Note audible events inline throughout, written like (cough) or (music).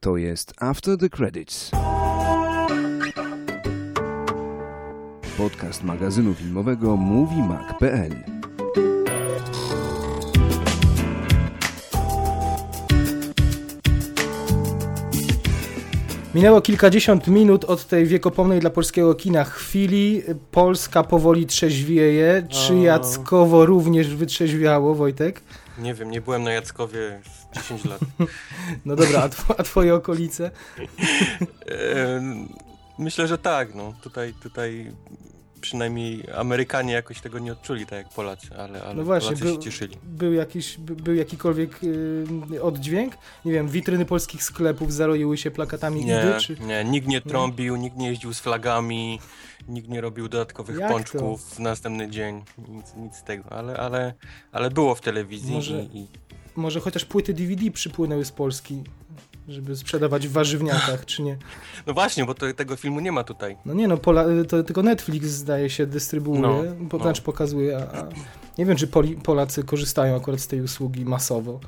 To jest After the Credits. Podcast magazynu filmowego MovieMag.pl Minęło kilkadziesiąt minut od tej wiekopomnej dla polskiego kina chwili. Polska powoli trzeźwieje. Czy. Jackowo również wytrzeźwiało, Wojtek? Nie wiem, nie byłem na Jackowie 10 lat. No dobra, a, tw- a twoje okolice? Myślę, że tak, no. Tutaj, tutaj przynajmniej Amerykanie jakoś tego nie odczuli, tak jak Polacy, ale, ale No właśnie, Polacy był- się cieszyli. Był jakiś, by- był jakikolwiek y, oddźwięk? Nie wiem, witryny polskich sklepów zaroiły się plakatami Nie, Idy, czy... nie, nikt nie trąbił, nikt nie jeździł z flagami, nikt nie robił dodatkowych Jak pączków w następny dzień, nic, nic z tego, ale, ale, ale było w telewizji Może- i, i Może chociaż płyty DVD przypłynęły z Polski, żeby sprzedawać w warzywniakach, czy nie? (laughs) No właśnie, bo to, tego filmu nie ma tutaj. No nie no, Pola, to tylko Netflix zdaje się dystrybuuje, No, po, no. znaczy pokazuje, a, a nie wiem, czy Poli, Polacy korzystają akurat z tej usługi masowo.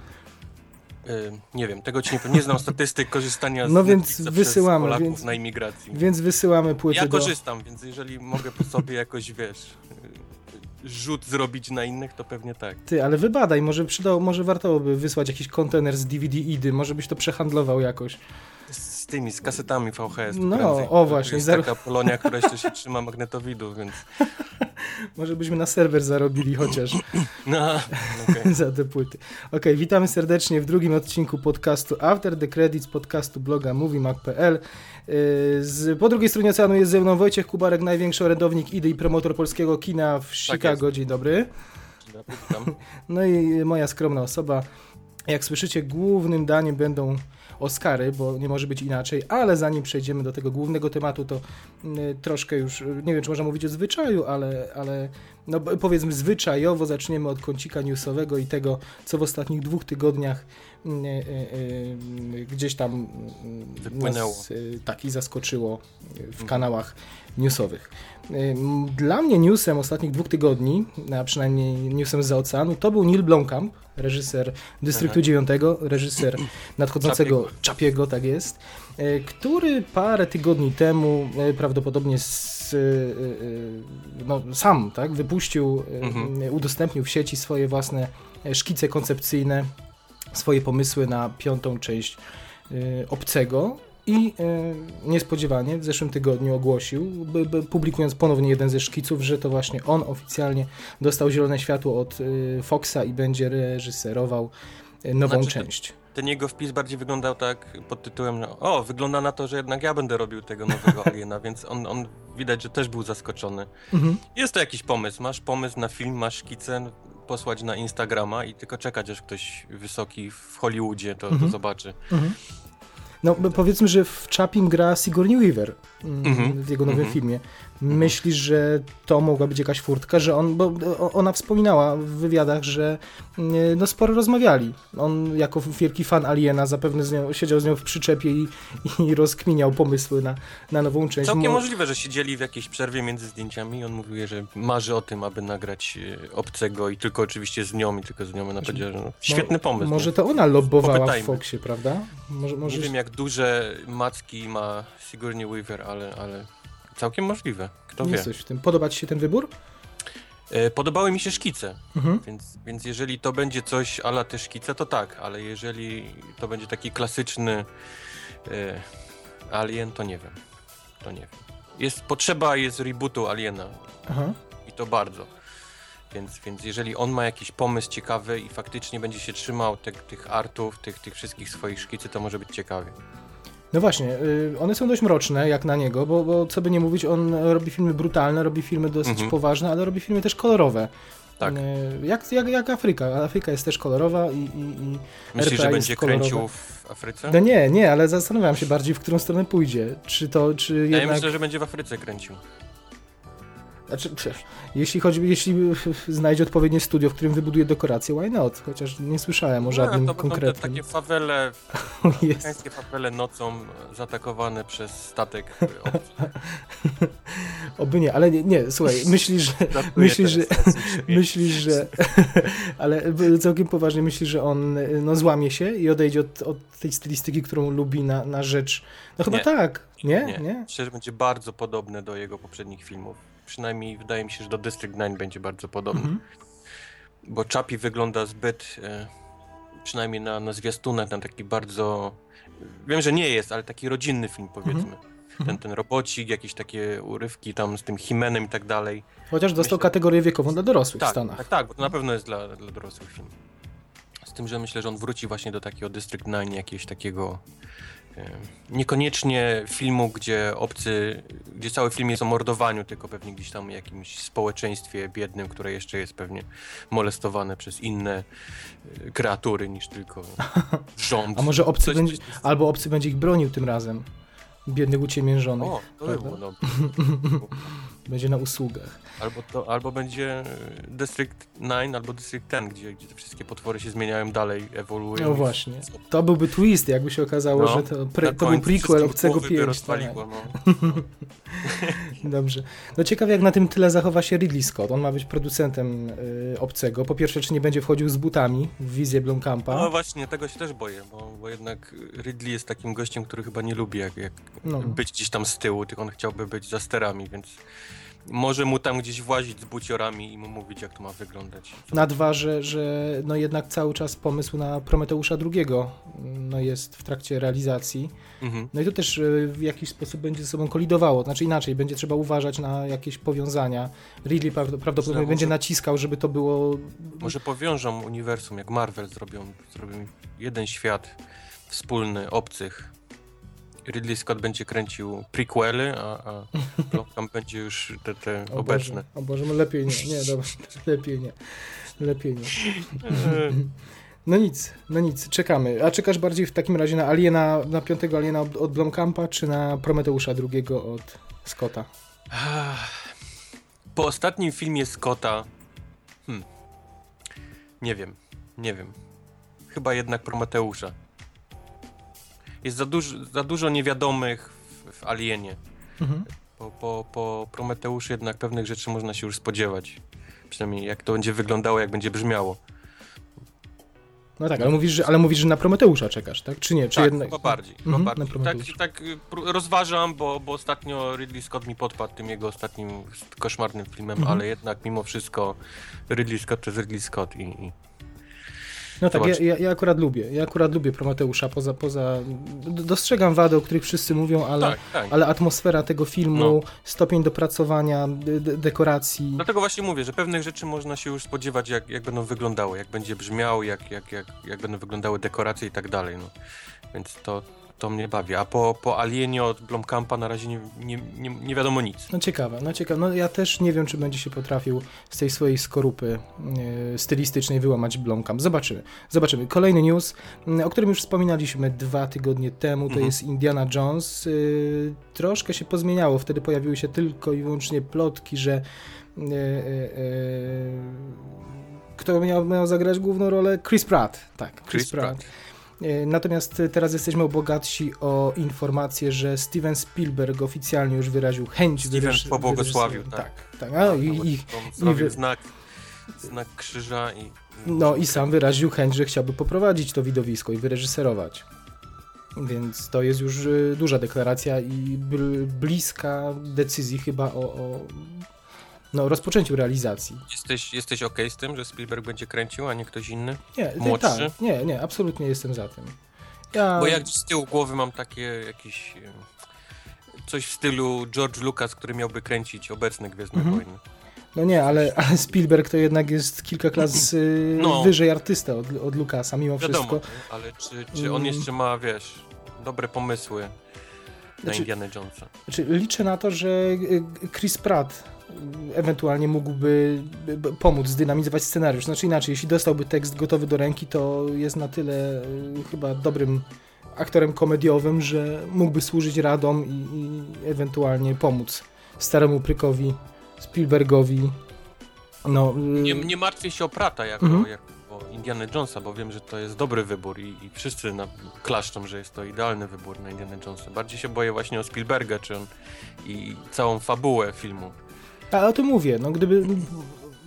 E, Nie wiem, tego ci nie, nie znam statystyk korzystania z No więc wysyłamy, Polaków więc- na imigracji. Więc wysyłamy płyty Ja do... korzystam, więc jeżeli mogę po sobie jakoś, wiesz, (laughs) rzut zrobić na innych, to pewnie tak. Ty, ale wybadaj, może przydało, może warto by wysłać jakiś kontener z DVD idy, może byś to przehandlował jakoś. Z, tymi, z kasetami VHS. No, prędzej. o właśnie, jest zar- taka Polonia, (laughs) która jeszcze się trzyma magnetowidu, więc... (laughs) Może byśmy na serwer zarobili chociaż (laughs) No, okej. za te płyty. Okej, witamy serdecznie w drugim odcinku podcastu After the Credits, podcastu bloga moviemag.pl. Yy, Z, po drugiej stronie oceanu jest ze mną Wojciech Kubarek, największy orędownik idy i promotor polskiego kina w Chicago. Dzień dobry. (laughs) No i moja skromna osoba. Jak słyszycie, głównym daniem będą Oscary, bo nie może być inaczej, ale zanim przejdziemy do tego głównego tematu, to y, troszkę już, nie wiem czy można mówić o zwyczaju, ale, ale no, powiedzmy zwyczajowo zaczniemy od kącika newsowego i tego, co w ostatnich dwóch tygodniach y, y, y, gdzieś tam y, Wypłynęło. nas tak i zaskoczyło w kanałach newsowych. Dla mnie newsem ostatnich dwóch tygodni, a przynajmniej newsem z oceanu, to był Neil Blomkamp, reżyser Dystryktu Aha. 9, reżyser nadchodzącego Czapiego, tak jest, y, który parę tygodni temu y, prawdopodobnie z, y, no, sam tak, wypuścił, Mhm. udostępnił w sieci swoje własne szkice koncepcyjne, swoje pomysły na piątą część Obcego i y, niespodziewanie w zeszłym tygodniu ogłosił, publikując ponownie jeden ze szkiców, że to właśnie on oficjalnie dostał zielone światło od y, Foxa i będzie reżyserował y, nową Znaczy, część. Ten jego wpis bardziej wyglądał tak pod tytułem, że o, wygląda na to, że jednak ja będę robił tego nowego (laughs) Aliena, więc on, on widać, że też był zaskoczony. Mhm. Jest to jakiś pomysł, masz pomysł na film, masz szkicę, posłać na Instagrama i tylko czekać, aż ktoś wysoki w Hollywoodzie to, Mhm. to zobaczy. Mhm. No powiedzmy, że w Chapim gra Sigourney Weaver mm, Mhm. w jego nowym Mhm. filmie. Myślisz, że to mogła być jakaś furtka, że on, bo ona wspominała w wywiadach, że mm, no sporo rozmawiali. On jako wielki fan Aliena zapewne z nią, siedział z nią w przyczepie i, i rozkminiał pomysły na, na nową część. Całkiem Mo- możliwe, że siedzieli w jakiejś przerwie między zdjęciami i on mówił, że marzy o tym, aby nagrać e, obcego i tylko oczywiście z nią i tylko z nią. Ona powiedziała, że no, świetny pomysł. Może nie? to ona lobbowała w Popytajmy. Foxie, prawda? Może, może... Nie wiem jak duże macki ma Sigourney Weaver, ale, ale całkiem możliwe. Kto wie. Jest coś w tym. Podoba ci się ten wybór? E, Podobały mi się szkice, Mhm. więc, więc jeżeli to będzie coś ala te szkice, to tak, ale jeżeli to będzie taki klasyczny e, Alien, to nie wiem. To nie wiem. Jest potrzeba jest rebootu Aliena Aha. i to bardzo. Więc, więc jeżeli on ma jakiś pomysł ciekawy i faktycznie będzie się trzymał te, tych artów, tych, tych wszystkich swoich szkicy, to może być ciekawie. No właśnie, y, one są dość mroczne, jak na niego, bo, bo co by nie mówić, on robi filmy brutalne, robi filmy dosyć Mhm. poważne, ale robi filmy też kolorowe. Tak. Y, Jak, jak, jak Afryka. Afryka jest też kolorowa i. i, i Myślisz, RPA że będzie kręcił w Afryce? No nie, nie, ale zastanawiam się bardziej, w którą stronę pójdzie. Czy to, czy Ja jednak. myślę, że będzie w Afryce kręcił. Znaczy, jeśli chodzi, jeśli (laughs) znajdzie odpowiednie studio, w którym wybuduje dekorację, why not? Chociaż nie słyszałem o żadnym no, to te konkretnym. takie fawele, (laughs) amerykańskie fawele nocą zaatakowane przez statek. (laughs) Oby nie, ale nie, nie słuchaj, myślisz, że myślisz, że myślisz, że ale całkiem poważnie myślisz, że on no, złamie się i odejdzie od, od tej stylistyki, którą lubi na, na rzecz. No chyba Nie. tak, nie? Nie. Nie? Myślę, że będzie bardzo podobne do jego poprzednich filmów. Przynajmniej wydaje mi się, że do District 9 będzie bardzo podobny. Mhm. Bo Chappie wygląda zbyt, e, przynajmniej na, na zwiastunach, na taki bardzo... Wiem, że nie jest, ale taki rodzinny film powiedzmy. Mhm. Ten, ten robocik, jakieś takie urywki tam z tym Himenem i tak dalej. Chociaż dostał Myślę- kategorię wiekową dla dorosłych w Tak, Stanach. tak, tak, bo to na pewno jest dla, dla dorosłych film. Z tym, że myślę, że on wróci właśnie do takiego District 9, jakiegoś takiego niekoniecznie filmu, gdzie obcy, gdzie cały film jest o mordowaniu, tylko pewnie gdzieś tam w jakimś społeczeństwie biednym, które jeszcze jest pewnie molestowane przez inne e, kreatury niż tylko (laughs) rząd. A może obcy Coś- będzie, albo obcy będzie ich bronił tym razem. Biednych uciemiężonych. O, to by było. (laughs) Będzie na usługach. Albo, to, albo będzie e, District 9 albo District 10, gdzie, gdzie te wszystkie potwory się zmieniają dalej, ewoluują. No właśnie. To byłby twist, jakby się okazało, No, że to, pre, to był prequel Obcego głowy by 5. Tak. no. (laughs) Dobrze. No ciekawe, jak na tym tyle zachowa się Ridley Scott. On ma być producentem y, Obcego. Po pierwsze, czy nie będzie wchodził z butami w wizję Blomkampa. No właśnie, tego się też boję, bo, bo jednak Ridley jest takim gościem, który chyba nie lubi jak, jak No. być gdzieś tam z tyłu, tylko on chciałby być za sterami, więc może mu tam gdzieś włazić z buciorami i mu mówić, jak to ma wyglądać. Na dwa, że, że no jednak cały czas pomysł na Prometeusza II no jest w trakcie realizacji. Mhm. No i to też y, w jakiś sposób będzie ze sobą kolidowało. Znaczy inaczej, będzie trzeba uważać na jakieś powiązania. Ridley prawd- prawdopodobnie Znowu, będzie naciskał, żeby to było... Może powiążą uniwersum, jak Marvel zrobią, zrobią jeden świat wspólny, obcych. Ridley Scott będzie kręcił prequely, a, a (laughs) Blomkamp będzie już te, te O obecne. Boże, o Boże, no lepiej nie, nie, dobra, (laughs) lepiej nie, lepiej nie. No nic, no nic, czekamy. A czekasz bardziej w takim razie na Aliena, na piątego Aliena od, od Blomkampa, czy na Prometeusza II od Scotta? Po ostatnim filmie Scotta. Hmm. Nie wiem, nie wiem. Chyba jednak Prometeusza. Jest za, duż, za dużo niewiadomych w, w Alienie. Mhm. Po, po, po Prometeuszu jednak pewnych rzeczy można się już spodziewać. Przynajmniej jak to będzie wyglądało, jak będzie brzmiało. No tak, ale mówisz, że, ale mówisz, że na Prometeusza czekasz, tak? Czy nie? Czy tak, jednak... chyba bardziej. Mhm, Chyba na bardziej. Tak, tak rozważam, bo, bo ostatnio Ridley Scott mi podpadł tym jego ostatnim koszmarnym filmem, Mhm. ale jednak mimo wszystko Ridley Scott to jest Ridley Scott i, i No tak, ja, ja, akurat lubię, ja akurat lubię Prometeusza, poza, poza... Dostrzegam wady, o których wszyscy mówią, ale... tak, tak. Ale atmosfera tego filmu, stopień dopracowania, de- de- dekoracji. Dlatego właśnie mówię, że pewnych rzeczy można się już spodziewać, jak, jak będą wyglądały, jak będzie brzmiał, jak, jak, jak, jak będą wyglądały dekoracje i tak dalej. No. Więc to, to mnie bawi. A po, po Alienie od Blomkampa na razie nie, nie, nie, nie wiadomo nic. No ciekawe, no ciekawe. No ja też nie wiem, czy będzie się potrafił z tej swojej skorupy e, stylistycznej wyłamać Blomkamp. Zobaczymy. Zobaczymy. Kolejny news, m, o którym już wspominaliśmy dwa tygodnie temu, to Mhm. jest Indiana Jones. Y, troszkę się pozmieniało. Wtedy pojawiły się tylko i wyłącznie plotki, że e, e, kto miał, miał zagrać główną rolę? Chris Pratt. Tak, Chris, Chris Pratt. Pratt. E, Natomiast teraz jesteśmy obogatsi o informację, że Steven Spielberg oficjalnie już wyraził chęć Steven wyreż- pobłogosławił, tak. tak, tak. A, i, i, zrobił wy- znak, znak krzyża i... no i sam wyraził chęć, że chciałby poprowadzić to widowisko i wyreżyserować. Więc to jest już e, duża deklaracja i bl- bliska decyzji chyba o, o no, rozpoczęciu realizacji. Jesteś, jesteś okej z tym, że Spielberg będzie kręcił, a nie ktoś inny? Nie, Młodszy? tak, nie, nie, absolutnie jestem za tym. Ja, Bo ja gdzieś z tyłu głowy mam takie jakieś... e, Coś w stylu George Lucas, który miałby kręcić obecne Gwiezdne Mhm. Wojny. No nie, ale, ale Spielberg to jednak jest kilka klas (clears throat) y, No. wyżej artysta od, od Lucasa, mimo Wiadomo, wszystko. ale czy, czy on Mm. jeszcze ma, wiesz, dobre pomysły na Znaczy- Indiana Jonesa? Znaczy, liczę na to, że y, Chris Pratt ewentualnie mógłby pomóc zdynamizować scenariusz. Znaczy inaczej, jeśli dostałby tekst gotowy do ręki, to jest na tyle y, chyba dobrym aktorem komediowym, że mógłby służyć radom i, i ewentualnie pomóc staremu Prykowi Spielbergowi. No, y, Nie, nie martwię się o Prata jako, Mhm. jako Indiana Jonesa, bo wiem, że to jest dobry wybór i, i wszyscy na, klaszczą, że jest to idealny wybór na Indiana Jonesa. Bardziej się boję właśnie o Spielberga, czy on i całą fabułę filmu. A o tym mówię, no gdyby...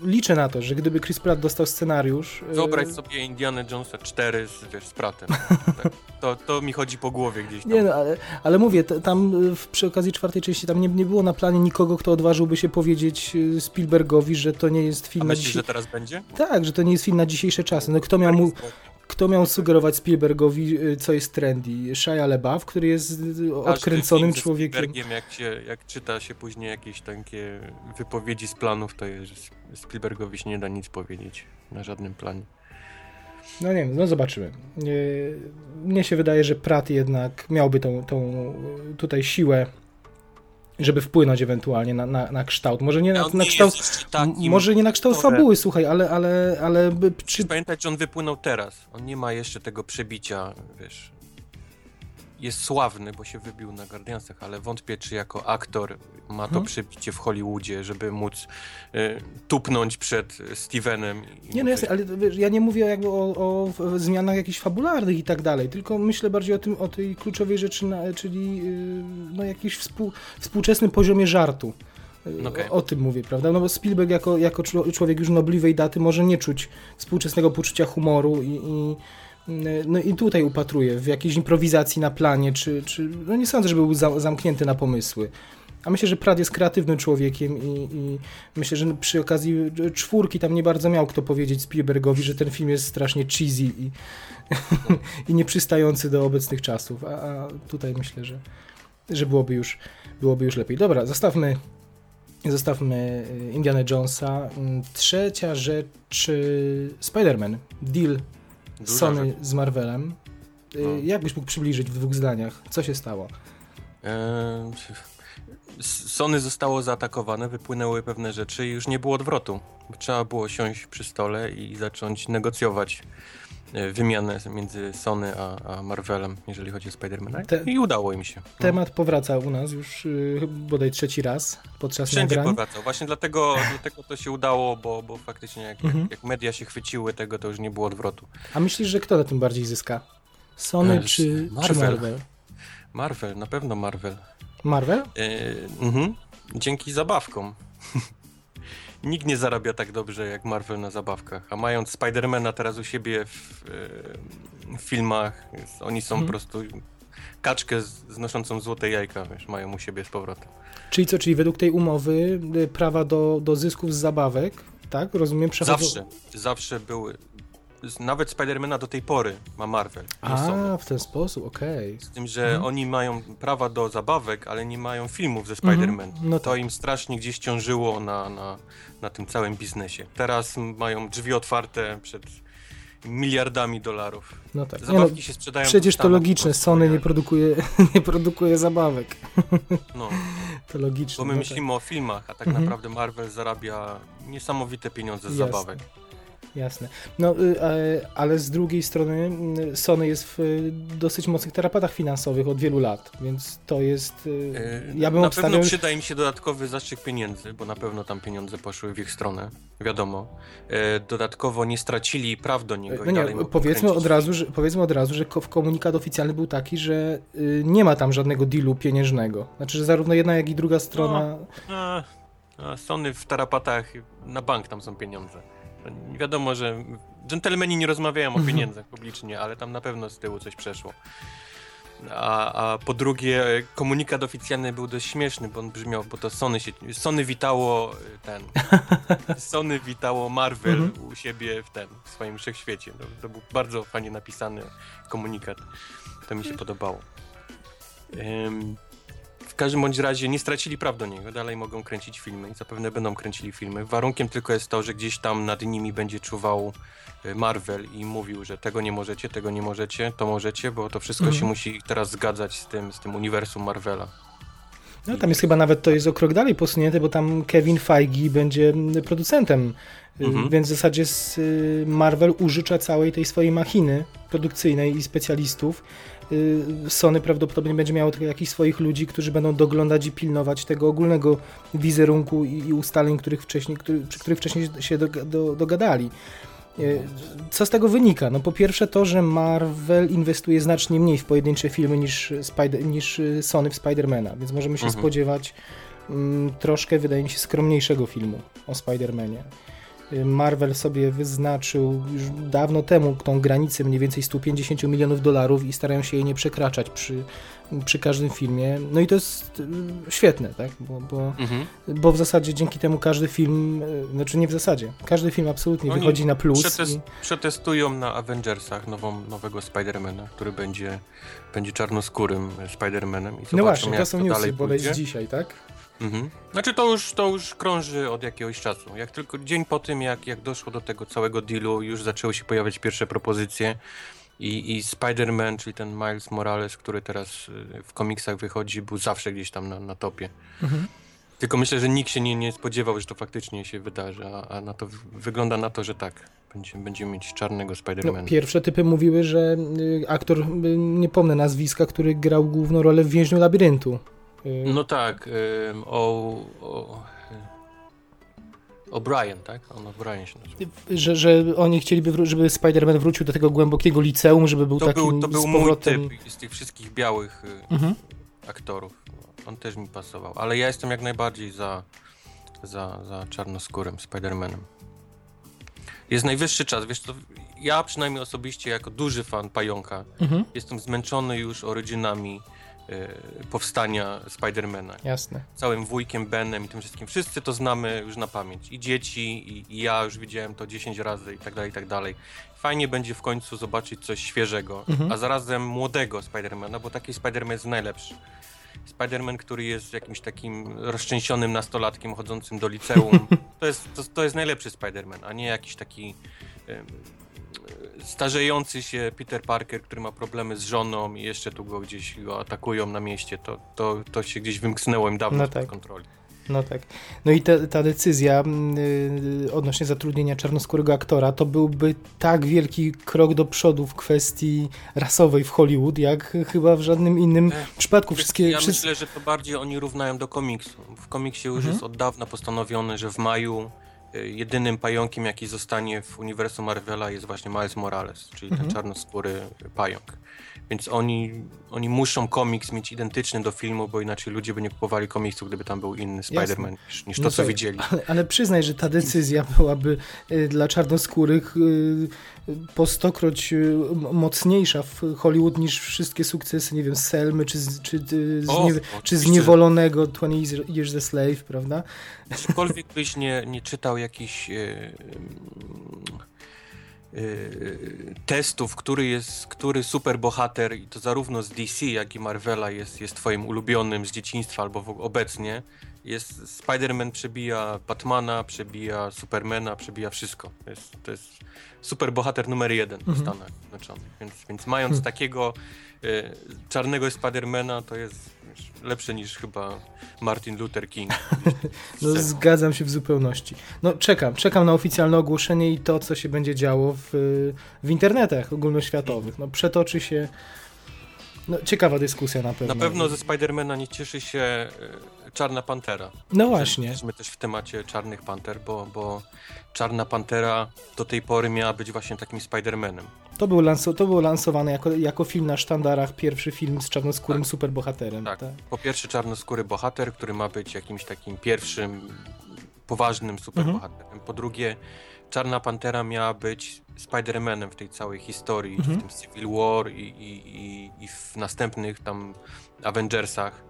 Liczę na to, że gdyby Chris Pratt dostał scenariusz... y, Wyobraź sobie Indiana Jonesa 4 z, wiesz, z Pratem. (laughs) Tak, to, to mi chodzi po głowie gdzieś tam. Nie no, ale, ale mówię, tam y, w, przy okazji czwartej części tam nie, nie było na planie nikogo, kto odważyłby się powiedzieć y, Spielbergowi, że to nie jest A film na myślisz, dzisiaj... że teraz będzie? Tak, że to nie jest film na dzisiejsze czasy. No kto miał, mu, kto miał sugerować Spielbergowi, y, co jest trendy? Shia LaBeouf, który jest Każdy odkręconym człowiekiem. Spielbergiem, jak, się, jak czyta się później jakieś takie wypowiedzi z planów, to jest, Spielbergowi się nie da nic powiedzieć na żadnym planie. No nie wiem, no zobaczymy. Nie, mnie się wydaje, że Pratt jednak miałby tą, tą tutaj siłę, żeby wpłynąć ewentualnie na, na, na kształt. Może nie na, On na kształt. takim... Może nie na kształt fabuły, słuchaj, ale, ale, ale Czy pamiętać, że on wypłynął teraz. On nie ma jeszcze tego przebicia, wiesz. Jest sławny, bo się wybił na Guardiansach, ale wątpię, czy jako aktor ma to Mhm. przebicie w Hollywoodzie, żeby móc y, tupnąć przed Stevenem. Nie, no jasne, ale wiesz, ja nie mówię jakby o, o zmianach jakichś fabularnych i tak dalej, tylko myślę bardziej o tym, o tej kluczowej rzeczy, na, czyli yy, no jakiś współ, współczesnym poziomie żartu. Yy, Okej. O, o tym mówię, prawda? No bo Spielberg jako, jako człowiek już nobliwej daty może nie czuć współczesnego poczucia humoru i, i no i tutaj upatruję w jakiejś improwizacji na planie, czy, czy no nie sądzę, żeby był za, zamknięty na pomysły. A myślę, że Pratt jest kreatywnym człowiekiem i, i myślę, że przy okazji czwórki tam nie bardzo miał kto powiedzieć Spielbergowi, że ten film jest strasznie cheesy i, (laughs) i nieprzystający do obecnych czasów. A, a tutaj myślę, że, że byłoby, już, byłoby już lepiej. Dobra, zostawmy, zostawmy y, Indiana Jonesa. Mm, Trzecia rzecz, y, Spider-Man. Deal Duża Sony rzecz. z Marvelem. Y, No. Jak byś mógł przybliżyć w dwóch zdaniach? Co się stało? S- Sony zostało zaatakowane, wypłynęły pewne rzeczy i już nie było odwrotu. Trzeba było siąść przy stole i zacząć negocjować wymianę między Sony a, a Marvelem, jeżeli chodzi o Spidermana. Te- I udało im się. No. Temat powraca u nas już y, bodaj trzeci raz podczas Wszędzie nagrań. powracał. Właśnie dlatego, (laughs) dlatego to się udało, bo, bo faktycznie jak, Mhm. jak, jak media się chwyciły tego, to już nie było odwrotu. A myślisz, że kto na tym bardziej zyska? Sony E, czy Marvel. czy Marvel? Marvel, na pewno Marvel. Marvel? E, mhm. Dzięki zabawkom. (laughs) Nikt nie zarabia tak dobrze jak Marvel na zabawkach. A mając Spidermana teraz u siebie w, w filmach, oni są Mhm. po prostu kaczkę znoszącą złote jajka, wiesz, mają u siebie z powrotem. Czyli co, czyli według tej umowy y, prawa do, do zysków z zabawek, tak? Rozumiem, przechodzą... Zawsze, zawsze były. Nawet Spidermana do tej pory ma Marvel. Sony. A, w ten sposób, okej. Z tym, że Mhm. oni mają prawa do zabawek, ale nie mają filmów ze Mhm. Spider-Man. No to tak. im strasznie gdzieś ciążyło na, na, na tym całym biznesie. Teraz mają drzwi otwarte przed miliardami dolarów. No tak. Zabawki no, się sprzedają. przecież to logiczne, Sony nie produkuje, (laughs) nie produkuje zabawek. No, (laughs) To logiczne. bo my no myślimy o filmach, a tak Mhm. naprawdę Marvel zarabia niesamowite pieniądze z Jasne. zabawek. Jasne. No, y, e, ale z drugiej strony Sony jest w y, dosyć mocnych tarapatach finansowych od wielu lat, więc to jest... y, Yy, Ja bym na obstawiał... pewno przyda im się dodatkowy zastrzyk pieniędzy, bo na pewno tam pieniądze poszły w ich stronę, wiadomo. Yy, dodatkowo nie stracili praw do niego. No nie, powiedzmy od, razu, że, powiedzmy od razu, że ko- komunikat oficjalny był taki, że nie ma tam żadnego dealu pieniężnego. Znaczy, że zarówno jedna, jak i druga strona... A, a Sony w tarapatach na bank tam są pieniądze. No, Wiadomo, że dżentelmeni nie rozmawiają o Mhm. pieniądzach publicznie, ale tam na pewno z tyłu coś przeszło. A, a po drugie, komunikat oficjalny był dość śmieszny, bo on brzmiał, bo to Sony się. Sony witało y, ten. (laughs) Sony witało Marvel Mhm. u siebie w ten, w swoim wszechświecie. To, to był bardzo fajnie napisany komunikat. To mi się podobało. Ym, w każdym bądź razie nie stracili praw do niego, dalej mogą kręcić filmy i zapewne będą kręcili filmy. Warunkiem tylko jest to, że gdzieś tam nad nimi będzie czuwał y, Marvel i mówił, że tego nie możecie, tego nie możecie, to możecie, bo to wszystko Mhm. się musi teraz zgadzać z tym, z tym uniwersum Marvela. No tam jest chyba nawet to jest o krok dalej posunięte, bo tam Kevin Feige będzie mm, producentem, y, Mhm. więc w zasadzie y, Marvel użycza całej tej swojej machiny produkcyjnej i specjalistów y, Sony prawdopodobnie będzie miało tylko jakichś swoich ludzi, którzy będą doglądać i pilnować tego ogólnego wizerunku i, i ustaleń, których wcześniej, który, przy których wcześniej się do, do, dogadali. Y, Co z tego wynika? No po pierwsze to, że Marvel inwestuje znacznie mniej w pojedyncze filmy niż, Spider, niż y, Sony w Spidermana, więc możemy się Mhm. spodziewać mm, troszkę, wydaje mi się, skromniejszego filmu o Spidermanie. Y, Marvel sobie wyznaczył już dawno temu tą granicę mniej więcej 150 milionów dolarów i starają się jej nie przekraczać przy, przy każdym filmie. No i to jest y, świetne, tak? Bo, bo, Mhm. bo w zasadzie dzięki temu każdy film, y, znaczy nie w zasadzie, każdy film absolutnie Oni wychodzi na plus. Przetest, I, Przetestują na Avengersach nową, nowego Spidermana, który będzie, będzie czarnoskórym Spidermanem. I no właśnie, to są to newsy bodaj z dzisiaj, tak? Mhm. Znaczy to już, to już krąży od jakiegoś czasu. Jak tylko dzień po tym, jak, jak doszło do tego całego dealu, już zaczęły się pojawiać pierwsze propozycje i, i Spider-Man, czyli ten Miles Morales, który teraz y, w komiksach wychodzi, był zawsze gdzieś tam na, na topie. Mhm. Tylko myślę, że nikt się nie, nie spodziewał, że to faktycznie się wydarzy, a, a na to wygląda na to, że tak. Będzie, będziemy mieć czarnego No, Spider-Mana. pierwsze typy mówiły, że y, aktor, y, nie pomnę nazwiska, który grał główną rolę w Więźniu Labiryntu. Y, No tak, ym, o... o O'Brien, tak? On O'Brien się nazywa. że, że oni chcieliby, żeby Spider-Man wrócił do tego głębokiego liceum, żeby był To takim był, to był z mój powrotem... typ z tych wszystkich białych y, Mhm. aktorów. On też mi pasował, ale ja jestem jak najbardziej za, za, za czarnoskórym Spider-Manem. Jest najwyższy czas, wiesz co, ja przynajmniej osobiście jako duży fan Pająka Mhm. jestem zmęczony już oryginami y, powstania Spidermana. Jasne. Całym wujkiem Benem i tym wszystkim. Wszyscy to znamy już na pamięć. I dzieci, i, i ja już widziałem to 10 razy i tak dalej, i tak dalej. Fajnie będzie w końcu zobaczyć coś świeżego, Mhm. a zarazem młodego Spidermana, bo taki Spiderman jest najlepszy. Spiderman, który jest jakimś takim rozczęsionym nastolatkiem chodzącym do liceum, (laughs) to jest, to, to jest najlepszy Spiderman, a nie jakiś taki starzejący się Peter Parker, który ma problemy z żoną i jeszcze tu go gdzieś go atakują na mieście. To, to, to się gdzieś wymknęło im dawno No tak. kontroli. No tak. No i te, ta decyzja mm, y, odnośnie zatrudnienia czarnoskórego aktora to byłby tak wielki krok do przodu w kwestii rasowej w Hollywood, jak chyba w żadnym innym Ech, przypadku. Wszystkie, ja wszyscy... myślę, że to bardziej oni równają do komiksu. W komiksie już Mhm. jest od dawna postanowione, że w maju jedynym pająkiem, jaki zostanie w uniwersum Marvela jest właśnie Miles Morales, czyli Mhm. ten czarnoskóry pająk. Więc oni, oni muszą komiks mieć identyczny do filmu, bo inaczej ludzie by nie kupowali komiksu, gdyby tam był inny Spider-Man niż, niż to, No co słuchaj, widzieli. Ale, ale przyznaj, że ta decyzja byłaby y, dla czarnoskórych y, po stokroć y, mocniejsza w Hollywood niż wszystkie sukcesy, nie wiem, Selmy czy, z- czy, y, O, znie, czy zniewolonego 20 Years- a Slave, prawda? Czykolwiek byś nie, nie czytał jakichś e, testów, który jest, który superbohater, i to zarówno z DC, jak i Marvela jest, jest twoim ulubionym z dzieciństwa albo w, obecnie, jest Spider-Man przebija Batmana, przebija Supermana, przebija wszystko. To jest, to jest superbohater numer jeden w Mhm. Stanach Zjednoczonych. Więc, więc mając Hmm. takiego e, czarnego Spidermana, to jest wiesz, lepsze niż chyba Martin Luther King. (laughs) No, zgadzam się w zupełności. No czekam, czekam na oficjalne ogłoszenie i to, co się będzie działo w, w internetach ogólnoświatowych. No przetoczy się no, ciekawa dyskusja na pewno. Na pewno ze Spidermana nie cieszy się e, Czarna Pantera. No właśnie. Jesteśmy też w temacie Czarnych Panter, bo, bo Czarna Pantera do tej pory miała być właśnie takim Spidermanem. To, był to było lansowane jako, jako film na sztandarach, pierwszy film z czarnoskórym Tak. superbohaterem. Tak. tak. Po pierwsze czarnoskóry bohater, który ma być jakimś takim pierwszym poważnym superbohaterem. Mhm. Po drugie Czarna Pantera miała być Spidermanem w tej całej historii, Mhm. w tym Civil War i, i, i, i w następnych tam Avengersach.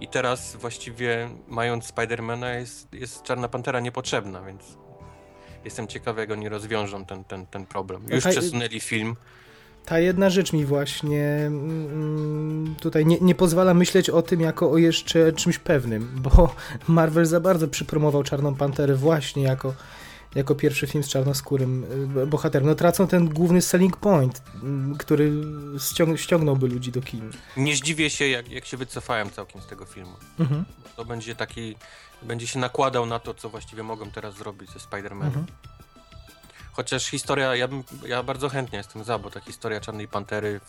I teraz właściwie mając Spidermana jest, jest Czarna Pantera niepotrzebna, więc jestem ciekawy jak oni rozwiążą ten, ten, ten problem. Już Okej. przesunęli film. Ta jedna rzecz mi właśnie mm, tutaj nie, nie pozwala myśleć o tym jako o jeszcze czymś pewnym, bo (laughs) Marvel za bardzo przypromował Czarną Panterę właśnie jako, jako pierwszy film z czarnoskórym y, bohaterem. No tracą ten główny selling point, mm, który ściąg ściągnąłby ludzi do kin. Nie zdziwię się jak, jak się wycofałem całkiem z tego filmu. Mhm. To będzie taki, będzie się nakładał na to, co właściwie mogą teraz zrobić ze Spider-Manem. Mhm. Chociaż historia, ja, bym, ja bardzo chętnie jestem za, bo ta historia Czarnej Pantery,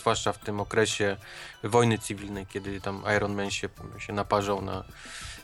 zwłaszcza w tym okresie wojny cywilnej, kiedy tam Iron Man się, się naparzał na,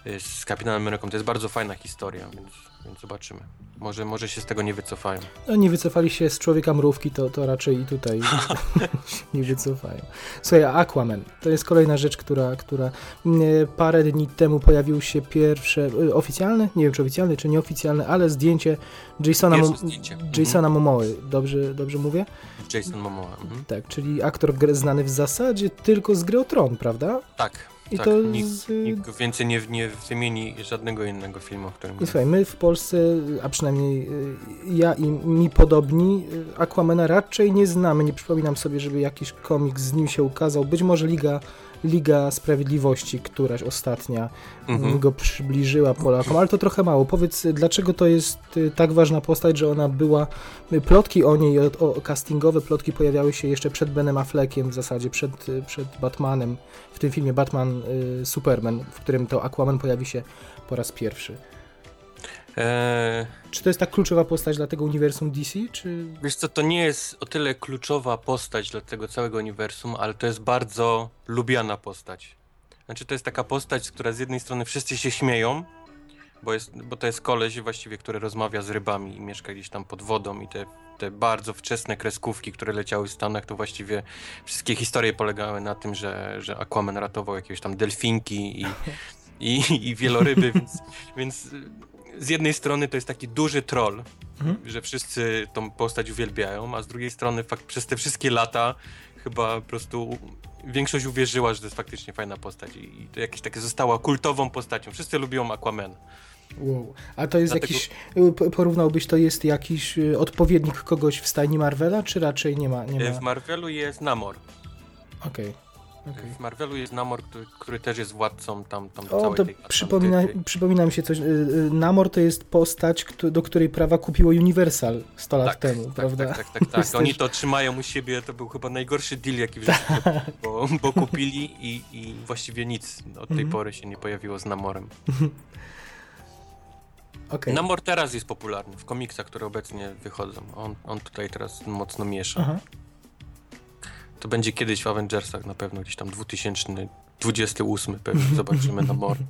y, z Kapitanem Ameryką, to jest bardzo fajna historia, więc, więc zobaczymy. Może, może się z tego nie wycofają. No nie wycofali się z Człowieka Mrówki, to, to raczej i tutaj (laughs) (laughs) nie wycofają. Słuchaj, Aquaman, to jest kolejna rzecz, która, która mm, parę dni temu pojawił się pierwsze, y, oficjalne, nie wiem czy oficjalne, czy nieoficjalne, ale zdjęcie Jasona, Mom zdjęcie. Jasona mhm. Momoły, dobrze, dobrze mówię? Jason Momoa. Mhm. Tak, czyli aktor znany w zasadzie tylko z gry o Tron, prawda? Tak. I tak, to nikt, z... nikt więcej nie, nie wymieni żadnego innego filmu, o którym I słuchaj, my w Polsce, a przynajmniej y, ja i mi podobni, Aquamana raczej nie znamy. Nie przypominam sobie, żeby jakiś komiks z nim się ukazał. Być może Liga Liga Sprawiedliwości, któraś ostatnia mhm. go przybliżyła Polakom, ale to trochę mało. Powiedz, dlaczego to jest y, tak ważna postać, że ona była, y, plotki o niej, o, o castingowe plotki pojawiały się jeszcze przed Benem Affleckiem w zasadzie, przed, y, przed Batmanem, w tym filmie Batman y, Superman, w którym to Aquaman pojawi się po raz pierwszy. Eee... Czy to jest tak kluczowa postać dla tego uniwersum DC, czy... Wiesz co, to nie jest o tyle kluczowa postać dla tego całego uniwersum, ale to jest bardzo lubiana postać. Znaczy to jest taka postać, która z jednej strony wszyscy się śmieją, bo, jest, bo to jest koleś właściwie, który rozmawia z rybami i mieszka gdzieś tam pod wodą i te, te bardzo wczesne kreskówki, które leciały w Stanach, to właściwie wszystkie historie polegały na tym, że, że Aquaman ratował jakieś tam delfinki i, i, i wieloryby, więc, więc z jednej strony to jest taki duży troll, mhm. że wszyscy tą postać uwielbiają, a z drugiej strony fakt, przez te wszystkie lata chyba po prostu większość uwierzyła, że to jest faktycznie fajna postać i to jakieś takie została kultową postacią. Wszyscy lubią Aquaman. Wow. A to jest Dlatego... jakiś, porównałbyś, to jest jakiś y, odpowiednik kogoś w stajni Marvela, czy raczej nie ma? Nie ma? W Marvelu jest Namor. Okej. Okay. Okay. W Marvelu jest Namor, który, który, też jest władcą tam, tam o, całej to tej przypomina, przypomina mi się coś. Y, y, Namor to jest postać, do której prawa kupiło Universal 100 lat tak, temu, tak, prawda? Tak, tak, tak. (laughs) tak. Oni to trzymają u siebie, to był chyba najgorszy deal, jaki w życiu, (laughs) bo, bo kupili i, i właściwie nic od tej mhm. pory się nie pojawiło z Namorem. (laughs) Okay. Namor teraz jest popularny w komiksach, które obecnie wychodzą. On, on tutaj teraz mocno miesza. Aha. To będzie kiedyś w Avengersach na pewno, gdzieś tam 2028 pewnie zobaczymy na mor. (laughs)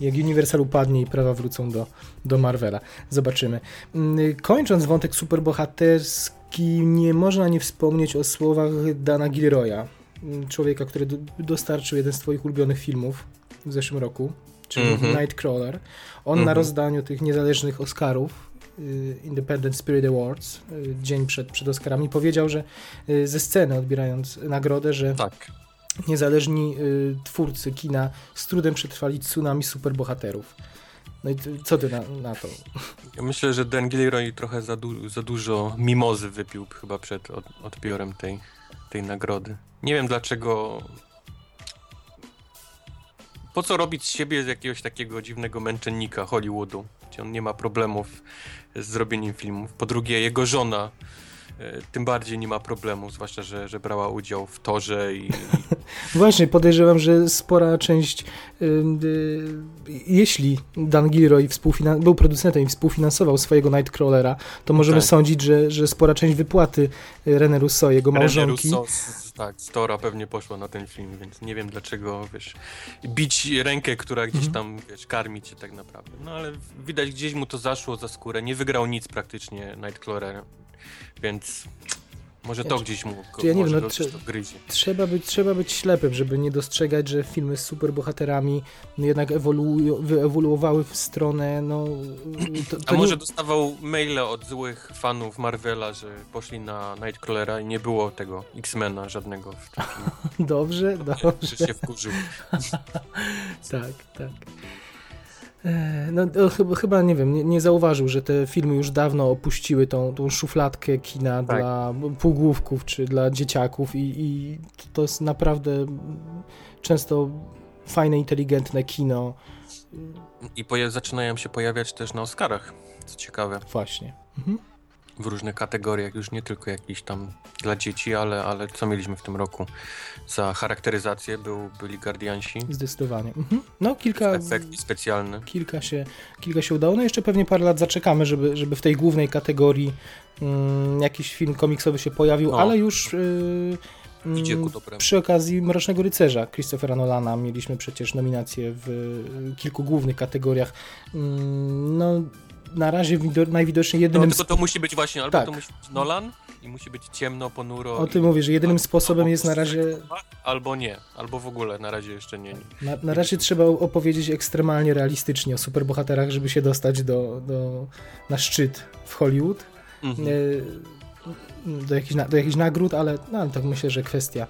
Jak Universal upadnie i prawa wrócą do, do Marvela. Zobaczymy. Mm, kończąc wątek superbohaterski, nie można nie wspomnieć o słowach Dana Gilroya, mm, człowieka, który dostarczył jeden z twoich ulubionych filmów w zeszłym roku, czyli mm -hmm. Nightcrawler. On mm -hmm. na mhm. rozdaniu tych niezależnych Oscarów Independent Spirit Awards, y, dzień przed, przed Oscarami, powiedział, że y, ze sceny odbierając nagrodę, że tak. niezależni twórcy kina z trudem przetrwali tsunami superbohaterów. No i co ty na, na to? Ja myślę, że Dan Gilroy trochę za, du za dużo mimozy wypił chyba przed od odbiorem tej, tej nagrody. Nie wiem dlaczego po co robić z siebie z jakiegoś takiego dziwnego męczennika Hollywoodu, gdzie on nie ma problemów z zrobieniem filmów. Po drugie, jego żona e, tym bardziej nie ma problemu, zwłaszcza, że, że brała udział w torze i... (laughs) Właśnie, podejrzewam, że spora część, yy, yy, jeśli Dan Gilroy był producentem i współfinansował swojego Nightcrawlera, to możemy tak. sądzić, że, że spora część wypłaty René Russo, jego małżonki... Russo, tak, Stora pewnie poszła na ten film, więc nie wiem dlaczego, wiesz, bić rękę, która gdzieś mhm. tam, wiesz, karmi cię tak naprawdę. No ale widać, gdzieś mu to zaszło za skórę, nie wygrał nic praktycznie Nightcrawler, więc może to gdzieś mu ja nie wiem, no, trze trzeba, być, trzeba być ślepym, żeby nie dostrzegać, że filmy z superbohaterami no, jednak ewoluują, wyewoluowały w stronę, no... To, to A może nie... dostawał maile od złych fanów Marvela, że poszli na Nightcrawlera i nie było tego X-Mena żadnego w. (laughs) Dobrze, dobrze. (laughs) Że się wkurzył. (laughs) tak, tak. E, no, chyba, chyba, nie wiem, nie, nie, zauważył, że te filmy już dawno opuściły tą, tą szufladkę kina tak. dla półgłówków czy dla dzieciaków i, i to jest naprawdę często fajne, inteligentne kino. I zaczynają się pojawiać też na Oscarach, co ciekawe. Właśnie. Mhm. W różnych kategoriach, już nie tylko jakiś tam dla dzieci, ale, ale co mieliśmy w tym roku za charakteryzację, był, byli Guardiansi, Zdecydowanie. Mhm. No, kilka, efekty specjalne. kilka, się, kilka się udało. No, jeszcze pewnie parę lat zaczekamy, żeby, żeby w tej głównej kategorii mm, jakiś film komiksowy się pojawił, No. ale już. Yy. Przy okazji Mrocznego Rycerza Christophera Nolana mieliśmy przecież nominacje w y, kilku głównych kategoriach. Mm, No, na razie wido- najwidoczniej No, jedynym... tylko to musi być właśnie, albo Tak. to musi być Nolan i musi być ciemno, ponuro. O i- tym mówię, że jedynym albo- sposobem jest na razie... Albo nie, albo w ogóle na razie jeszcze nie. nie. Na, na razie trzeba opowiedzieć ekstremalnie realistycznie o superbohaterach, żeby się dostać do, do, na szczyt w Hollywood. Mhm. Y, Do jakichś, do jakichś nagród, ale no, to myślę, że kwestia,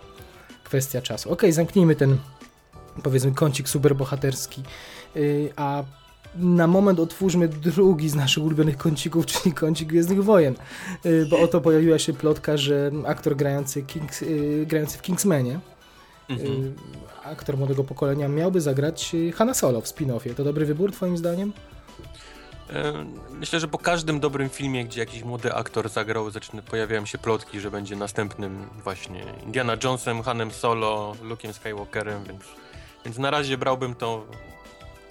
kwestia czasu. Okej, zamknijmy ten powiedzmy kącik superbohaterski, Y, a na moment otwórzmy drugi z naszych ulubionych kącików, (laughs) czyli kącik Gwiezdnych Wojen, Y, bo oto pojawiła się plotka, że aktor grający, Kings, y, grający w Kingsmanie, Mhm. y, aktor młodego pokolenia miałby zagrać Hanna Solo w spin-offie. To dobry wybór twoim zdaniem? E, Myślę, że po każdym dobrym filmie, gdzie jakiś młody aktor zagrał, zaczyna, pojawiają się plotki, że będzie następnym właśnie Indiana Jonesem, Hanem Solo, Luke'em Skywalkerem, więc, więc na razie brałbym to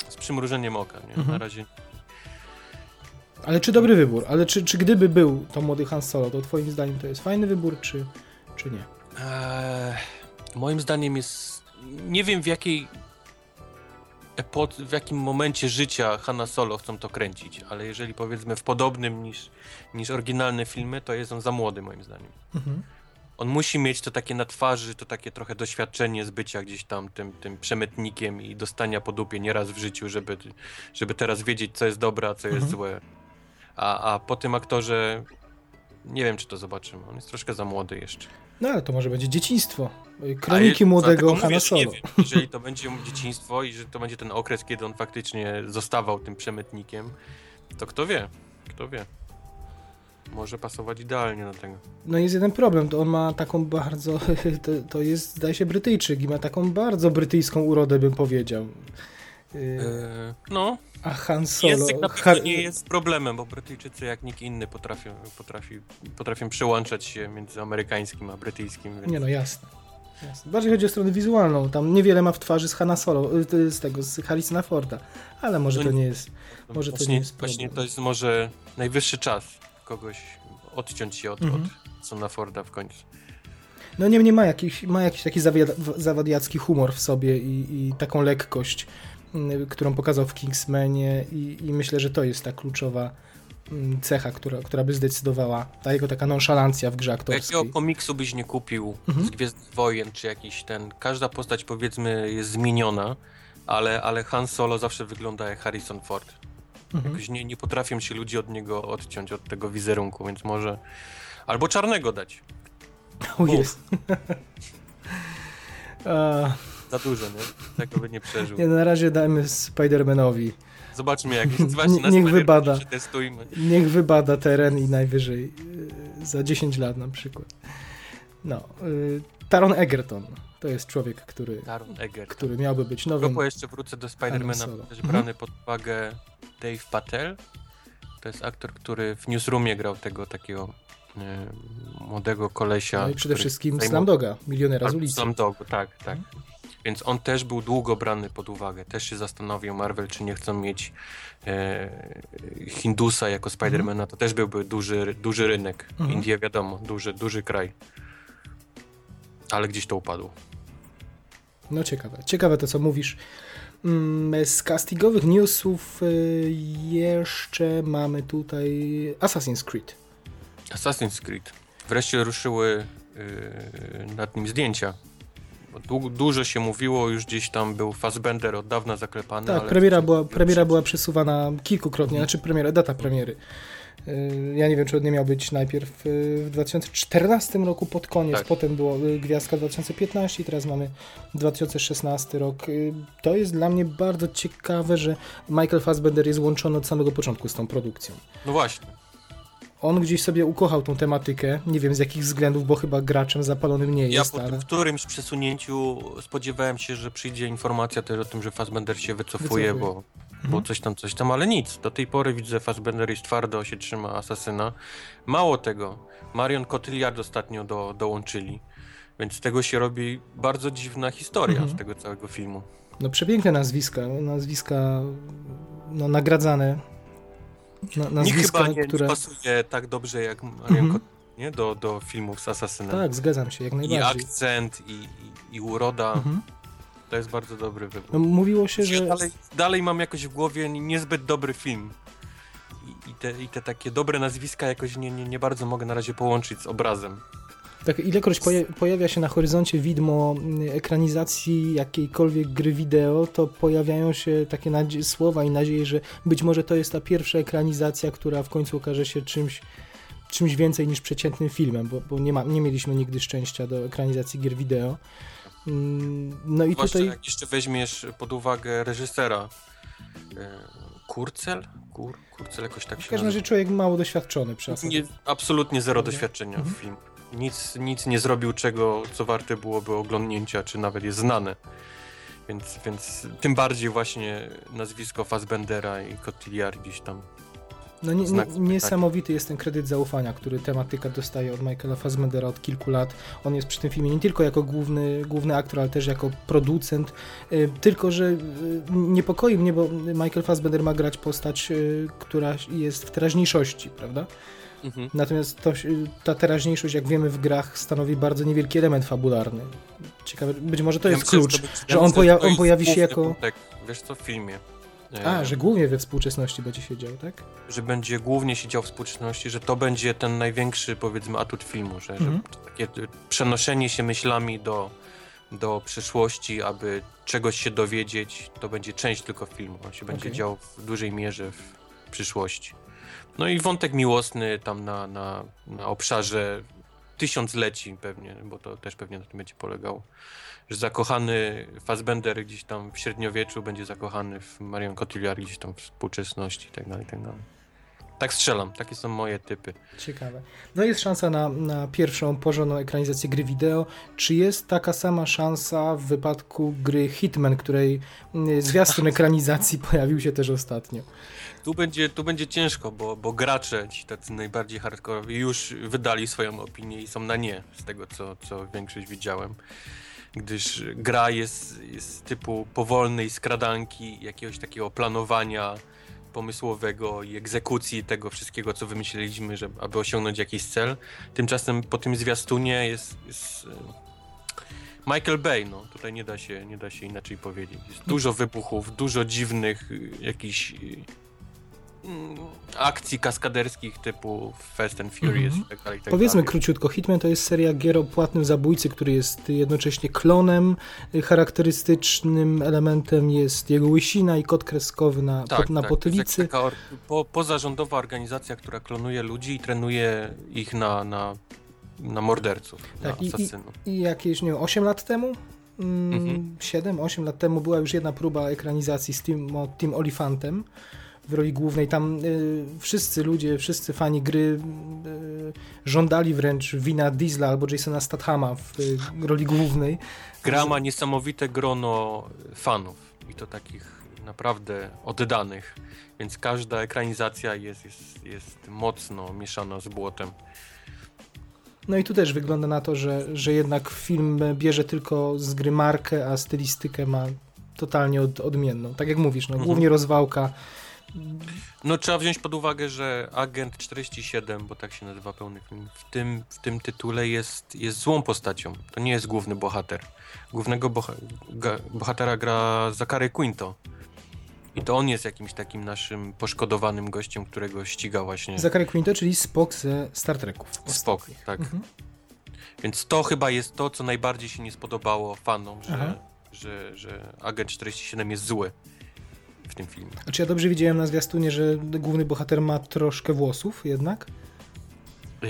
z przymrużeniem oka. Nie? Mhm. Na razie Ale czy dobry wybór? Ale czy, czy gdyby był to młody Han Solo, to twoim zdaniem to jest fajny wybór, czy, czy nie? Eee, moim zdaniem jest. Nie wiem w jakiej. Epo, w jakim momencie życia Hanna Solo chcą to kręcić, ale jeżeli powiedzmy w podobnym niż, niż oryginalne filmy, to jest on za młody moim zdaniem. Mhm. On musi mieć to takie na twarzy, to takie trochę doświadczenie z bycia gdzieś tam tym, tym przemytnikiem i dostania po dupie nieraz w życiu, żeby, żeby teraz wiedzieć, co jest dobre, a co jest Mhm. złe. A, a po tym aktorze nie wiem, czy to zobaczymy. On jest troszkę za młody jeszcze. No ale to może będzie dzieciństwo. Kroniki je- młodego Solo. Nie wiem, jeżeli to (laughs) będzie dzieciństwo i że to będzie ten okres, kiedy on faktycznie zostawał tym przemytnikiem, to kto wie? Kto wie? Może pasować idealnie do tego. No jest jeden problem, to on ma taką bardzo, (laughs) to, to jest zdaje się Brytyjczyk i ma taką bardzo brytyjską urodę bym powiedział. Y, Eee, no, A Han Solo... język na pewno nie jest problemem, bo Brytyjczycy jak nikt inny potrafią, potrafi, potrafią przełączać się między amerykańskim a brytyjskim. Więc... Nie no, jasne. jasne. Bardziej chodzi o stronę wizualną. Tam niewiele ma w twarzy z Hanna Solo, y, z tego, z Harrisona Forda. Ale może No to nie- jest... może to właśnie, nie jest Właśnie to jest może najwyższy czas kogoś odciąć się od, Mhm. od Sona Forda w końcu. No niemniej ma jakiś, ma jakiś taki zawadiacki humor w sobie i, i taką lekkość, mm, którą pokazał w Kingsmanie i, i myślę, że to jest ta kluczowa mm, cecha, która, która by zdecydowała, ta jego taka nonszalancja w grze Jakiego aktorskiej. komiksu byś nie kupił Mhm. z Gwiezdnych Wojen, czy jakiś ten, każda postać powiedzmy jest zmieniona, ale, ale Han Solo zawsze wygląda jak Harrison Ford. Mhm. Jakoś nie, nie potrafią się ludzie od niego odciąć, od tego wizerunku, więc może... Albo czarnego dać. (laughs) O jest. (laughs) Za dużo, nie? Tego by nie przeżył. nie, na razie dajmy Spider-Manowi. Zobaczmy jak (laughs) jest. Właśnie na Niech wybada. Przetestujmy. Niech wybada teren i najwyżej y, za 10 lat na przykład. No, y, Taron Egerton to jest człowiek, który, Eger. który miałby być nowym Propos jeszcze wrócę do Spidermana, też Mhm. brany pod uwagę Dave Patel. To jest aktor, który w Newsroomie grał tego takiego e, młodego kolesia. No i przede wszystkim zajmował- Slamdoga, milionera z Albo ulicy. Slumdogu, tak, tak. Mhm. Więc on też był długo brany pod uwagę. Też się zastanowił Marvel, czy nie chcą mieć e, Hindusa jako Spidermana. To też byłby duży, duży rynek. Mhm. Indie wiadomo, duży, duży kraj. Ale gdzieś to upadło. No ciekawe, ciekawe to co mówisz. Mm, Z castingowych newsów y, jeszcze mamy tutaj Assassin's Creed. Assassin's Creed. Wreszcie ruszyły yy, nad nim zdjęcia. Dłu- dużo się mówiło, już gdzieś tam był Fassbender od dawna zaklepany. Tak, premiera była, premiera była przesuwana kilkukrotnie, znaczy premiera, data premiery. Y, Ja nie wiem, czy on nie miał być najpierw y, w 2014 roku pod koniec, Tak. potem było y, Gwiazdka 2015 i teraz mamy 2016 rok. To jest dla mnie bardzo ciekawe, że Michael Fassbender jest łączony od samego początku z tą produkcją. No właśnie. On gdzieś sobie ukochał tą tematykę, nie wiem z jakich względów, bo chyba graczem zapalonym nie Ja jest, po ale którymś przesunięciu spodziewałem się, że przyjdzie informacja też o tym, że Fassbender się wycofuje, Wycofuje. bo bo coś tam, coś tam, ale nic. Do tej pory widzę, Fassbender jest twardo, się trzyma asasyna. Mało tego, Marion Cotillard ostatnio do, dołączyli, więc z tego się robi bardzo dziwna historia Mhm. z tego całego filmu. No przepiękne nazwiska, nazwiska no, nagradzane. Na, Nikt nazwiska, chyba nie które... pasuje tak dobrze jak Marion Mhm. Nie? Do, do filmów z asasynem. Tak, zgadzam się, jak I najbardziej. akcent, i, i, i uroda, Mhm. To jest bardzo dobry wybór. No, mówiło się, że... Dalej, dalej mam jakoś w głowie niezbyt dobry film. I, i, te, I te takie dobre nazwiska jakoś nie, nie, nie bardzo mogę na razie połączyć z obrazem. Tak, ilekroć poja- pojawia się na horyzoncie widmo mm, ekranizacji jakiejkolwiek gry wideo, to pojawiają się takie słowa i nadzieje, że być może to jest ta pierwsza ekranizacja, która w końcu okaże się czymś, czymś więcej niż przeciętnym filmem, bo, bo nie, ma, nie mieliśmy nigdy szczęścia do ekranizacji gier wideo. Mm, No i Zwłaszcza tutaj jak jeszcze weźmiesz pod uwagę reżysera. E, Kurcel? Kur, Kurcel jakoś tak w się każdym razie człowiek mało doświadczony przez Nie, absolutnie zero Prawda? doświadczenia Mhm. w film. Nic, nic nie zrobił czego, co warte byłoby oglądnięcia, czy nawet jest znane. Więc, więc tym bardziej właśnie nazwisko Fassbendera i Cotillard gdzieś tam No nie, nie, zapytania. niesamowity jest ten kredyt zaufania, który tematyka dostaje od Michaela Fassbendera od kilku lat. On jest przy tym filmie nie tylko jako główny, główny aktor, ale też jako producent. Y, Tylko, że y, niepokoi mnie, bo Michael Fassbender ma grać postać, y, która jest w teraźniejszości, prawda? Mhm. Natomiast to, ta teraźniejszość, jak wiemy w grach, stanowi bardzo niewielki element fabularny. Ciekawe, być może to Ja jest klucz, że on, poja- on pojawi się jako... wątek, wiesz co, w filmie. E, A, że głównie we współczesności będzie się dział, tak? że będzie głównie siedział w współczesności, że to będzie ten największy, powiedzmy, atut filmu, że, Mhm. że takie e, przenoszenie się myślami do, do przyszłości, aby czegoś się dowiedzieć, to będzie część tylko filmu. On się będzie Okej. dział w dużej mierze w przyszłości. No i wątek miłosny tam na, na, na obszarze tysiącleci pewnie, bo to też pewnie na tym będzie polegało. Że zakochany Fassbender gdzieś tam w średniowieczu będzie zakochany w Marion Cotillard gdzieś tam w współczesności i tak dalej, i tak dalej. Tak strzelam, takie są moje typy. Ciekawe. No jest szansa na, na pierwszą porządną ekranizację gry wideo. Czy jest taka sama szansa w wypadku gry Hitman, której mm, zwiastun ekranizacji (laughs) pojawił się też ostatnio? Tu będzie, tu będzie ciężko, bo, bo gracze, ci tacy najbardziej hardkorowi, już wydali swoją opinię i są na nie, z tego co, co większość widziałem. Gdyż gra jest, jest typu powolnej skradanki, jakiegoś takiego planowania pomysłowego i egzekucji tego wszystkiego, co wymyśliliśmy, żeby, aby osiągnąć jakiś cel. Tymczasem po tym zwiastunie jest, jest e, Michael Bay, no tutaj nie da się, nie da się inaczej powiedzieć. Jest dużo wybuchów, dużo dziwnych y, jakichś mm, akcji kaskaderskich typu Fast and Furious Mhm. i tak dalej. i tak Powiedzmy dalej. króciutko, Hitman to jest seria gier o płatnym zabójcy, który jest jednocześnie klonem. Charakterystycznym elementem jest jego łysina i kod kreskowy na, Tak, po, na tak, potylicy. jak taka or- po, pozarządowa organizacja, która klonuje ludzi i trenuje ich na, na, na morderców, Tak, i- na i- asasynów. I jakieś, nie wiem, 8 lat temu? Mm, Mhm. 7-8 lat temu była już jedna próba ekranizacji z Tim, Tim Olifantem w roli głównej. Tam y, wszyscy ludzie, wszyscy fani gry y, żądali wręcz wina Diesla albo Jasona Stathama w y, roli głównej. Gra ma niesamowite grono fanów i to takich naprawdę oddanych, więc każda ekranizacja jest, jest, jest mocno mieszana z błotem. No i tu też wygląda na to, że, że jednak film bierze tylko z gry markę, a stylistykę ma totalnie od, odmienną. Tak jak mówisz, no, Mhm. głównie rozwałka. No trzeba wziąć pod uwagę, że Agent 47, bo tak się nazywa pełny film, w tym, w tym tytule jest, jest złą postacią. To nie jest główny bohater. Głównego boha ga- bohatera gra Zachary Quinto. I to on jest jakimś takim naszym poszkodowanym gościem, którego ściga właśnie Zachary Quinto, czyli Spock ze Star Treków. Spock. Tak. Mhm. Więc to chyba jest to, co najbardziej się nie spodobało fanom, Aha. że, że, że Agent 47 jest zły w tym filmie. A czy ja dobrze widziałem na zwiastunie, że główny bohater ma troszkę włosów jednak? Yy,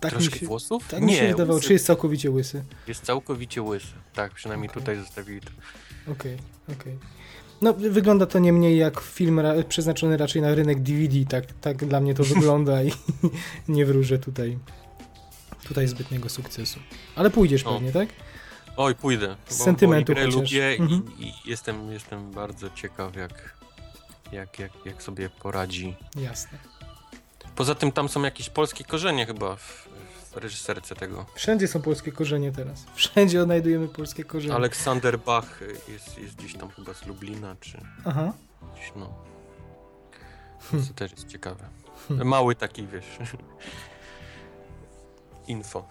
Tak troszkę się, włosów? Tak mi się wydawało, łysy. czy jest całkowicie łysy. Jest całkowicie łysy. Tak, przynajmniej Okej. tutaj zostawili to. Okej, okej. No, wygląda to nie mniej jak film ra przeznaczony raczej na rynek DVD, tak, tak dla mnie to (laughs) wygląda i (laughs) nie wróżę tutaj, tutaj zbytniego sukcesu. Ale pójdziesz O. pewnie, tak? Oj, pójdę. Z bo, sentymentu bo i grę chociaż. lubię Mhm. i, i jestem, jestem bardzo ciekaw, jak, jak, jak, jak sobie poradzi. Jasne. Poza tym tam są jakieś polskie korzenie chyba w, w reżyserce tego. Wszędzie są polskie korzenie teraz. (laughs) Wszędzie odnajdujemy polskie korzenie. Aleksander Bach jest, jest gdzieś tam chyba z Lublina, czy Aha. gdzieś, no. Więc To też jest ciekawe. Mały taki, wiesz, (laughs) info.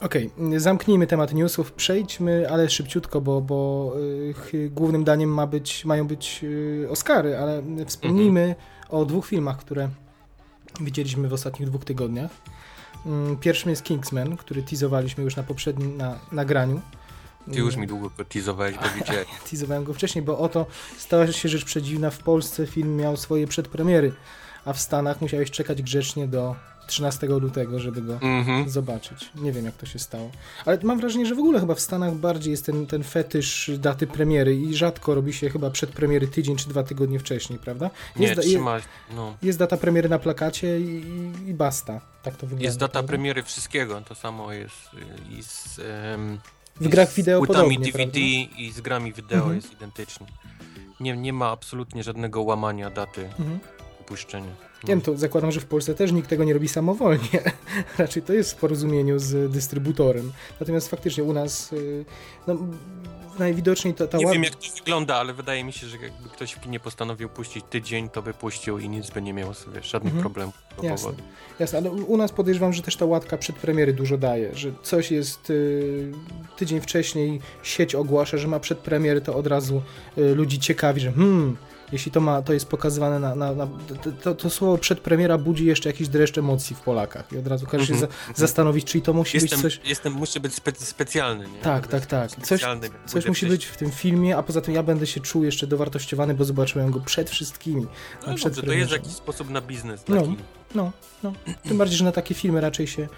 Okej, zamknijmy temat newsów, przejdźmy, ale szybciutko, bo, bo y, głównym daniem ma być, mają być y, Oscary, ale wspomnijmy o dwóch filmach, które widzieliśmy w ostatnich dwóch tygodniach. Mm, Pierwszym jest Kingsman, który teasowaliśmy już na poprzednim na, nagraniu. Ty już mi długo go teasowałeś, bo widziałem. (laughs) Teasowałem go wcześniej, bo oto stała się rzecz przedziwna. W Polsce film miał swoje przedpremiery, a w Stanach musiałeś czekać grzecznie do 13 lutego, żeby go Mhm. zobaczyć. Nie wiem, jak to się stało. Ale mam wrażenie, że w ogóle chyba w Stanach bardziej jest ten, ten fetysz daty premiery i rzadko robi się chyba przedpremiery tydzień czy dwa tygodnie wcześniej, prawda? Nie, Jest, da- trzyma, no. jest data premiery na plakacie i, i- i basta. Tak to wygląda. Jest data prawda? premiery wszystkiego, to samo jest y, i z... em, W grach wideo z płytami DVD prawda? i z grami wideo Mhm. jest identycznie. Nie, nie ma absolutnie żadnego łamania daty Mhm. Nie wiem, to zakładam, że w Polsce też nikt tego nie robi samowolnie. (laughs) Raczej to jest w porozumieniu z dystrybutorem. Natomiast faktycznie u nas y, no, najwidoczniej ta, ta Nie ład- wiem jak to wygląda, ale wydaje mi się, że jakby ktoś w kinie postanowił puścić tydzień, to by puścił i nic by nie miało sobie żadnych Mhm. problemów. Jasne. powodu. Jasne, ale u u nas podejrzewam, że też ta łatka przedpremiery dużo daje, że coś jest y, tydzień wcześniej, sieć ogłasza, że ma przedpremiery, to od razu y, ludzi ciekawi, że hmm, jeśli to ma, to jest pokazywane na, na, na to, to, słowo przedpremiera budzi jeszcze jakiś dreszcz emocji w Polakach i od razu każe się za, Mhm. zastanowić, czyli to musi Jestem, być coś, jestem, muszę być spe specjalny, nie? Tak, tak, tak. Coś- coś musi być w tym filmie, a poza tym ja będę się czuł jeszcze dowartościowany, bo zobaczyłem go przed wszystkimi. No na dobrze, to jest jakiś sposób na biznes No. taki. No, no. Tym bardziej, że na takie filmy raczej się,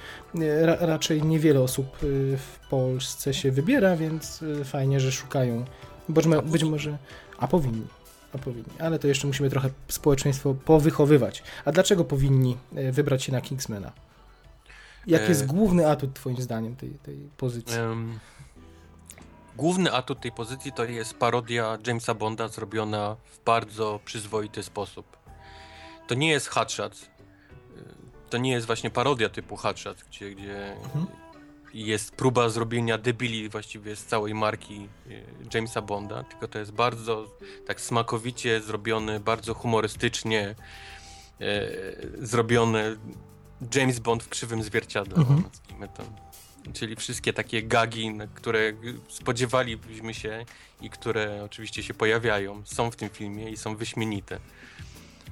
ra, raczej niewiele osób y, w Polsce się wybiera, więc y, fajnie, że szukają. Być, być może, a powinni, a powinni, ale to jeszcze musimy trochę społeczeństwo powychowywać. A dlaczego powinni e, wybrać się na Kingsmana? Jaki E, jest główny atut twoim zdaniem tej, tej pozycji? Główny atut tej pozycji to jest parodia Jamesa Bonda zrobiona w bardzo przyzwoity sposób. To nie jest Hotshot. y, To nie jest właśnie parodia typu Hotshot, gdzie, gdzie Mhm. Jest próba zrobienia debili właściwie z całej marki y, Jamesa Bonda, tylko to jest bardzo tak smakowicie zrobione, bardzo humorystycznie e, zrobione James Bond w krzywym zwierciadle, Mhm. nazwijmy to. Czyli wszystkie takie gagi, które spodziewalibyśmy się i które oczywiście się pojawiają, są w tym filmie i są wyśmienite.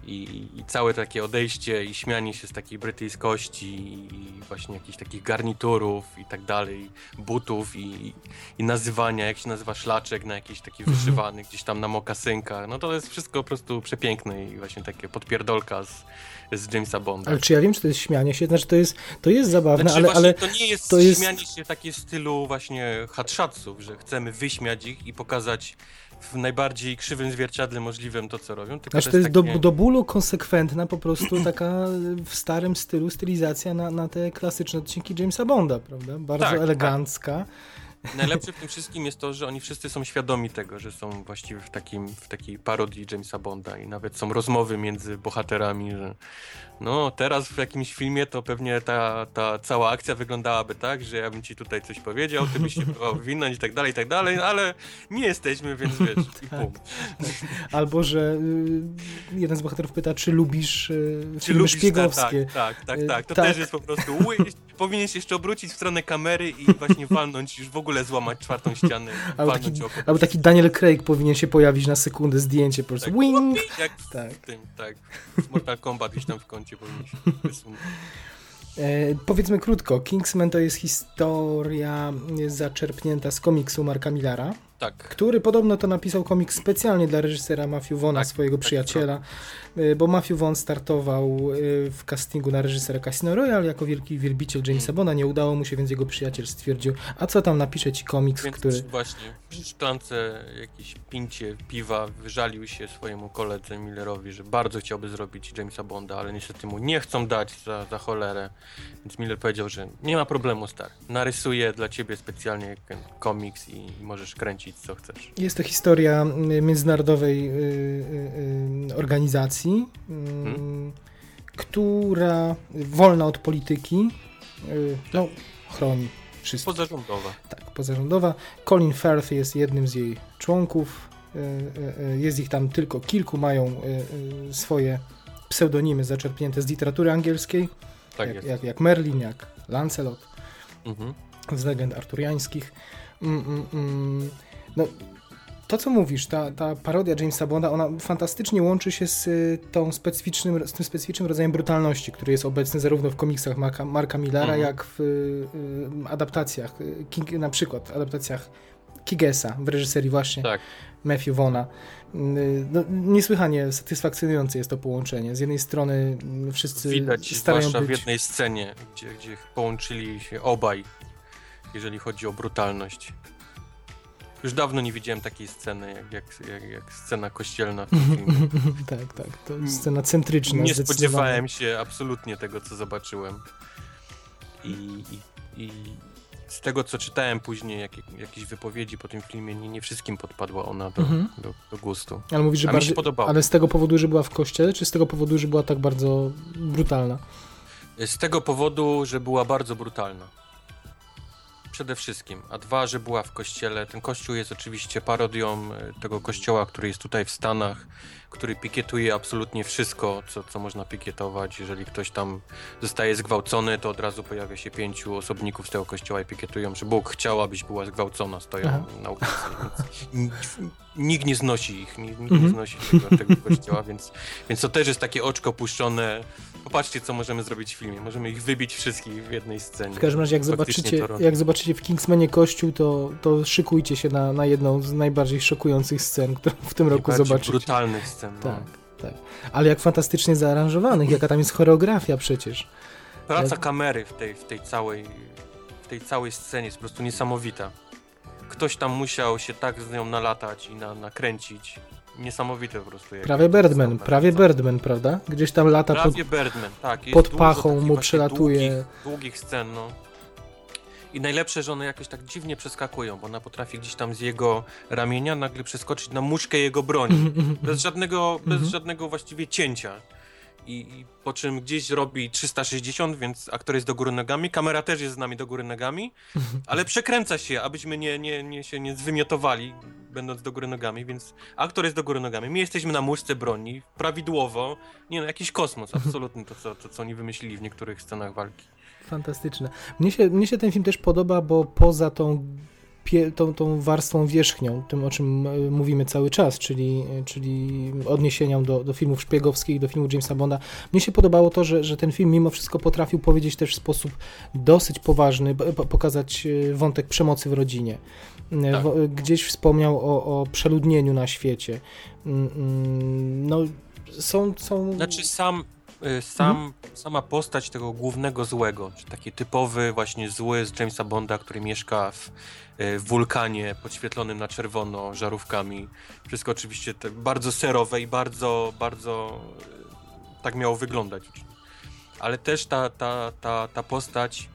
I, I całe takie odejście i śmianie się z takiej brytyjskości i właśnie jakichś takich garniturów i tak dalej, butów i, i nazywania, jak się nazywa szlaczek na jakiś taki Mhm. wyszywany gdzieś tam na mokasynkach. No to jest wszystko po prostu przepiękne i właśnie takie podpierdolka z, z Jamesa Bonda. Ale czy ja wiem, czy to jest śmianie się? Znaczy, to jest, to jest zabawne, Znaczy, ale, ale to nie jest to jest- śmianie się takie w stylu właśnie hatszatsów, że chcemy wyśmiać ich i pokazać w najbardziej krzywym zwierciadle możliwym to, co robią. Tylko Znaczy to jest takie... do, do bólu konsekwentna po prostu (clears throat) taka w starym stylu stylizacja na, na te klasyczne odcinki Jamesa Bonda, prawda? Bardzo Tak, tak. elegancka. Najlepsze w tym (laughs) wszystkim jest to, że oni wszyscy są świadomi tego, że są właściwie w, takim, w takiej parodii Jamesa Bonda i nawet są rozmowy między bohaterami, że no teraz w jakimś filmie to pewnie ta, ta cała akcja wyglądałaby tak, że ja bym ci tutaj coś powiedział, ty byś się (laughs) próbował wywinąć i tak dalej, i tak dalej, ale nie jesteśmy, więc (laughs) wiesz, i Tak. Albo, że y, jeden z bohaterów pyta, czy lubisz y, Czy filmy lubisz te- szpiegowskie. Tak, tak, tak, Y, tak. To tak. też jest po prostu. (laughs) Powinien się jeszcze obrócić w stronę kamery i właśnie walnąć, już w ogóle złamać czwartą ścianę. Albo taki, oko. albo taki Daniel Craig powinien się pojawić na sekundę, zdjęcie po prostu. Tak. Wing! Jak Tak. w tym, tak. Mortal Kombat gdzieś tam w kącie się (laughs) wysunąć. E, powiedzmy krótko, Kingsman to jest historia y, zaczerpnięta z komiksu Marka Millara. Tak. który podobno to napisał komiks specjalnie dla reżysera Matthew Vaughna, Tak, swojego tak, przyjaciela, y, bo Matthew Vaughn startował y, w castingu na reżysera Casino Royale jako wielki wielbiciel Jamesa Bonda, nie udało mu się, więc jego przyjaciel stwierdził, a co tam napisze ci komiks, Więc który... właśnie przy szklance jakieś pincie piwa wyżalił się swojemu koledze Millerowi, że bardzo chciałby zrobić Jamesa Bonda, ale niestety mu nie chcą dać za, za cholerę. Więc Miller powiedział, że nie ma problemu, stary. Narysuję dla ciebie specjalnie komiks i, i możesz kręcić co chcesz. Jest to historia y, międzynarodowej y, y, organizacji, Hmm? która wolna od polityki, no, chroni wszystkich. Pozarządowa. Tak, pozarządowa. Colin Firth jest jednym z jej członków. Jest ich tam tylko kilku, mają swoje pseudonimy zaczerpnięte z literatury angielskiej, Tak jak, jak, jak Merlin, jak Lancelot. Mhm. z legend arturiańskich. Mm, mm, mm. No, to, co mówisz, ta, ta parodia Jamesa Bonda, ona fantastycznie łączy się z, y, tą specyficznym, z tym specyficznym rodzajem brutalności, który jest obecny zarówno w komiksach Marka, Marka Millera, Mhm. jak w y, y, adaptacjach, y, King, na przykład adaptacjach Kigesa w reżyserii właśnie Tak. Matthew Vona. No, niesłychanie satysfakcjonujące jest to połączenie. Z jednej strony wszyscy Widać, starają w być... jednej scenie, gdzie, gdzie połączyli się obaj, jeżeli chodzi o brutalność. Już dawno nie widziałem takiej sceny, jak, jak, jak, jak scena kościelna w tym (laughs) filmie. tak, tak. To scena centryczna. Nie spodziewałem się absolutnie tego, co zobaczyłem. I, i, i z tego, co czytałem później, jak, jakieś wypowiedzi po tym filmie, nie, nie wszystkim podpadła ona do, Mhm. do, do gustu. Ale mówisz, że A mi się bardziej, podobało. ale z tego powodu, że była w kościele, czy z tego powodu, że była tak bardzo brutalna? Z tego powodu, że była bardzo brutalna. Przede wszystkim. A dwa, że była w kościele. Ten kościół jest oczywiście parodią e, tego kościoła, który jest tutaj w Stanach, który pikietuje absolutnie wszystko, co, co można pikietować. Jeżeli ktoś tam zostaje zgwałcony, to od razu pojawia się pięciu osobników z tego kościoła i pikietują, że Bóg chciał, abyś była zgwałcona. Stoją Aha. na ulicy. Nikt nie znosi ich, nikt, nikt Mhm. nie znosi tego, tego kościoła, więc, więc to też jest takie oczko puszczone. Popatrzcie, co możemy zrobić w filmie. Możemy ich wybić wszystkich w jednej scenie. W każdym razie, jak Faktycznie zobaczycie, jak zobaczycie w Kingsmanie kościół, to, to szykujcie się na, na jedną z najbardziej szokujących scen, którą w tym roku zobaczycie. brutalnych scen. No. Tak, tak. Ale jak fantastycznie zaaranżowanych, jaka tam jest choreografia przecież. Praca Jak- kamery w tej, w tej całej w tej całej scenie jest po prostu niesamowita. Ktoś tam musiał się tak z nią nalatać i na, nakręcić. Niesamowite po prostu. Prawie Birdman, prawie. Birdman, prawda? Gdzieś tam lata pod... Prawie Birdman, tak. Pod pachą mu przelatuje. Długich, długich scen, no. I najlepsze, że one jakoś tak dziwnie przeskakują, bo ona potrafi gdzieś tam z jego ramienia nagle przeskoczyć na muszkę jego broni. Bez żadnego, bez Mhm. żadnego właściwie cięcia. I, I po czym gdzieś robi 360, więc aktor jest do góry nogami, kamera też jest z nami do góry nogami, ale przekręca się, abyśmy nie, nie, nie się nie zwymiotowali, będąc do góry nogami, więc aktor jest do góry nogami. My jesteśmy na muszce broni, prawidłowo. Nie no, jakiś kosmos, absolutny to, co, to, co oni wymyślili w niektórych scenach walki. Fantastyczne. Mnie się, mnie się ten film też podoba, bo poza tą, tą, tą warstwą wierzchnią, tym o czym e, mówimy cały czas, czyli, e, czyli odniesieniom do, do filmów szpiegowskich, do filmu Jamesa Bonda, mnie się podobało to, że, że ten film mimo wszystko potrafił powiedzieć też w sposób dosyć poważny, pokazać e, wątek przemocy w rodzinie. Tak. Gdzieś wspomniał o, o przeludnieniu na świecie. Mm, mm, No, są... są... Znaczy sam, y, sam sama postać tego głównego złego, czy taki typowy właśnie zły z Jamesa Bonda, który mieszka w, y, w wulkanie podświetlonym na czerwono żarówkami. Wszystko oczywiście bardzo serowe i bardzo, bardzo y, tak miało wyglądać. Ale też ta, ta, ta, ta postać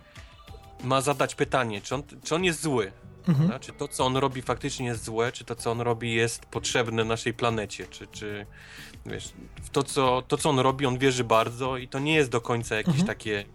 ma zadać pytanie, czy on, czy on jest zły? Mhm. Czy to, co on robi, faktycznie jest złe, czy to, co on robi, jest potrzebne naszej planecie, czy, czy wiesz, w to co, to, co on robi, on wierzy bardzo i to nie jest do końca jakieś Mhm. takie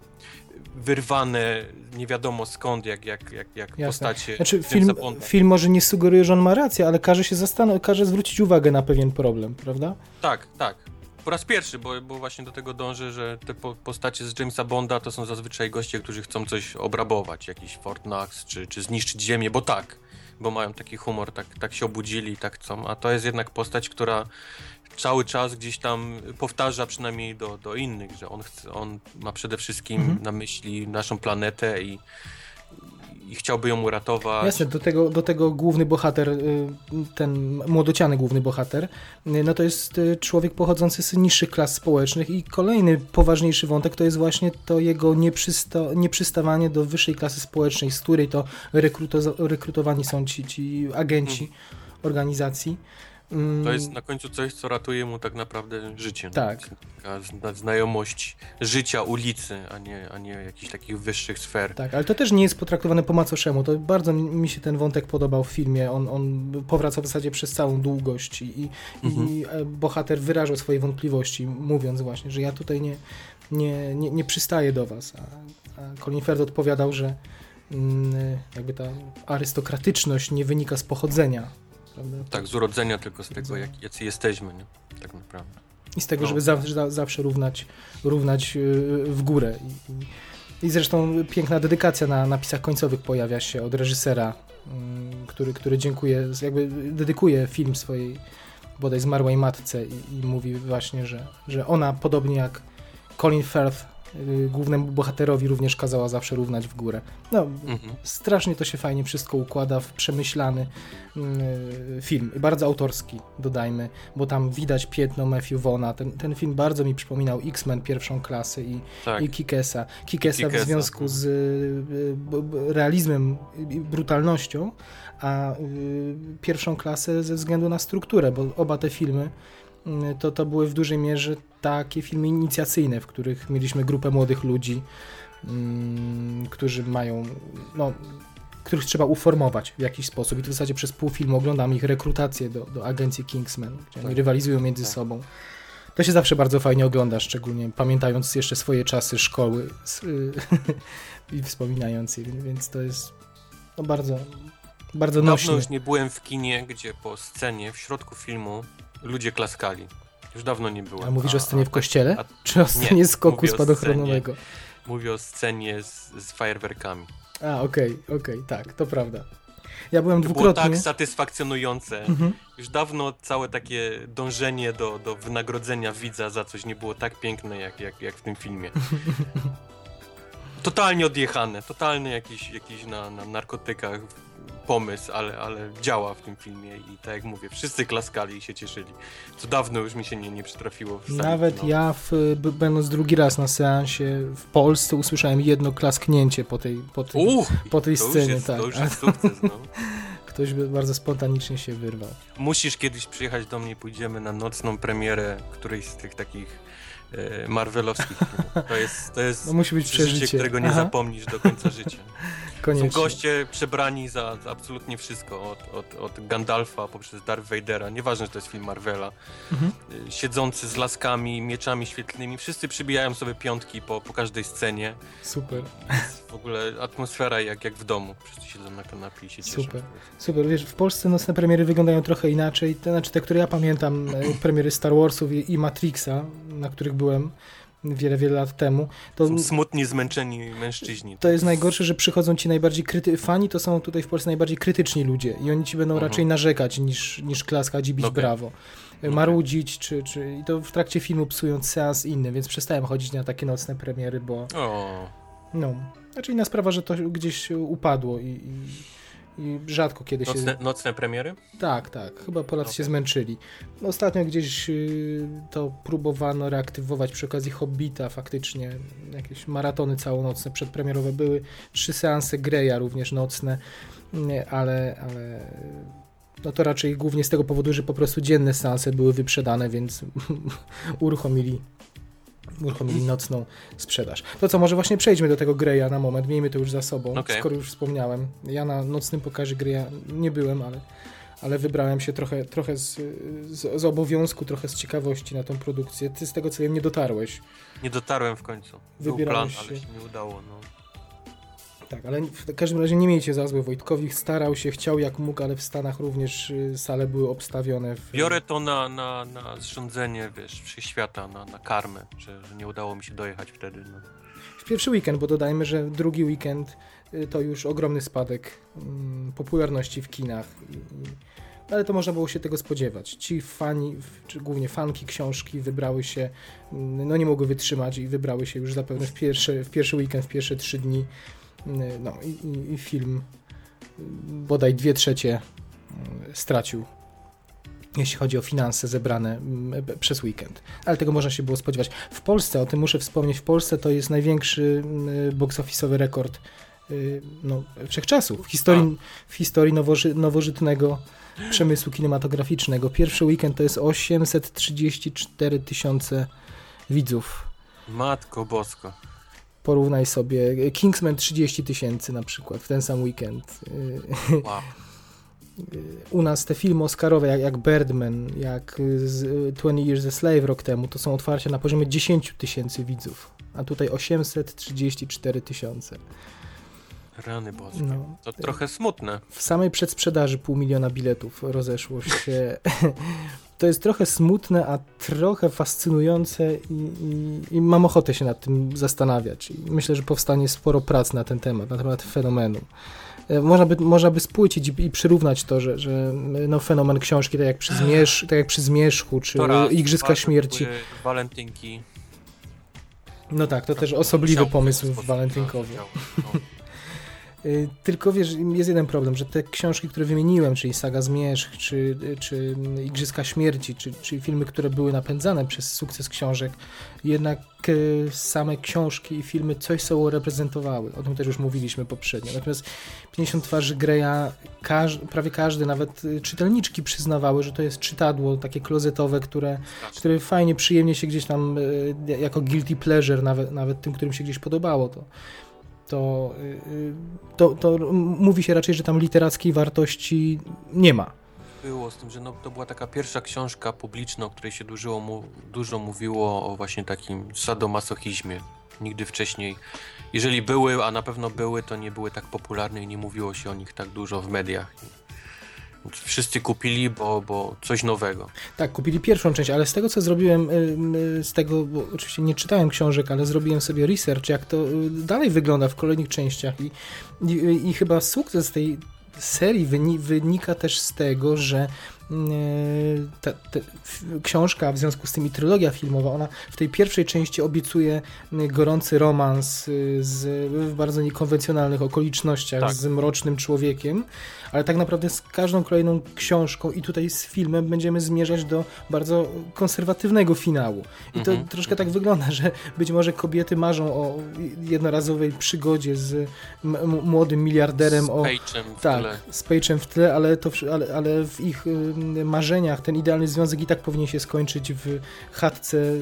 wyrwane, nie wiadomo skąd, jak, jak, jak, jak Jasne. postacie Znaczy, film, film może nie sugeruje, że on ma rację, ale każe się zastanowić, każe zwrócić uwagę na pewien problem, prawda? Tak, tak. Po raz pierwszy, bo, bo właśnie do tego dążę, że te po, postacie z Jamesa Bonda to są zazwyczaj goście, którzy chcą coś obrabować, jakiś Fort Knox, czy, czy zniszczyć ziemię, bo tak, bo mają taki humor, tak, tak się obudzili, tak chcą, a to jest jednak postać, która cały czas gdzieś tam powtarza przynajmniej do, do innych, że on, chce, on ma przede wszystkim Mhm. na myśli naszą planetę i, i chciałby ją uratować. Jasne, do tego, do tego główny bohater, y, ten młodociany główny bohater, y, no to jest y, człowiek pochodzący z niższych klas społecznych i kolejny poważniejszy wątek to jest właśnie to jego nieprzysta nieprzystawanie do wyższej klasy społecznej, z której to rekruto rekrutowani są ci, ci agenci organizacji. Mm, To jest na końcu coś, co ratuje mu tak naprawdę życie. no. Tak. Taka zna- znajomość życia ulicy, a nie, a nie jakichś takich wyższych sfer. Tak, ale to też nie jest potraktowane po macoszemu. To bardzo mi- się ten wątek podobał w filmie. On, on powraca w zasadzie przez całą długość i, i, Mhm. i e, bohater wyrażał swoje wątpliwości, mówiąc właśnie, że ja tutaj nie, nie, nie, nie przystaję do was. A, a Colin Firth odpowiadał, że mm, jakby ta arystokratyczność nie wynika z pochodzenia. Prawda? Tak, z urodzenia, tylko z tego, jak, jacy jesteśmy, nie? Tak naprawdę. I z tego, No. żeby zawsze, za- zawsze równać, równać yy, w górę. I, i, zresztą piękna dedykacja na napisach końcowych pojawia się od reżysera, mm, który, który dziękuję, jakby dedykuje film swojej bodaj zmarłej matce i, i mówi właśnie, że, że ona podobnie jak Colin Firth głównemu bohaterowi również kazała zawsze równać w górę. No, Mhm. strasznie to się fajnie wszystko układa w przemyślany mm, film. I bardzo autorski, dodajmy, bo tam widać piętno Matthew Vona. Ten, ten film bardzo mi przypominał X-Men pierwszą klasę i, Tak. i Kikesa. Kikesa w związku mhm. z y, realizmem i brutalnością, a y, pierwszą klasę ze względu na strukturę, bo oba te filmy y, to, to były w dużej mierze takie filmy inicjacyjne, w których mieliśmy grupę młodych ludzi, mm, którzy mają, no, których trzeba uformować w jakiś sposób i to w zasadzie przez pół filmu oglądam ich rekrutację do, do agencji Kingsman, gdzie oni Tak. rywalizują między Tak. sobą. To się zawsze bardzo fajnie ogląda, szczególnie pamiętając jeszcze swoje czasy szkoły (laughs) i wspominając je, więc to jest no, bardzo, bardzo Dawno nośne. już nie byłem w kinie, gdzie po scenie, w środku filmu, ludzie klaskali. Już dawno nie byłem. A mówisz o scenie w kościele? a- (laughs) Czy o scenie skoku mówię o spadochronowego? Mówię o scenie z, z fajerwerkami. A, okej, okej, tak, to prawda. Ja byłem To było dwukrotnie. tak satysfakcjonujące. Mhm. Już dawno całe takie dążenie do, do wynagrodzenia widza za coś nie było tak piękne jak, jak, jak w tym filmie. (laughs) Totalnie odjechane, totalny jakiś, jakiś na, na narkotykach pomysł, ale, ale działa w tym filmie i tak jak mówię, wszyscy klaskali i się cieszyli. Co dawno już mi się nie, nie przytrafiło Nawet kinowej. ja, w, będąc drugi raz na seansie w Polsce, usłyszałem jedno klasknięcie po tej, po tej, Uch, po tej scenie. jest, tak. To już jest sukces, no. (laughs) Ktoś by bardzo spontanicznie się wyrwał. Musisz kiedyś przyjechać do mnie, pójdziemy na nocną premierę którejś z tych takich e, marvelowskich. To jest, to jest (laughs) No musi być przeżycie, przeżycie. którego nie Aha, zapomnisz do końca życia. (laughs) Koniecznie. Są goście przebrani za, za absolutnie wszystko, od, od, od Gandalfa poprzez Darth Vadera, nieważne, że to jest film Marvela, Mhm. siedzący z laskami, mieczami świetlnymi, wszyscy przybijają sobie piątki po, po każdej scenie. Super. Jest w ogóle atmosfera jak, jak w domu, wszyscy siedzą na kanapie i się cieszą. Super. Super, wiesz, w Polsce nocne premiery wyglądają trochę inaczej. To znaczy te, które ja pamiętam, e, premiery Star Warsów i, i Matrixa, na których byłem wiele, wiele lat temu, to, Są smutni, zmęczeni mężczyźni. to jest najgorsze, że przychodzą ci najbardziej kryty... Fani to są tutaj w Polsce najbardziej krytyczni ludzie i oni ci będą Mhm. raczej narzekać niż, niż klaskać i bić Okej. brawo. Marudzić, czy, czy... I to w trakcie filmu psując seans inny, więc przestałem chodzić na takie nocne premiery, bo O, no... Znaczy inna sprawa, że to gdzieś upadło i, i, i rzadko kiedy się... nocne, nocne premiery? Tak, tak. Chyba Polacy się Okej. zmęczyli. Ostatnio gdzieś y, to próbowano reaktywować przy okazji Hobbita faktycznie. Jakieś maratony całonocne przedpremierowe były. Trzy seanse Greya również nocne, ale, ale no to raczej głównie z tego powodu, że po prostu dzienne seanse były wyprzedane, więc (laughs) uruchomili uruchomili nocną sprzedaż. To co, może właśnie przejdźmy do tego Greya na moment, miejmy to już za sobą, Okej. skoro już wspomniałem. Ja na nocnym pokazie Greya nie byłem, ale, ale wybrałem się trochę, trochę z, z, z obowiązku, trochę z ciekawości na tą produkcję. Ty z tego co wiem nie dotarłeś. Nie dotarłem w końcu. Był plan, Wybierałeś ale się. się nie udało. No. Tak, ale w każdym razie nie miejcie za złe. Wojtkowi starał się, chciał jak mógł, ale w Stanach również y, sale były obstawione. W... Biorę to na, na, na zrządzenie, wiesz, wszechświata, na, na karmę, że, że nie udało mi się dojechać wtedy. No. W pierwszy weekend, bo dodajmy, że drugi weekend y, to już ogromny spadek mm, popularności w kinach. Ale to można było się tego spodziewać. Ci fani, czy głównie fanki książki wybrały się, mm, no nie mogły wytrzymać i wybrały się już zapewne w pierwszy, w pierwszy weekend, w pierwsze trzy dni. Mm, No i, i, film mm, bodaj dwie trzecie mm, stracił jeśli chodzi o finanse zebrane przez weekend. Ale tego można się było spodziewać. W Polsce, o tym muszę wspomnieć, w Polsce to jest największy box office'owy rekord y, no, wszechczasów. W historii, w historii nowoży, nowożytnego przemysłu kinematograficznego. Pierwszy weekend to jest 834 tysiące widzów. Matko bosko. Porównaj sobie. Kingsman 30 tysięcy na przykład w ten sam weekend. Wow. U nas te filmy oscarowe jak, jak Birdman, jak z 20 Years a Slave rok temu, to są otwarcia na poziomie 10 tysięcy widzów, a tutaj 834 tysiące. Rany boskie. No. To trochę smutne. W samej przedsprzedaży pół miliona biletów rozeszło się. (laughs) to jest trochę smutne, a trochę fascynujące i, i, i, mam ochotę się nad tym zastanawiać. I myślę, że powstanie sporo prac na ten temat, na temat fenomenu. E, można by, można by spłycić i, i przyrównać to, że, że no, fenomen książki, tak jak przy, zmierzch, tak jak przy Zmierzchu, czy raz, Igrzyska Śmierci. Walentynki. No tak, to też osobliwy pomysł walentynkowy. No. Y, tylko wiesz, jest jeden problem, że te książki, które wymieniłem, czyli Saga Zmierzch, czy, czy Igrzyska Śmierci, czy, czy filmy, które były napędzane przez sukces książek, jednak y, same książki i filmy coś sobą reprezentowały. O tym też już mówiliśmy poprzednio. Natomiast 50 twarzy Greya, każ, prawie każdy, nawet y, czytelniczki przyznawały, że to jest czytadło takie klozetowe, które, które fajnie, przyjemnie się gdzieś tam jako guilty pleasure, nawet, nawet tym, którym się gdzieś podobało to to, y, to, to mówi się raczej, że tam literackiej wartości nie ma. Było z tym, że no, to była taka pierwsza książka publiczna, o której się dużo, mu, dużo mówiło o właśnie takim sadomasochizmie. Nigdy wcześniej, jeżeli były, a na pewno były, to nie były tak popularne i nie mówiło się o nich tak dużo w mediach. Wszyscy kupili, bo, bo coś nowego. Tak, kupili pierwszą część, ale z tego co zrobiłem, z tego, bo oczywiście nie czytałem książek, ale zrobiłem sobie research, jak to y, dalej wygląda w kolejnych częściach i, i, i chyba sukces tej serii wynika też z tego, że ta, ta, książka, w związku z tym i trylogia filmowa, ona w tej pierwszej części obiecuje gorący romans y, z, w bardzo niekonwencjonalnych okolicznościach tak. z mrocznym człowiekiem, ale tak naprawdę z każdą kolejną książką i tutaj z filmem będziemy zmierzać do bardzo konserwatywnego finału. I to mhm. troszkę tak wygląda, że być może kobiety marzą o jednorazowej przygodzie z młodym miliarderem. Z o, w tak, tle. z Page'em w tle, ale, to, ale, ale w ich y, marzeniach ten idealny związek i tak powinien się skończyć w chatce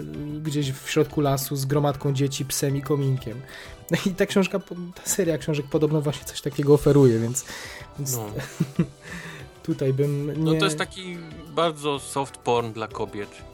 gdzieś w środku lasu z gromadką dzieci, psem i kominkiem. No i ta książka, ta seria książek podobno właśnie coś takiego oferuje, więc, więc no. (laughs) tutaj bym nie... No to jest taki bardzo soft porn dla kobiet.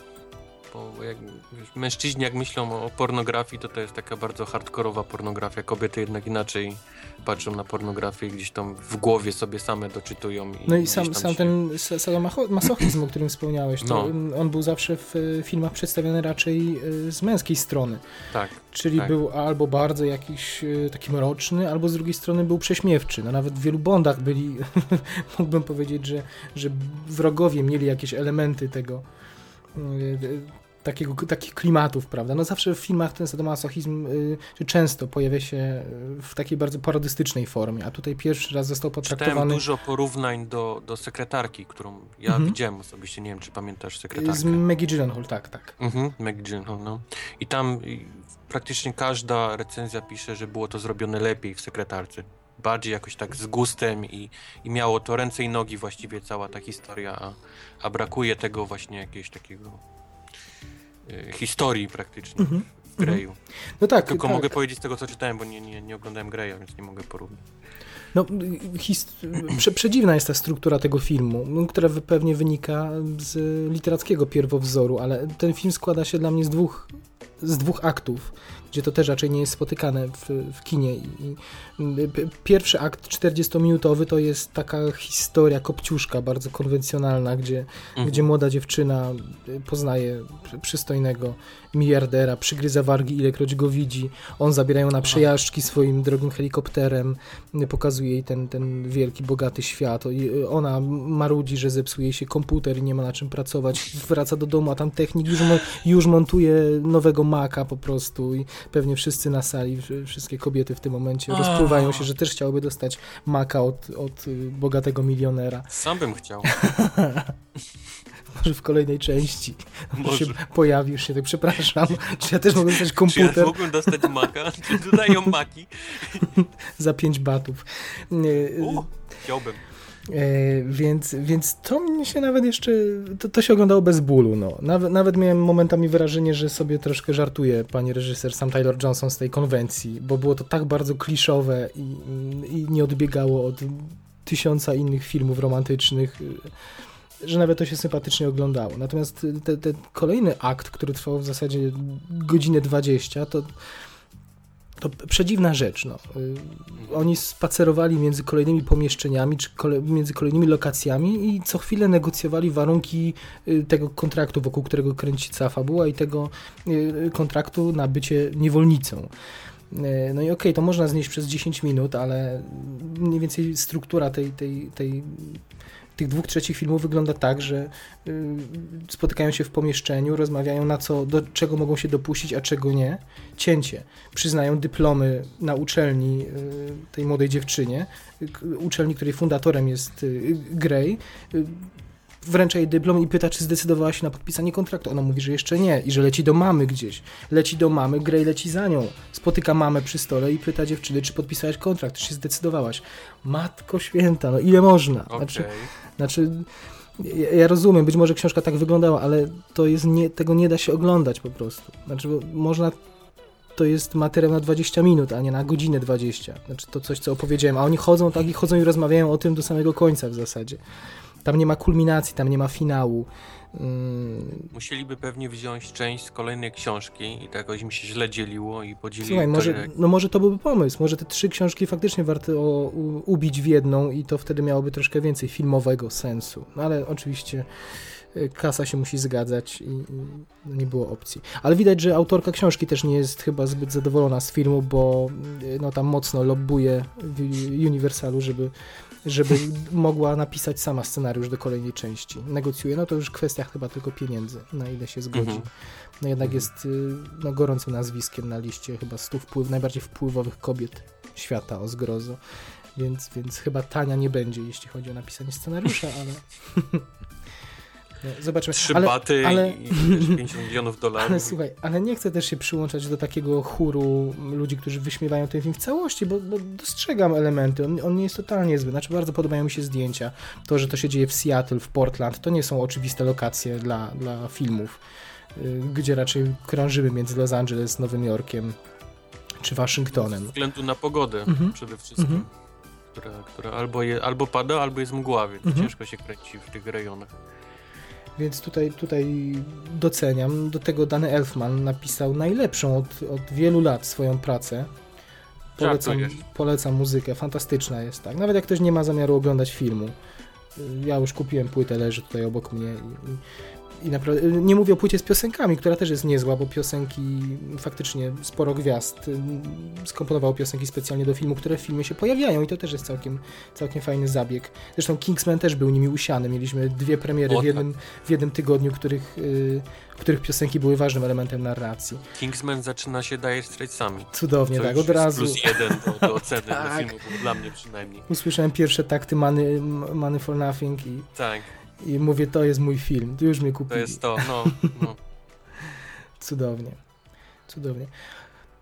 Bo jak wiesz, mężczyźni jak myślą o pornografii, to to jest taka bardzo hardkorowa pornografia. Kobiety jednak inaczej patrzą na pornografię i gdzieś tam w głowie sobie same doczytują. I no i sam, sam się... ten sadomasochizm, o którym wspomniałeś, to no. on był zawsze w filmach przedstawiony raczej e, z męskiej strony. Tak. Czyli tak. był albo bardzo jakiś e, taki mroczny, albo z drugiej strony był prześmiewczy. No nawet w wielu Bondach byli, (laughs) mógłbym powiedzieć, że, że wrogowie mieli jakieś elementy tego e, takiego, takich klimatów, prawda? No zawsze w filmach ten sadomasochizm y, często pojawia się y, w takiej bardzo parodystycznej formie, a tutaj pierwszy raz został potraktowany... Czytałem dużo porównań do, do sekretarki, którą ja mhm. widziałem osobiście, nie wiem, czy pamiętasz sekretarkę. Z Maggie Gyllenhaal, tak, tak. Mhm, Maggie Gyllenhaal, no. I tam praktycznie każda recenzja pisze, że było to zrobione lepiej w sekretarce. Bardziej jakoś tak z gustem i, i miało to ręce i nogi właściwie cała ta historia, a, a brakuje tego właśnie jakiegoś takiego historii praktycznie -hmm. w Greju. No tak. Tylko tak. mogę powiedzieć z tego, co czytałem, bo nie, nie, nie oglądałem Greya, więc nie mogę porównać. No, prze, przedziwna jest ta struktura tego filmu, no, która pewnie wynika z literackiego pierwowzoru, ale ten film składa się dla mnie z dwóch, z dwóch aktów gdzie to też raczej nie jest spotykane w, w kinie. I, pierwszy akt 40-minutowy to jest taka historia kopciuszka, bardzo konwencjonalna, gdzie, mhm. gdzie młoda dziewczyna poznaje przystojnego miliardera, przygryza wargi, ilekroć go widzi. On zabiera ją na przejażdżki swoim drogim helikopterem, pokazuje jej ten, ten wielki, bogaty świat. Ona marudzi, że zepsuje się komputer i nie ma na czym pracować. Wraca do domu, a tam technik już, już montuje nowego Maca po prostu i pewnie wszyscy na sali, wszystkie kobiety w tym momencie rozpływają się, że też chciałyby dostać Maca od, od y, bogatego milionera. Sam bym chciał. (laughs) Może w kolejnej części Może. się pojawisz się, tak przepraszam. Czy ja też mogę dostać komputer? Czy ja mógłbym dostać Maca? Czy dodają Maki? (laughs) Za pięć batów. U, chciałbym. E, więc, więc to mnie się nawet jeszcze, to, to się oglądało bez bólu, no. Nawet, nawet miałem momentami wrażenie, że sobie troszkę żartuje pani reżyser Sam Taylor Johnson z tej konwencji, bo było to tak bardzo kliszowe i, i nie odbiegało od tysiąca innych filmów romantycznych, że nawet to się sympatycznie oglądało. Natomiast ten te kolejny akt, który trwał w zasadzie godzinę 20, to to przedziwna rzecz. No. Y, oni spacerowali między kolejnymi pomieszczeniami, czy kole, między kolejnymi lokacjami i co chwilę negocjowali warunki y, tego kontraktu, wokół którego kręci cała fabuła i tego y, kontraktu na bycie niewolnicą. No i okej, okay, to można znieść przez 10 minut, ale mniej więcej struktura tej, tej, tej tych dwóch trzecich filmu wygląda tak, że y, spotykają się w pomieszczeniu, rozmawiają na co, do czego mogą się dopuścić, a czego nie. Cięcie. Przyznają dyplomy na uczelni y, tej młodej dziewczynie, y, uczelni, której fundatorem jest Grey wręcza jej dyplom i pyta, czy zdecydowała się na podpisanie kontraktu. Ona mówi, że jeszcze nie i że leci do mamy gdzieś. Leci do mamy, Grey leci za nią. Spotyka mamę przy stole i pyta dziewczyny, czy podpisałaś kontrakt, czy się zdecydowałaś. Matko święta, no ile można? Okay. Znaczy, znaczy ja, ja rozumiem, być może książka tak wyglądała, ale to jest nie, tego nie da się oglądać po prostu. Znaczy, można to jest materiał na 20 minut, a nie na godzinę 20. Znaczy to coś, co opowiedziałem. A oni chodzą tak i chodzą i rozmawiają o tym do samego końca w zasadzie. Tam nie ma kulminacji, tam nie ma finału. Hmm. Musieliby pewnie wziąć część z kolejnej książki i tak jakoś mi się źle dzieliło i podzielić. Słuchaj, może, jak... no może to byłby pomysł. Może te trzy książki faktycznie warto ubić w jedną i to wtedy miałoby troszkę więcej filmowego sensu. No ale oczywiście y, kasa się musi zgadzać i, i, nie było opcji. Ale widać, że autorka książki też nie jest chyba zbyt zadowolona z filmu, bo y, no, tam mocno lobbuje w Universalu, żeby żeby mogła napisać sama scenariusz do kolejnej części. Negocjuje, no to już kwestia chyba tylko pieniędzy, na ile się zgodzi. Mhm. No jednak jest y, no, gorącym nazwiskiem na liście chyba 100 wpływ, najbardziej wpływowych kobiet świata o zgrozo. Więc, więc chyba tania nie będzie, jeśli chodzi o napisanie scenariusza, ale (laughs) No, zobaczymy. Trzy ale, baty ale... i 50 milionów dolarów. Ale słuchaj, ale nie chcę też się przyłączać do takiego chóru ludzi, którzy wyśmiewają ten film w całości, bo, bo dostrzegam elementy. On, on, nie jest totalnie zły. Znaczy, bardzo podobają mi się zdjęcia. To, że to się dzieje w Seattle, w Portland, to nie są oczywiste lokacje dla, dla filmów, y, gdzie raczej krążymy między Los Angeles, Nowym Jorkiem czy Waszyngtonem. Ze względu na pogodę mhm. przede wszystkim. Mhm. Która, która albo, je, albo pada, albo jest mgła, więc mhm. ciężko się kręci w tych rejonach. Więc tutaj, tutaj doceniam. Do tego Dany Elfman napisał najlepszą od, od wielu lat swoją pracę. Polecam, polecam muzykę, fantastyczna jest, tak. Nawet jak ktoś nie ma zamiaru oglądać filmu. Ja już kupiłem płytę, leży tutaj obok mnie i, i naprawdę, nie mówię o płycie z piosenkami, która też jest niezła, bo piosenki, faktycznie sporo gwiazd y, skomponowało piosenki specjalnie do filmu, które w filmie się pojawiają i to też jest całkiem, całkiem fajny zabieg. Zresztą Kingsman też był nimi usiany. Mieliśmy dwie premiery w jednym, w jednym tygodniu, których, y, których piosenki były ważnym elementem narracji. Kingsman zaczyna się Dire Straitsami. Cudownie, tak, od razu. Plus jeden do, do oceny (laughs) tak. filmu, dla mnie przynajmniej. Usłyszałem pierwsze takty Money, Money for Nothing i... Tak i mówię, to jest mój film, już mnie kupili. To jest to, no. no. (laughs) Cudownie. Cudownie.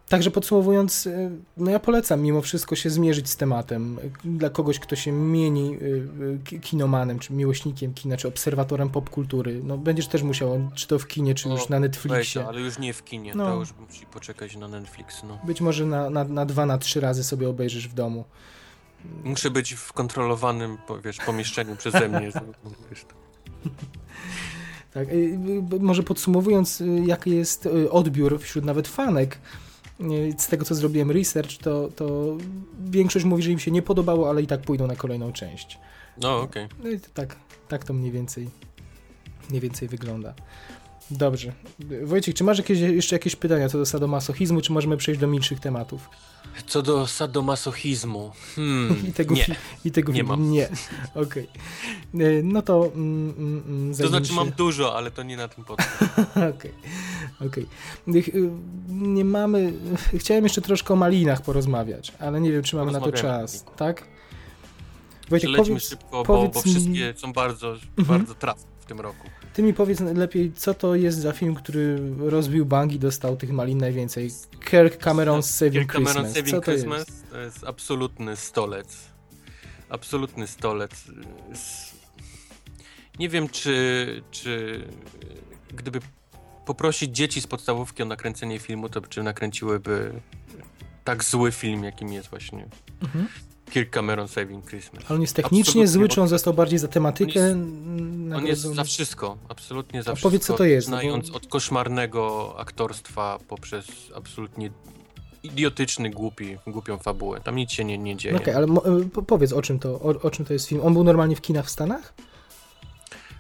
Także podsumowując, y, no ja polecam mimo wszystko się zmierzyć z tematem. Dla kogoś, kto się mieni y, y, kinomanem, czy miłośnikiem kina, czy obserwatorem popkultury, no będziesz też musiał, czy to w kinie, czy no, już na Netflixie. Weź, ale już nie w kinie, no. to już musi poczekać na Netflix. No. Być może na, na, na dwa, na trzy razy sobie obejrzysz w domu. Muszę być w kontrolowanym, wiesz, pomieszczeniu przeze mnie. (laughs) Tak, y, może podsumowując, y, jaki jest y, odbiór wśród nawet fanek, z tego co zrobiłem research, to, to większość mówi, że im się nie podobało, ale i tak pójdą na kolejną część. No, okej. Okay. No i tak, tak to mniej więcej, mniej więcej wygląda. Dobrze. Wojciech, czy masz jakieś, jeszcze jakieś pytania co do sadomasochizmu, czy możemy przejść do milszych tematów? Co do sadomasochizmu. Hmm, (laughs) I tego, nie. I tego nie mam. Nie. (laughs) Okej. Okay. No to. Mm, mm, mm to znaczy, się... mam dużo, ale to nie na tym podcast. (laughs) Okej. Okay. okay. Nie mamy. Chciałem jeszcze troszkę o malinach porozmawiać, ale nie wiem, czy mamy na to czas. Tak? Wojciek, powiedz, szybko, bo, bo wszystkie są bardzo, mhm. bardzo trafne tym roku. Ty mi powiedz lepiej, co to jest za film, który rozbił bank i dostał tych malin najwięcej. Kirk Cameron's Saving Kirk Cameron Christmas. Saving to Christmas jest? to jest absolutny stolec. absolutny stolec. Nie wiem, czy, czy gdyby poprosić dzieci z podstawówki o nakręcenie filmu, to czy nakręciłyby tak zły film, jakim jest właśnie mhm. Kirk Cameron Saving Christmas. Ale on jest technicznie absolutnie zły, czy on został bardziej za tematykę? On jest, on jest za wszystko, absolutnie za A wszystko. powiedz, co to jest. Znając bo... od koszmarnego aktorstwa poprzez absolutnie idiotyczny, głupi, głupią fabułę. Tam nic się nie, nie dzieje. Okej, okay, ale po, powiedz o czym, to, o, o, czym to jest film. On był normalnie w kinach w Stanach?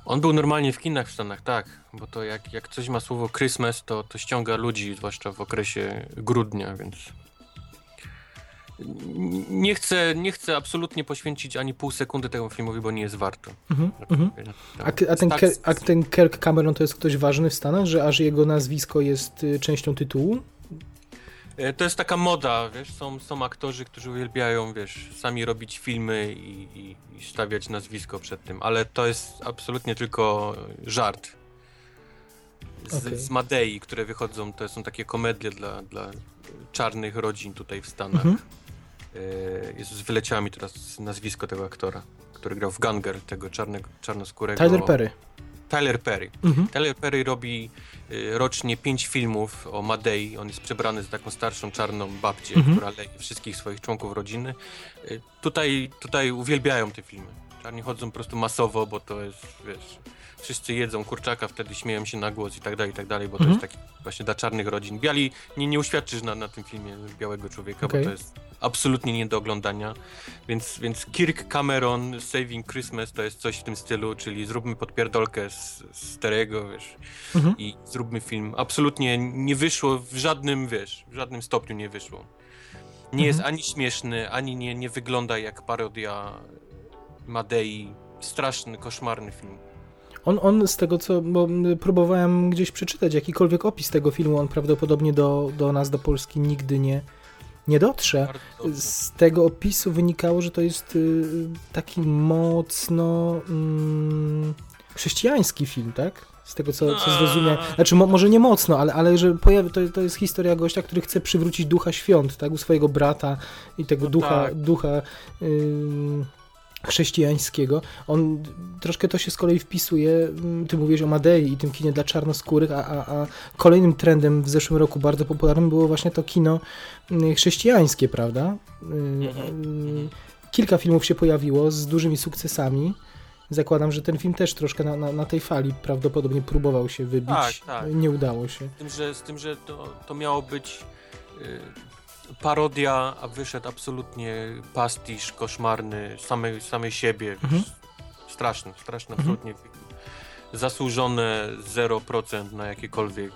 On był normalnie w kinach w Stanach, tak. Bo to jak, jak coś ma słowo Christmas, to, to ściąga ludzi, zwłaszcza w okresie grudnia, więc nie chcę, nie chcę absolutnie poświęcić ani pół sekundy temu filmowi, bo nie jest warto. Mm -hmm. a, a, ten tak, a, ten Kirk Cameron to jest ktoś ważny w Stanach, że aż jego nazwisko jest y, częścią tytułu? E, to jest taka moda, wiesz, są, są aktorzy, którzy uwielbiają, wiesz, sami robić filmy i, i, i stawiać nazwisko przed tym, ale to jest absolutnie tylko żart. Z, okay. z Madei, które wychodzą, to są takie komedie dla, dla czarnych rodzin tutaj w Stanach. -hmm. Jezus, wyleciało mi teraz nazwisko tego aktora, który grał w Ganger, tego czarnego, czarnoskórego... Tyler Perry. Tyler Perry. Mhm. Tyler Perry robi y, rocznie pięć filmów o Madei. On jest przebrany za taką starszą czarną babcię, mhm. która leje wszystkich swoich członków rodziny. Y, tutaj, tutaj uwielbiają te filmy. Czarni chodzą po prostu masowo, bo to jest, wiesz, wszyscy jedzą kurczaka, wtedy śmieją się na głos i tak dalej, i tak dalej, bo mhm. to jest taki właśnie dla czarnych rodzin. Biali, nie, nie uświadczysz na, na tym filmie białego człowieka, okay. bo to jest absolutnie nie do oglądania. Więc, więc Kirk Cameron Saving Christmas to jest coś w tym stylu, czyli zróbmy podpierdolkę z, z Terego, wiesz, mhm. i zróbmy film. Absolutnie nie wyszło w żadnym, wiesz, w żadnym stopniu nie wyszło. Nie mhm. jest ani śmieszny, ani nie, nie wygląda jak parodia Madei. Straszny, koszmarny film. On, on z tego co, bo próbowałem gdzieś przeczytać jakikolwiek opis tego filmu, on prawdopodobnie do, do nas, do Polski nigdy nie, nie dotrze. Z tego opisu wynikało, że to jest y, taki mocno mm, chrześcijański film, tak? Z tego co, co zrozumiałem. Znaczy, mo, może nie mocno, ale, ale że pojawi, to, to jest historia gościa, który chce przywrócić ducha świąt, tak? U swojego brata i tego no ducha, tak. ducha yy, chrześcijańskiego. On troszkę to się z kolei wpisuje, mm, ty mówisz o Madei i tym kinie dla czarnoskórych, a, a, a kolejnym trendem w zeszłym roku bardzo popularnym było właśnie to kino mm, chrześcijańskie, prawda? Mm, kilka filmów się pojawiło z dużymi sukcesami. Zakładam, że ten film też troszkę na, na, na tej fali prawdopodobnie próbował się wybić. Tak, tak. Nie udało się. Z tym, że, z tym, że to, to miało być y, parodia, a wyszedł absolutnie pastisz koszmarny samej, samej siebie. Mhm. Straszny, straszny mhm. absolutnie. Zasłużone 0% na jakiekolwiek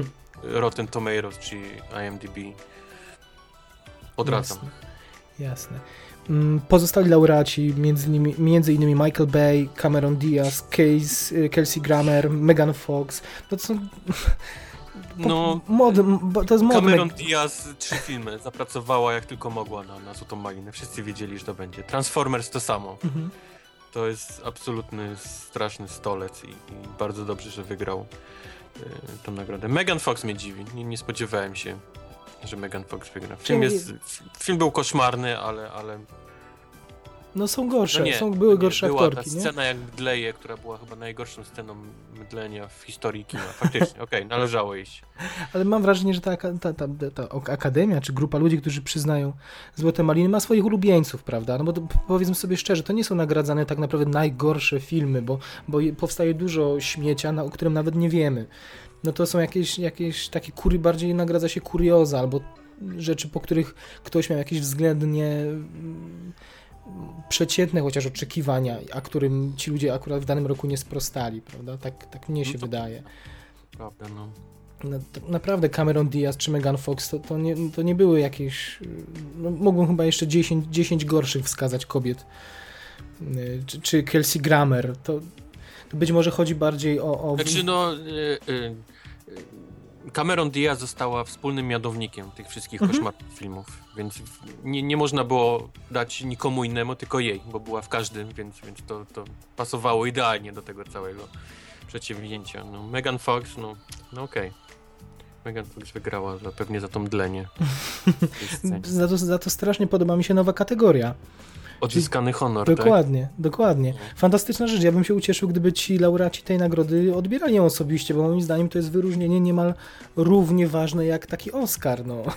(laughs) Rotten Tomatoes czy IMDb. Odradzam. Jasne. Jasne. Mm, pozostali laureaci, między innymi, między innymi Michael Bay, Cameron Diaz, Case, y, Kelsey Grammer, Megan Fox. To są (laughs) no, mod, to jest modne. Cameron Diaz trzy filmy zapracowała jak tylko mogła na, na Złotą Malinę. Wszyscy wiedzieli, że to będzie. Transformers to samo. Mhm. To jest absolutny, straszny stolec i, i bardzo dobrze, że wygrał y, tą nagrodę. Megan Fox mnie dziwi. Nie, nie spodziewałem się, że Megan Fox wygra. Film, jest, film był koszmarny, ale, ale no są gorsze, no nie, są, były gorsze była aktorki. Ta scena jak mdleje, która była chyba najgorszą sceną mdlenia w historii kina. Faktycznie, (laughs) okej, okay, należało iść. Ale mam wrażenie, że ta, ta, ta, ta, akademia, czy grupa ludzi, którzy przyznają Złote Maliny, ma swoich ulubieńców, prawda? No bo to, powiedzmy sobie szczerze, to nie są nagradzane tak naprawdę najgorsze filmy, bo, bo powstaje dużo śmiecia, na, o którym nawet nie wiemy. No to są jakieś, jakieś takie kury, bardziej nagradza się kurioza, albo rzeczy, po których ktoś miał jakieś względnie przeciętne chociaż oczekiwania, a którym ci ludzie akurat w danym roku nie sprostali, prawda? Tak, tak mnie się no wydaje. Prawda, no. No, naprawdę Cameron Diaz czy Megan Fox to, to, nie, to nie były jakieś. No, chyba jeszcze 10, 10 gorszych wskazać kobiet. Y, czy, czy Kelsey Grammer. To, to być może chodzi bardziej o. o... Znaczy, no. Y, y, Cameron Diaz została wspólnym mianownikiem tych wszystkich mhm. koszmarnych filmów, więc nie, nie można było dać nikomu innemu, tylko jej, bo była w każdym, więc, więc to, to pasowało idealnie do tego całego przedsięwzięcia. No, Megan Fox, no, no okej. Okay. Megan Fox wygrała za, pewnie za to mdlenie. (laughs) za, to, za to strasznie podoba mi się nowa kategoria Odzyskany honor, tak? Dokładnie, dokładnie. Fantastyczna rzecz. Ja bym się ucieszył, gdyby ci laureaci tej nagrody odbierali ją osobiście, bo moim zdaniem to jest wyróżnienie niemal równie ważne jak taki Oscar. No. (laughs)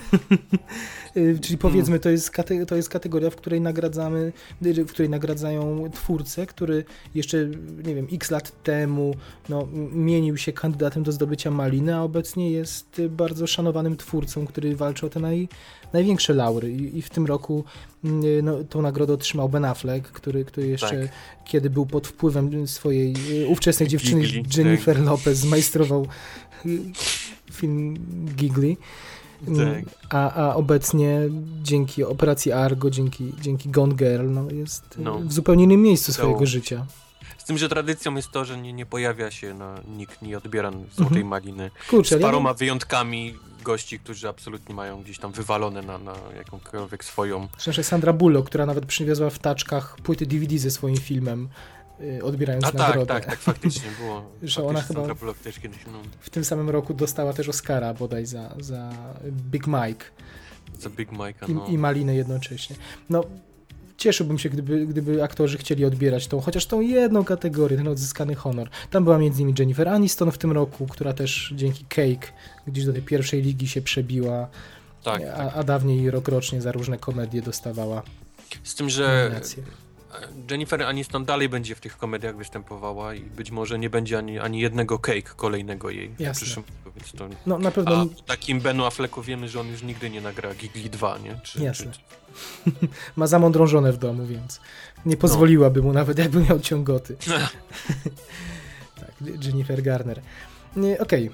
Y, Czyli powiedzmy, to jest, to jest kategoria, w której nagradzamy, w której nagradzają twórcę, który jeszcze, nie wiem, x lat temu no, mienił się kandydatem do zdobycia maliny, a obecnie jest bardzo szanowanym twórcą, który walczy o te naj, największe laury. I, I w tym roku y, no, tą nagrodę otrzymał Ben Affleck, który, który jeszcze Tak. kiedy był pod wpływem swojej y, ówczesnej dziewczyny Gigli, Jennifer Lopez zmajstrował y, film Gigli. Mm, Tak. A, a obecnie dzięki operacji Argo, dzięki, dzięki Gone Girl, no, jest No. w zupełnie innym miejscu To- swojego życia. Z tym, że tradycją jest to, że nie, nie pojawia się, na, nikt nie odbiera (laughs) Złotej Mhm. Maliny. Kurczę, Z ale ja- paroma wyjątkami gości, którzy absolutnie mają gdzieś tam wywalone na, na jakąkolwiek swoją... Zresztą Sandra Bullock, która nawet przywiozła w taczkach płyty DVD ze swoim filmem, y, odbierając A tak, nagrodę. tak, tak, faktycznie było. (laughs) Że ona Faktycznie chyba- Sandra Bullock też kiedyś, no, W tym samym roku dostała też Oscara bodaj za, za Big Mike za Big Mike'a, i, no. i Malinę jednocześnie. No, cieszyłbym się, gdyby, gdyby aktorzy chcieli odbierać tą, chociaż tą jedną kategorię, ten odzyskany honor. Tam była między innymi Jennifer Aniston w tym roku, która też dzięki Cake gdzieś do tej pierwszej ligi się przebiła, Tak, a, a dawniej rokrocznie za różne komedie dostawała z tym, że nominacje. Jennifer Aniston dalej będzie w tych komediach występowała i być może nie będzie ani, ani jednego cake kolejnego jej w Jasne. przyszłym roku, więc to... No na pewno A takim Benu Afflecku wiemy, że on już nigdy nie nagra Gigli 2, nie? Czy, Jasne. Czy, (laughs) ma zamądrą żonę w domu, więc nie pozwoliłaby mu nawet, jakby miał ciągoty. (laughs) tak, Jennifer Garner. Okej,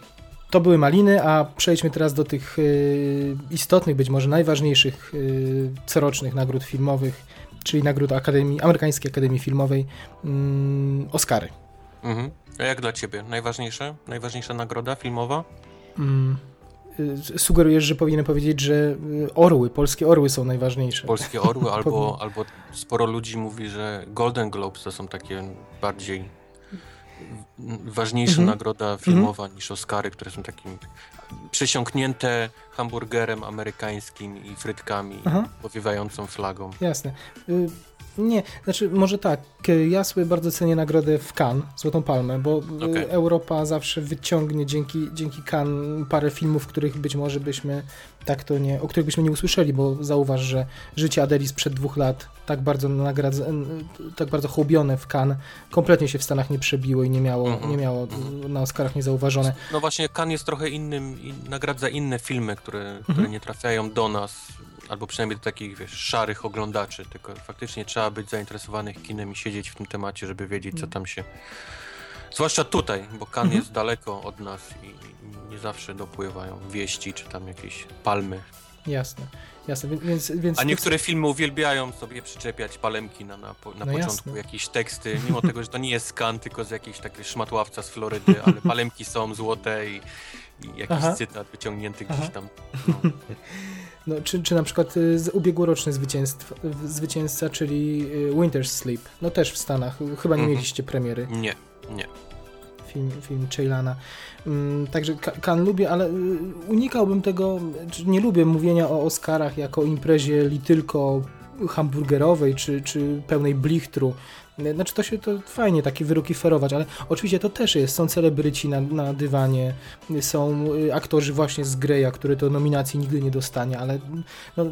to były maliny, a przejdźmy teraz do tych y, istotnych, być może najważniejszych y, corocznych nagród filmowych, czyli nagród Akademii, Amerykańskiej Akademii Filmowej, mm, Oscary. Mhm. A jak dla ciebie? Najważniejsze? Najważniejsza nagroda filmowa? Mm, y, sugerujesz, że powinienem powiedzieć, że orły, polskie orły są najważniejsze. Polskie Orły, (laughs) albo, albo sporo ludzi mówi, że Golden Globes to są takie bardziej ważniejsza Mhm. nagroda filmowa niż Oscary, które są takim przesiąknięte hamburgerem amerykańskim i frytkami Aha. powiewającą flagą. Jasne. Y, Nie, znaczy może tak, y, ja sobie bardzo cenię nagrodę w Cannes, Złotą Palmę, bo y, Okej. Europa zawsze wyciągnie dzięki, dzięki Cannes parę filmów, których być może byśmy tak to nie, o których byśmy nie usłyszeli, bo zauważ, że życie Adeli sprzed dwóch lat tak bardzo nagradza, tak bardzo hołubione w Cannes, kompletnie się w Stanach nie przebiło i nie miało, Mhm, nie miało y, na Oscarach niezauważone. No właśnie, Cannes jest trochę innym i nagradza inne filmy, które, Mhm. które nie trafiają do nas, albo przynajmniej do takich, wiesz, szarych oglądaczy, tylko faktycznie trzeba być zainteresowanych kinem i siedzieć w tym temacie, żeby wiedzieć, co tam się... Zwłaszcza tutaj, bo Cannes Mhm. jest daleko od nas i nie zawsze dopływają wieści, czy tam jakieś palmy. Jasne, jasne, więc... więc A niektóre filmy uwielbiają sobie przyczepiać palemki na, na, na No początku, jasne. jakieś teksty, mimo tego, że to nie jest Cannes, tylko z jakiejś takiej szmatławca z Florydy, ale (laughs) palemki są złote i, i jakiś Aha. cytat wyciągnięty Aha. gdzieś tam. (laughs) No. No, czy, czy na przykład y, z- ubiegłoroczny zwycięzca, czyli y, Winter's Sleep, no też w Stanach, chyba nie Mhm. mieliście premiery, Nie, nie. film, film Ceylana. Mm, także Ka- Cannes lubię, ale y, unikałbym tego, nie lubię mówienia o Oscarach jako imprezie li tylko hamburgerowej, czy, czy pełnej blichtru. Znaczy to się to fajnie takie wyroki ferować, ale oczywiście to też jest, są celebryci na, na dywanie, są y, aktorzy właśnie z Greya, który to nominacji nigdy nie dostanie, ale no,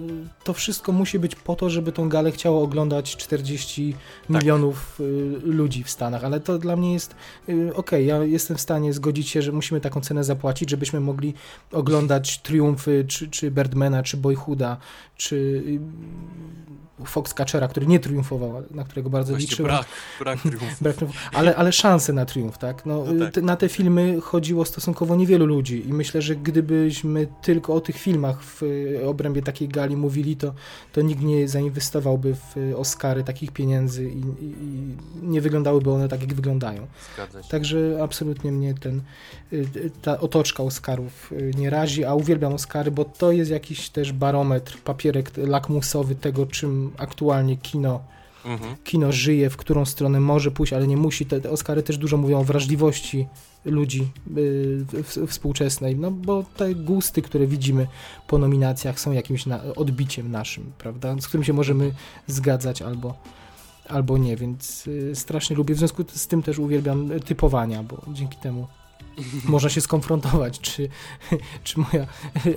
to wszystko musi być po to, żeby tą galę chciało oglądać 40 Tak. milionów y, ludzi w Stanach, ale to dla mnie jest y, okej, ja jestem w stanie zgodzić się, że musimy taką cenę zapłacić, żebyśmy mogli oglądać Triumfy, czy, czy Birdmana, czy Boyhooda, czy y, Foxcatchera, który nie triumfował, na którego bardzo Właśnie liczyłem. brak, (laughs) brak triumfu. ale, ale szanse na triumf, tak? No, No tak. te- na te filmy chodziło stosunkowo niewielu ludzi i myślę, że gdybyśmy tylko o tych filmach w y, obrębie takiej gali mówili, to, to nikt nie zainwestowałby w y, Oscary takich pieniędzy i, i, i nie wyglądałyby one tak, jak wyglądają. Zgadza się. Także absolutnie mnie ten, ta otoczka Oscarów y, nie razi, a uwielbiam Oscary, bo to jest jakiś też barometr, papierek lakmusowy tego, czym aktualnie kino Mhm. kino żyje, w którą stronę może pójść, ale nie musi. Te, te Oscary też dużo mówią o wrażliwości ludzi y, w, współczesnej, no bo te gusty, które widzimy po nominacjach są jakimś na, odbiciem naszym, prawda, z którym się możemy zgadzać albo, albo nie, więc y, strasznie lubię. W związku z tym też uwielbiam typowania, bo dzięki temu można się skonfrontować, czy, (laughs) czy moja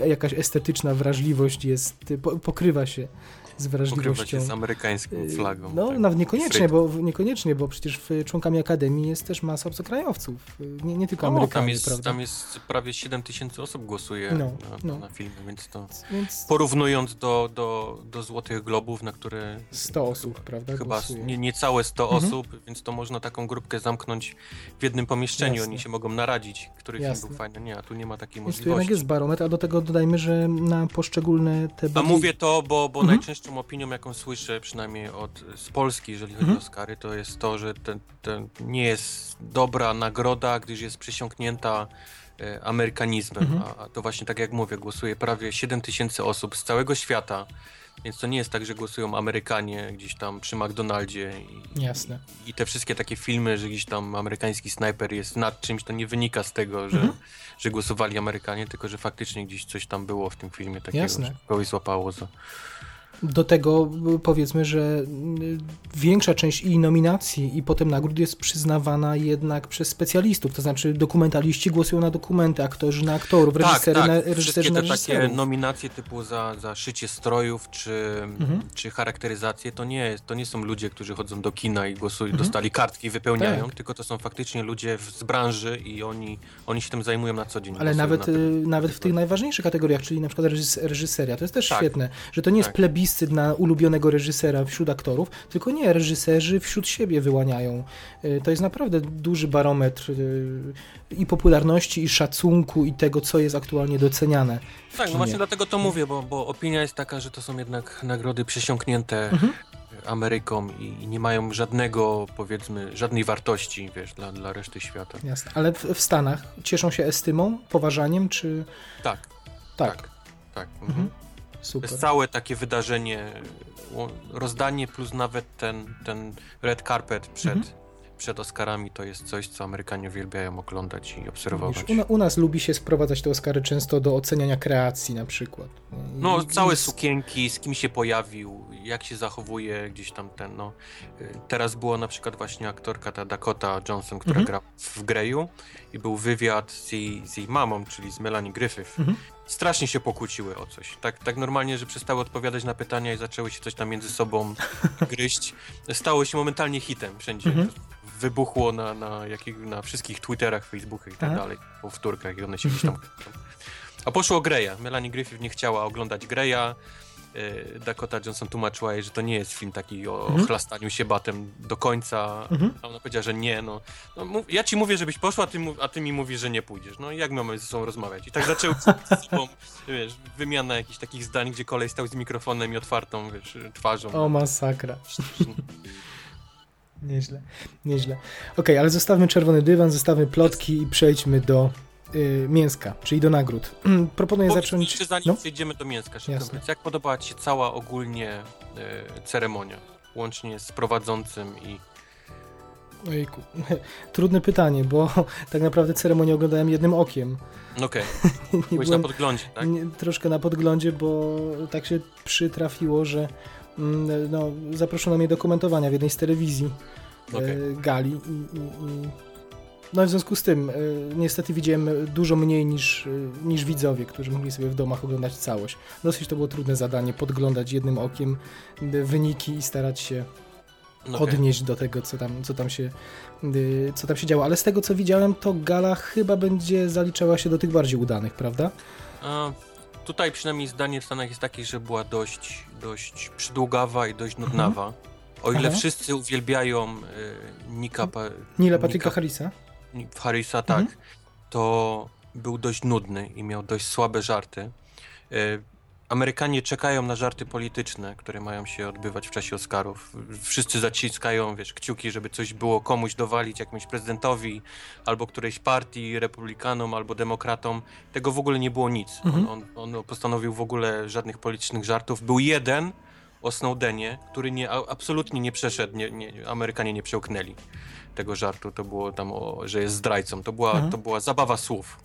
jakaś estetyczna wrażliwość jest, po, pokrywa się z wrażliwością. się z amerykańską flagą. No, tak. nawet niekoniecznie, bo, niekoniecznie, bo przecież w członkami Akademii jest też masa obcokrajowców, nie, nie tylko No, Amerykanie, tam, jest, prawda? tam jest prawie 7 tysięcy osób głosuje No, na, no. na filmy, więc to Więc porównując do, do, do Złotych Globów, na które 100 osób, prawda, chyba głosuje. nie, niecałe 100 Mhm. osób, więc to można taką grupkę zamknąć w jednym pomieszczeniu, Jasne. oni się mogą naradzić, który Jasne. film był fajny, nie, a tu nie ma takiej Więc tu jednak możliwości. jest barometr, a do tego dodajmy, że na poszczególne te A mówię to, bo, bo Mhm. Najczęstszą opinią, jaką słyszę, przynajmniej od, z Polski, jeżeli chodzi Mhm. o Oscary, to jest to, że ten, ten nie jest dobra nagroda, gdyż jest przysiągnięta e, amerykanizmem. Mhm. A, a to właśnie tak jak mówię, głosuje prawie 7 tysięcy osób z całego świata. Więc to nie jest tak, że głosują Amerykanie gdzieś tam przy McDonaldzie i, Jasne. i te wszystkie takie filmy, że gdzieś tam amerykański snajper jest nad czymś, to nie wynika z tego, że, Mhm. że głosowali Amerykanie, tylko że faktycznie gdzieś coś tam było w tym filmie takiego, Jasne. że kogoś złapało za... Do tego powiedzmy, że y, większa część i nominacji, i potem nagród jest przyznawana jednak przez specjalistów, to znaczy dokumentaliści głosują na dokumenty, aktorzy na aktorów, reżysery tak, na, tak. reżyserzy Wszystkie na te takie reżyserów. nominacje typu za, za szycie strojów czy, Mhm. czy charakteryzację, to nie, to nie są ludzie, którzy chodzą do kina i głosują, Mhm. dostali kartki i wypełniają, Tak. tylko to są faktycznie ludzie z branży i oni, oni się tym zajmują na co dzień. Ale nawet, na y, nawet w tych najważniejszych kategoriach, czyli na przykład reżys reżyseria, to jest też Tak. świetne, że to nie jest Tak. Plebiscyt na ulubionego reżysera wśród aktorów, tylko nie, reżyserzy wśród siebie wyłaniają. Y, To jest naprawdę duży barometr y, i popularności, i szacunku, i tego, co jest aktualnie doceniane. Tak, no właśnie dlatego to mówię, bo, bo opinia jest taka, że to są jednak nagrody przesiąknięte Mhm. Ameryką i, i nie mają żadnego, powiedzmy, żadnej wartości, wiesz, dla, dla reszty świata. Jasne. Ale w, w Stanach cieszą się estymą, poważaniem, czy... Tak, Tak, tak, tak. Mhm. To super. jest całe takie wydarzenie, rozdanie plus nawet ten, ten red carpet przed, Mhm. przed Oscarami to jest coś, co Amerykanie uwielbiają oglądać i obserwować. U, u nas lubi się sprowadzać te Oscary często do oceniania kreacji na przykład. No, i- całe i- sukienki, z kim się pojawił, jak się zachowuje gdzieś tam ten, no. Teraz była na przykład właśnie aktorka ta Dakota Johnson, która Mhm. gra w Greju i był wywiad z jej, z jej mamą, czyli z Melanie Griffith. Mhm. Strasznie się pokłóciły o coś. Tak, tak normalnie, że przestały odpowiadać na pytania i zaczęły się coś tam między sobą (laughs) gryźć. Stało się momentalnie hitem wszędzie. Mhm. Wybuchło na, na, jakich, na wszystkich Twitterach, Facebookach i tak dalej, powtórkach i one się gdzieś tam... A poszło o Greya. Melanie Griffith nie chciała oglądać Greya. E, Dakota Johnson tłumaczyła jej, że to nie jest film taki o Mhm. chlastaniu się batem do końca. Mhm. A ona powiedziała, że nie, no. no mów, ja ci mówię, żebyś poszła, a ty, a ty mi mówisz, że nie pójdziesz. No i jak mamy ze sobą rozmawiać? I tak zaczęły (laughs) ze sobą, wiesz, wymiana jakichś takich zdań, gdzie kolej stał z mikrofonem i otwartą, wiesz, twarzą. O, masakra. (laughs) Nieźle, nieźle. Okej, ale zostawmy czerwony dywan, zostawmy plotki i przejdźmy do y, mięska, czyli do nagród. (clears throat) Proponuję Powiedz zacząć... Jeszcze zanim No. przejdziemy do mięska, Jasne. jak podobała ci się cała ogólnie e, ceremonia? Łącznie z prowadzącym i... Ojejku. (laughs) Trudne pytanie, bo (laughs) tak naprawdę ceremonię oglądałem jednym okiem. No Okej, (laughs) Nie byłeś byłem- na podglądzie, tak? Nie, troszkę na podglądzie, bo tak się przytrafiło, że mm, no, zaproszono mnie do komentowania w jednej z telewizji Okej. e, gali i, i, i no w związku z tym e, niestety widziałem dużo mniej niż, e, niż widzowie, którzy mogli sobie w domach oglądać całość. Dosyć to było trudne zadanie, podglądać jednym okiem e, wyniki i starać się No okej. odnieść do tego, co tam, co tam się y, co tam się działo. Ale z tego, co widziałem, to gala chyba będzie zaliczała się do tych bardziej udanych, prawda? A, tutaj przynajmniej zdanie w Stanach jest takie, że była dość, dość przydługawa i dość nudnawa. O ile Mhm. Aha. wszyscy uwielbiają e, Nika, pa, Nila Patryka Nika- Harrisa. Nick Harrisa, tak, Mhm. to był dość nudny i miał dość słabe żarty. E, Amerykanie czekają na żarty polityczne, które mają się odbywać w czasie Oscarów. Wszyscy zaciskają, wiesz, kciuki, żeby coś było komuś dowalić, jakimś prezydentowi, albo którejś partii, republikanom, albo demokratom. Tego w ogóle nie było nic. Mhm. On, on, on postanowił w ogóle żadnych politycznych żartów. Był jeden, o Snowdenie, który nie, absolutnie nie przeszedł, nie, nie, Amerykanie nie przełknęli tego żartu, to było tam, o, że jest zdrajcą, to była, Mhm. to była zabawa słów.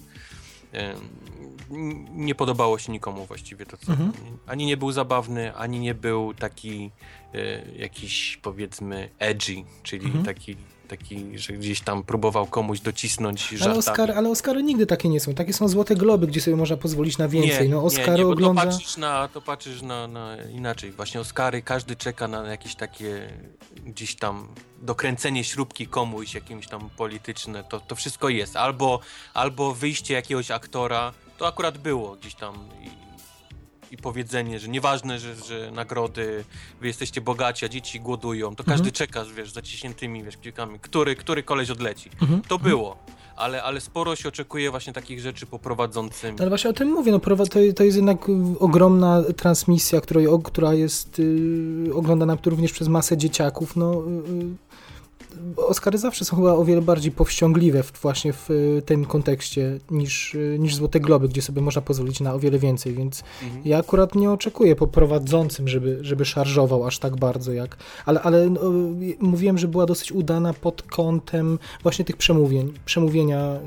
Nie podobało się nikomu właściwie to, co. Mhm. Ani nie był zabawny, ani nie był taki e, jakiś powiedzmy edgy, czyli Mhm. taki, taki, że gdzieś tam próbował komuś docisnąć Ale, żartami. Oscar, ale Oscary nigdy takie nie są. Takie są złote globy, gdzie sobie można pozwolić na więcej. no Oscary nie, bo ogląda... To patrzysz, na, to patrzysz na, na inaczej. Właśnie Oscary, każdy czeka na jakieś takie gdzieś tam dokręcenie śrubki komuś, jakimś tam polityczne. To, to wszystko jest. Albo, albo wyjście jakiegoś aktora. To akurat było gdzieś tam i, powiedzenie, że nieważne, że, że nagrody, wy jesteście bogaci, a dzieci głodują, to każdy Mhm. czeka, wiesz, zaciśniętymi, wiesz, kciukami, który, który koleś odleci. Mhm. To było. Ale, ale sporo się oczekuje właśnie takich rzeczy po prowadzącym. Ale właśnie o tym mówię, no, to, to jest jednak ogromna transmisja, której, która jest y, oglądana również przez masę dzieciaków. No, y, y, Oscary zawsze są chyba o wiele bardziej powściągliwe w, właśnie w y, tym kontekście niż, y, niż Złote Globy, gdzie sobie można pozwolić na o wiele więcej, więc Mhm. ja akurat nie oczekuję po prowadzącym, żeby, żeby szarżował aż tak bardzo jak. Ale, ale no, y, mówiłem, że była dosyć udana pod kątem właśnie tych przemówień. Przemówienia,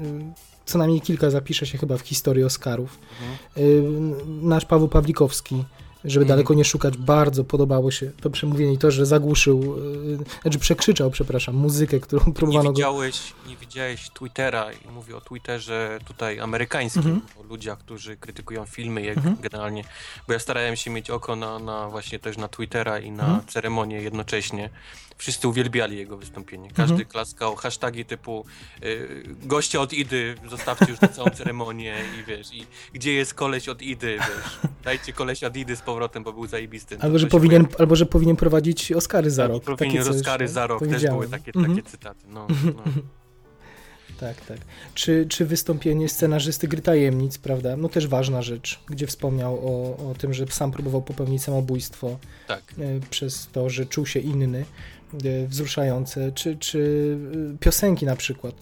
co najmniej kilka zapisze się chyba w historii Oscarów. Mhm. Nasz Paweł Pawlikowski, żeby Mhm. daleko nie szukać, bardzo podobało się to przemówienie i to, że zagłuszył, y, znaczy przekrzyczał, przepraszam, muzykę, którą Nie próbowano go. widziałeś, nie widziałeś Twittera i mówię o Twitterze tutaj amerykańskim, Mhm. o ludziach, którzy krytykują filmy jak Mhm. generalnie, bo ja starałem się mieć oko na, na właśnie też na Twittera i na Mhm. ceremonię jednocześnie. Wszyscy uwielbiali jego wystąpienie. Każdy Mhm. klaskał hashtagi typu y, goście od Idy, zostawcie już tę całą (laughs) ceremonię i wiesz, i gdzie jest koleś od Idy, wiesz, dajcie koleś od Idy z powrotem, bo był zajebisty. Albo że, powinien, albo, że powinien prowadzić Oscary za rok. powinien coś, Oscary tak, za rok, też były takie, Mhm. takie cytaty. No, no. (laughs) Tak, tak. Czy, czy wystąpienie scenarzysty Gry Tajemnic, prawda? No też ważna rzecz, gdzie wspomniał o, o tym, że sam próbował popełnić samobójstwo tak. e, przez to, że czuł się inny, wzruszające. Czy, czy e, piosenki na przykład.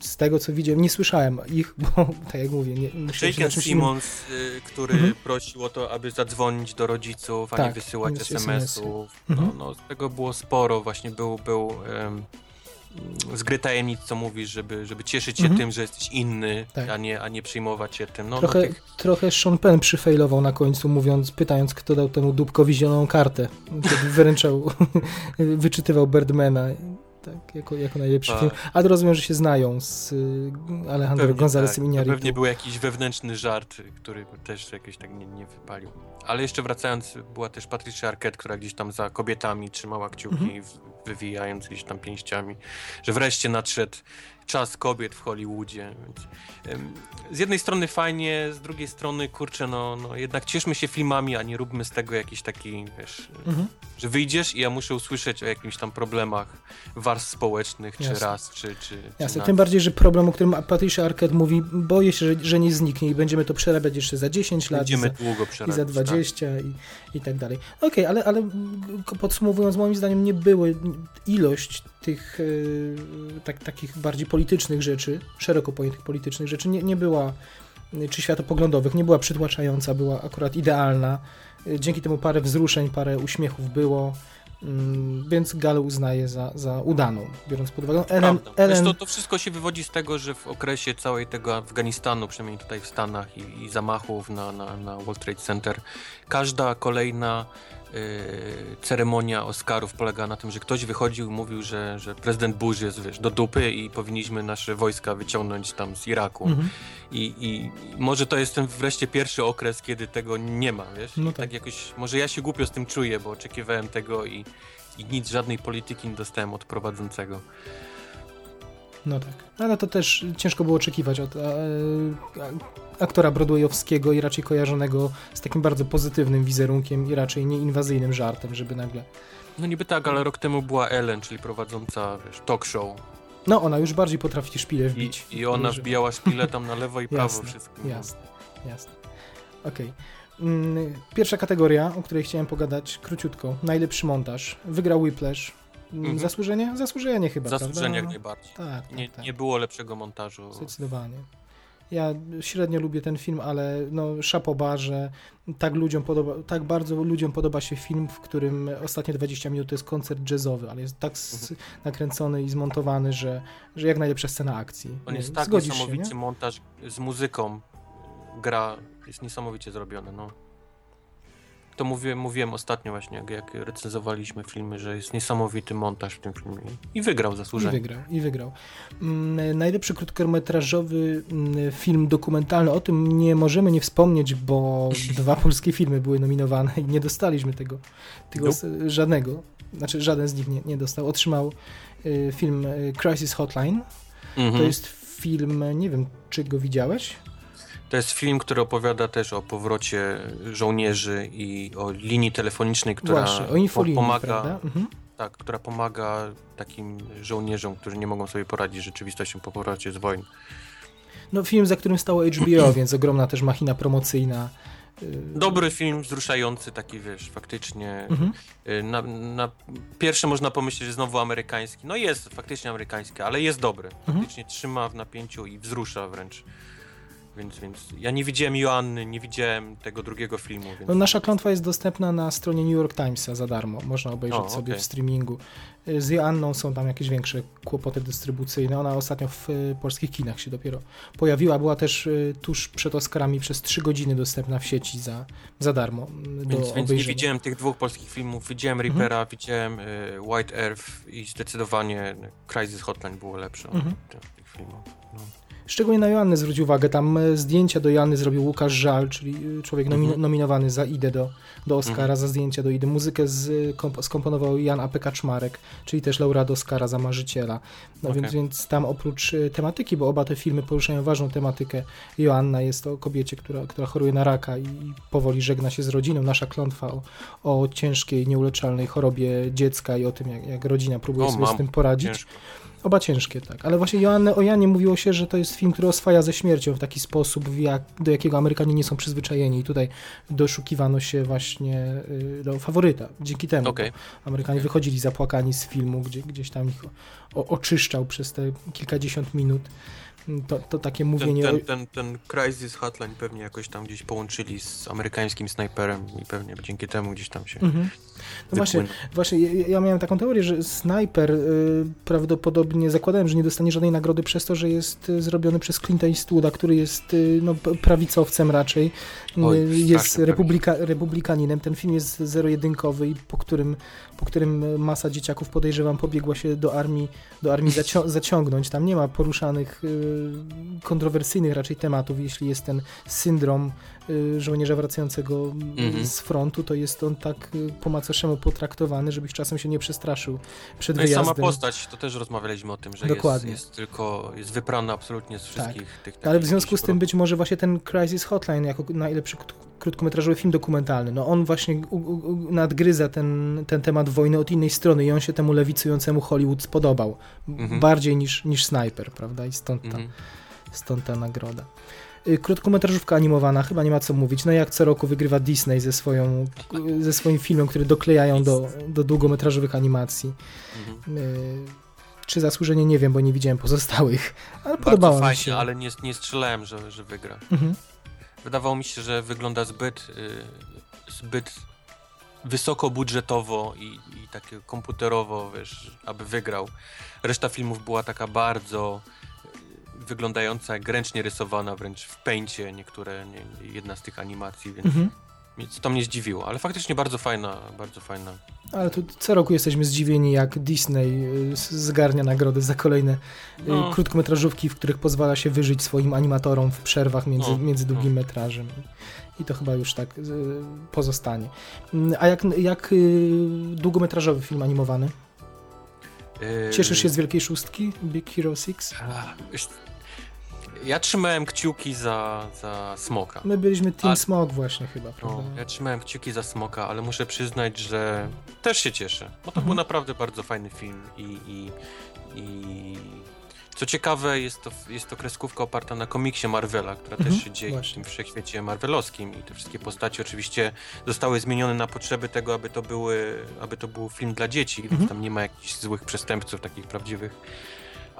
Z tego, co widziałem, nie słyszałem ich, (laughs) bo tak jak mówię, nie, innym... Simmons, y, który Mhm. prosił o to, aby zadzwonić do rodziców, a Tak, nie wysyłać SMS-ów. Mhm. No, no, z tego było sporo. Właśnie był, był em, z gry tajemnic, co mówisz, żeby, żeby cieszyć się Mhm. tym, że jesteś inny, Tak. a, nie, a nie przejmować się tym. No, Trochę, no, tych, trochę Sean Penn przyfejlował na końcu, mówiąc, pytając, kto dał temu dupkowi zieloną kartę. Kiedy (laughs) wyręczał, (laughs) wyczytywał Birdmana tak, jako, jako najlepszy Tak. film. Ale rozumiem, że się znają z y, Alejandro pewnie, Gonzalesem tak, Iñárritu. pewnie był jakiś wewnętrzny żart, który też jakoś tak nie, nie wypalił. Ale jeszcze wracając, była też Patricia Arquette, która gdzieś tam za kobietami trzymała kciuki, Mhm. w- wywijając gdzieś tam pięściami, że wreszcie nadszedł czas kobiet w Hollywoodzie. Z jednej strony fajnie, z drugiej strony, kurczę, no, no jednak cieszmy się filmami, a nie róbmy z tego jakiś taki, wiesz, Mhm. że wyjdziesz i ja muszę usłyszeć o jakimś tam problemach warstw społecznych, czy Jasne. ras, czy... czy, czy Jasne, tym bardziej, że problem, o którym Patricia Arquette mówi, boję się, że, że nie zniknie i będziemy to przerabiać jeszcze za 10 lat. Będziemy za, długo i za 20 i, i tak dalej. Okej, ale, ale mm, podsumowując, moim zdaniem nie były ilość tych y, tak, takich bardziej politycznych rzeczy, szeroko pojętych politycznych rzeczy, nie, nie była, czy światopoglądowych, nie była przytłaczająca, była akurat idealna. Dzięki temu parę wzruszeń, parę uśmiechów było, mm, więc galę uznaję za, za udaną, biorąc pod uwagę. Ellen. Ellen, to, to wszystko się wywodzi z tego, że w okresie całej tego Afganistanu, przynajmniej tutaj w Stanach i, i zamachów na, na, na World Trade Center, każda kolejna y, ceremonia Oscarów polegała na tym, że ktoś wychodził i mówił, że, że prezydent Bush jest wiesz, do dupy i powinniśmy nasze wojska wyciągnąć tam z Iraku. Mhm. I, I może to jest ten wreszcie pierwszy okres, kiedy tego nie ma, wiesz? No tak. tak jakoś, może ja się głupio z tym czuję, bo oczekiwałem tego i, i nic, żadnej polityki nie dostałem od prowadzącego. No tak. Ale to też ciężko było oczekiwać od e, a- aktora broadwayowskiego i raczej kojarzonego z takim bardzo pozytywnym wizerunkiem i raczej nieinwazyjnym żartem, żeby nagle... No niby tak, ale rok temu była Ellen, czyli prowadząca wiesz, talk show. No, ona już bardziej potrafi szpilę I, wbić. I ona Może- wbijała szpilę tam na lewo i (laughs) prawo Jasne, wszystko. Jasne, jasne. Okej. Mm, Pierwsza kategoria, o której chciałem pogadać króciutko. Najlepszy montaż. Wygrał Whiplash. Mhm. Zasłużenie? Zasłużenie chyba, Zasłużenie jak prawda? najbardziej. Tak, tak, Nie, tak. nie było lepszego montażu. Zdecydowanie. Ja średnio lubię ten film, ale no szapoba, że tak, ludziom podoba, tak bardzo ludziom podoba się film, w którym ostatnie 20 minut to jest koncert jazzowy, ale jest tak s- nakręcony i zmontowany, że, że jak najlepsza scena akcji. On jest tak zgodzisz się, niesamowity nie? montaż z muzyką. Gra jest niesamowicie zrobione, no. To mówiłem, mówiłem ostatnio właśnie, jak, jak recenzowaliśmy filmy, że jest niesamowity montaż w tym filmie. I wygrał I zasłużenie. wygrał, i wygrał. Mm, Najlepszy krótkometrażowy mm, film dokumentalny, o tym nie możemy nie wspomnieć, bo (laughs) dwa polskie filmy były nominowane i nie dostaliśmy tego, tego s- żadnego. Znaczy żaden z nich nie, nie dostał. Otrzymał y, film y, Crisis Hotline. Mhm. To jest film, nie wiem, czy go widziałeś? To jest film, który opowiada też o powrocie żołnierzy i o linii telefonicznej, która Właśnie, pomaga? Mhm. tak, która pomaga takim żołnierzom, którzy nie mogą sobie poradzić z rzeczywistością po powrocie z wojny. No film, za którym stało HBO, (clears throat) więc ogromna też machina promocyjna. Y, Dobry film, wzruszający, taki wiesz, faktycznie. Mhm. Y, Na, na pierwsze można pomyśleć, że znowu amerykański. No jest faktycznie amerykański, ale jest dobry. Mhm. Faktycznie trzyma w napięciu i wzrusza wręcz. Więc, więc ja nie widziałem Joanny, nie widziałem tego drugiego filmu. Więc... No, nasza klątwa jest dostępna na stronie New York Timesa za darmo. Można obejrzeć O, sobie okej. w streamingu. Y, Z Joanną są tam jakieś większe kłopoty dystrybucyjne. Ona ostatnio w y, polskich kinach się dopiero pojawiła. Była też y, tuż przed Oscarami przez 3 godziny dostępna w sieci za, za darmo do Więc, więc nie widziałem tych dwóch polskich filmów. Widziałem Mhm. Reapera, widziałem y, White Earth i zdecydowanie Crisis Hotline było lepsze Mhm. od tych filmów. Szczególnie na Joannę zwróć uwagę. Tam y, zdjęcia do Joanny zrobił Łukasz Żal, czyli y, człowiek nomi- Mhm. nominowany za Idę do, do Oscara, Mhm. za zdjęcia do Idy. Muzykę z, komp- skomponował Jan A.P. Kaczmarek, czyli też laureat Oscara za Marzyciela. No Okej. więc, więc tam oprócz y, tematyki, bo oba te filmy poruszają ważną tematykę, Joanna jest o kobiecie, która, która choruje na raka i powoli żegna się z rodziną. Nasza klątwa o, o ciężkiej, nieuleczalnej chorobie dziecka i o tym, jak, jak rodzina próbuje O, sobie z mam. tym poradzić. Ciężko. Oba ciężkie, tak. Ale właśnie Joanny, o Janie mówiło się, że to jest film, który oswaja ze śmiercią w taki sposób, w jak, do jakiego Amerykanie nie są przyzwyczajeni. I tutaj doszukiwano się właśnie y, do faworyta. Dzięki temu Okej. Amerykanie wychodzili zapłakani z filmu, gdzie gdzieś tam ich o, oczyszczał przez te kilkadziesiąt minut. To, to takie Ten, mówienie ten, o... ten, ten Crisis Hotline pewnie jakoś tam gdzieś połączyli z amerykańskim snajperem i pewnie dzięki temu gdzieś tam się Mhm. No właśnie. Właśnie, ja, miałem taką teorię, że Sniper y, prawdopodobnie zakładałem, że nie dostanie żadnej nagrody przez to, że jest y, zrobiony przez Clint'a Eastwooda, który jest y, no, prawicowcem raczej, Oj, jest republika, republikaninem. Ten film jest zero-jedynkowy i po którym, po którym masa dzieciaków podejrzewam pobiegła się do armii, do armii zacią (laughs) zaciągnąć. Tam nie ma poruszanych kontrowersyjnych raczej tematów, jeśli jest ten syndrom żołnierza wracającego y, Mhm. z frontu, to jest on tak y, po macoszemu potraktowany, żebyś czasem się nie przestraszył przed No i wyjazdem. sama postać, to też rozmawialiśmy o tym, że jest, Dokładnie. jest tylko, jest wyprana absolutnie z wszystkich tych... Ale w związku z tym być może właśnie ten Crisis Hotline jako najlepszy krótkometrażowy film dokumentalny, no on właśnie u, u, u- nadgryza ten, ten temat wojny od innej strony i on się temu lewicującemu Hollywood spodobał. Mhm. Bardziej niż, niż Sniper, prawda? I stąd ta, Mhm. stąd ta nagroda. Y, Krótkometrażówka animowana, chyba nie ma co mówić. No jak co roku wygrywa Disney ze, swoją, ze swoim filmem, który doklejają do, do długometrażowych animacji. Mhm. Y, Czy zasłużenie nie wiem, bo nie widziałem pozostałych, ale Bardzo podobało mi fajnie, się. ale nie, nie strzelałem, że, że wygra. Mhm. Wydawało mi się, że wygląda zbyt, y, zbyt wysokobudżetowo i, i takie komputerowo, wiesz, aby wygrał. Reszta filmów była taka bardzo wyglądająca jak ręcznie rysowana, wręcz w pęcie niektóre, nie, jedna z tych animacji, więc, Mhm. to mnie zdziwiło, ale faktycznie bardzo fajna, bardzo fajna. Ale tu co roku jesteśmy zdziwieni, jak Disney y, zgarnia nagrody za kolejne y, No. krótkometrażówki, w których pozwala się wyżyć swoim animatorom w przerwach między, No, między no. długim metrażem. I to chyba już tak y, pozostanie. Mm, A jak, jak długometrażowy film animowany? Y, Cieszysz się z Wielkiej Szóstki? Big Hero 6? Ja trzymałem kciuki za, za Smoka. My byliśmy Team A- Smog właśnie chyba, No, prawda? ja trzymałem kciuki za Smoka, ale muszę przyznać, że też się cieszę, bo to Mhm. był naprawdę bardzo fajny film i, i, i co ciekawe, jest to, jest to kreskówka oparta na komiksie Marvela, która Mhm, też się dzieje właśnie. w tym wszechświecie marvelowskim i te wszystkie postacie oczywiście zostały zmienione na potrzeby tego, aby to, były, aby to był film dla dzieci, Mhm. więc tam nie ma jakichś złych przestępców takich prawdziwych.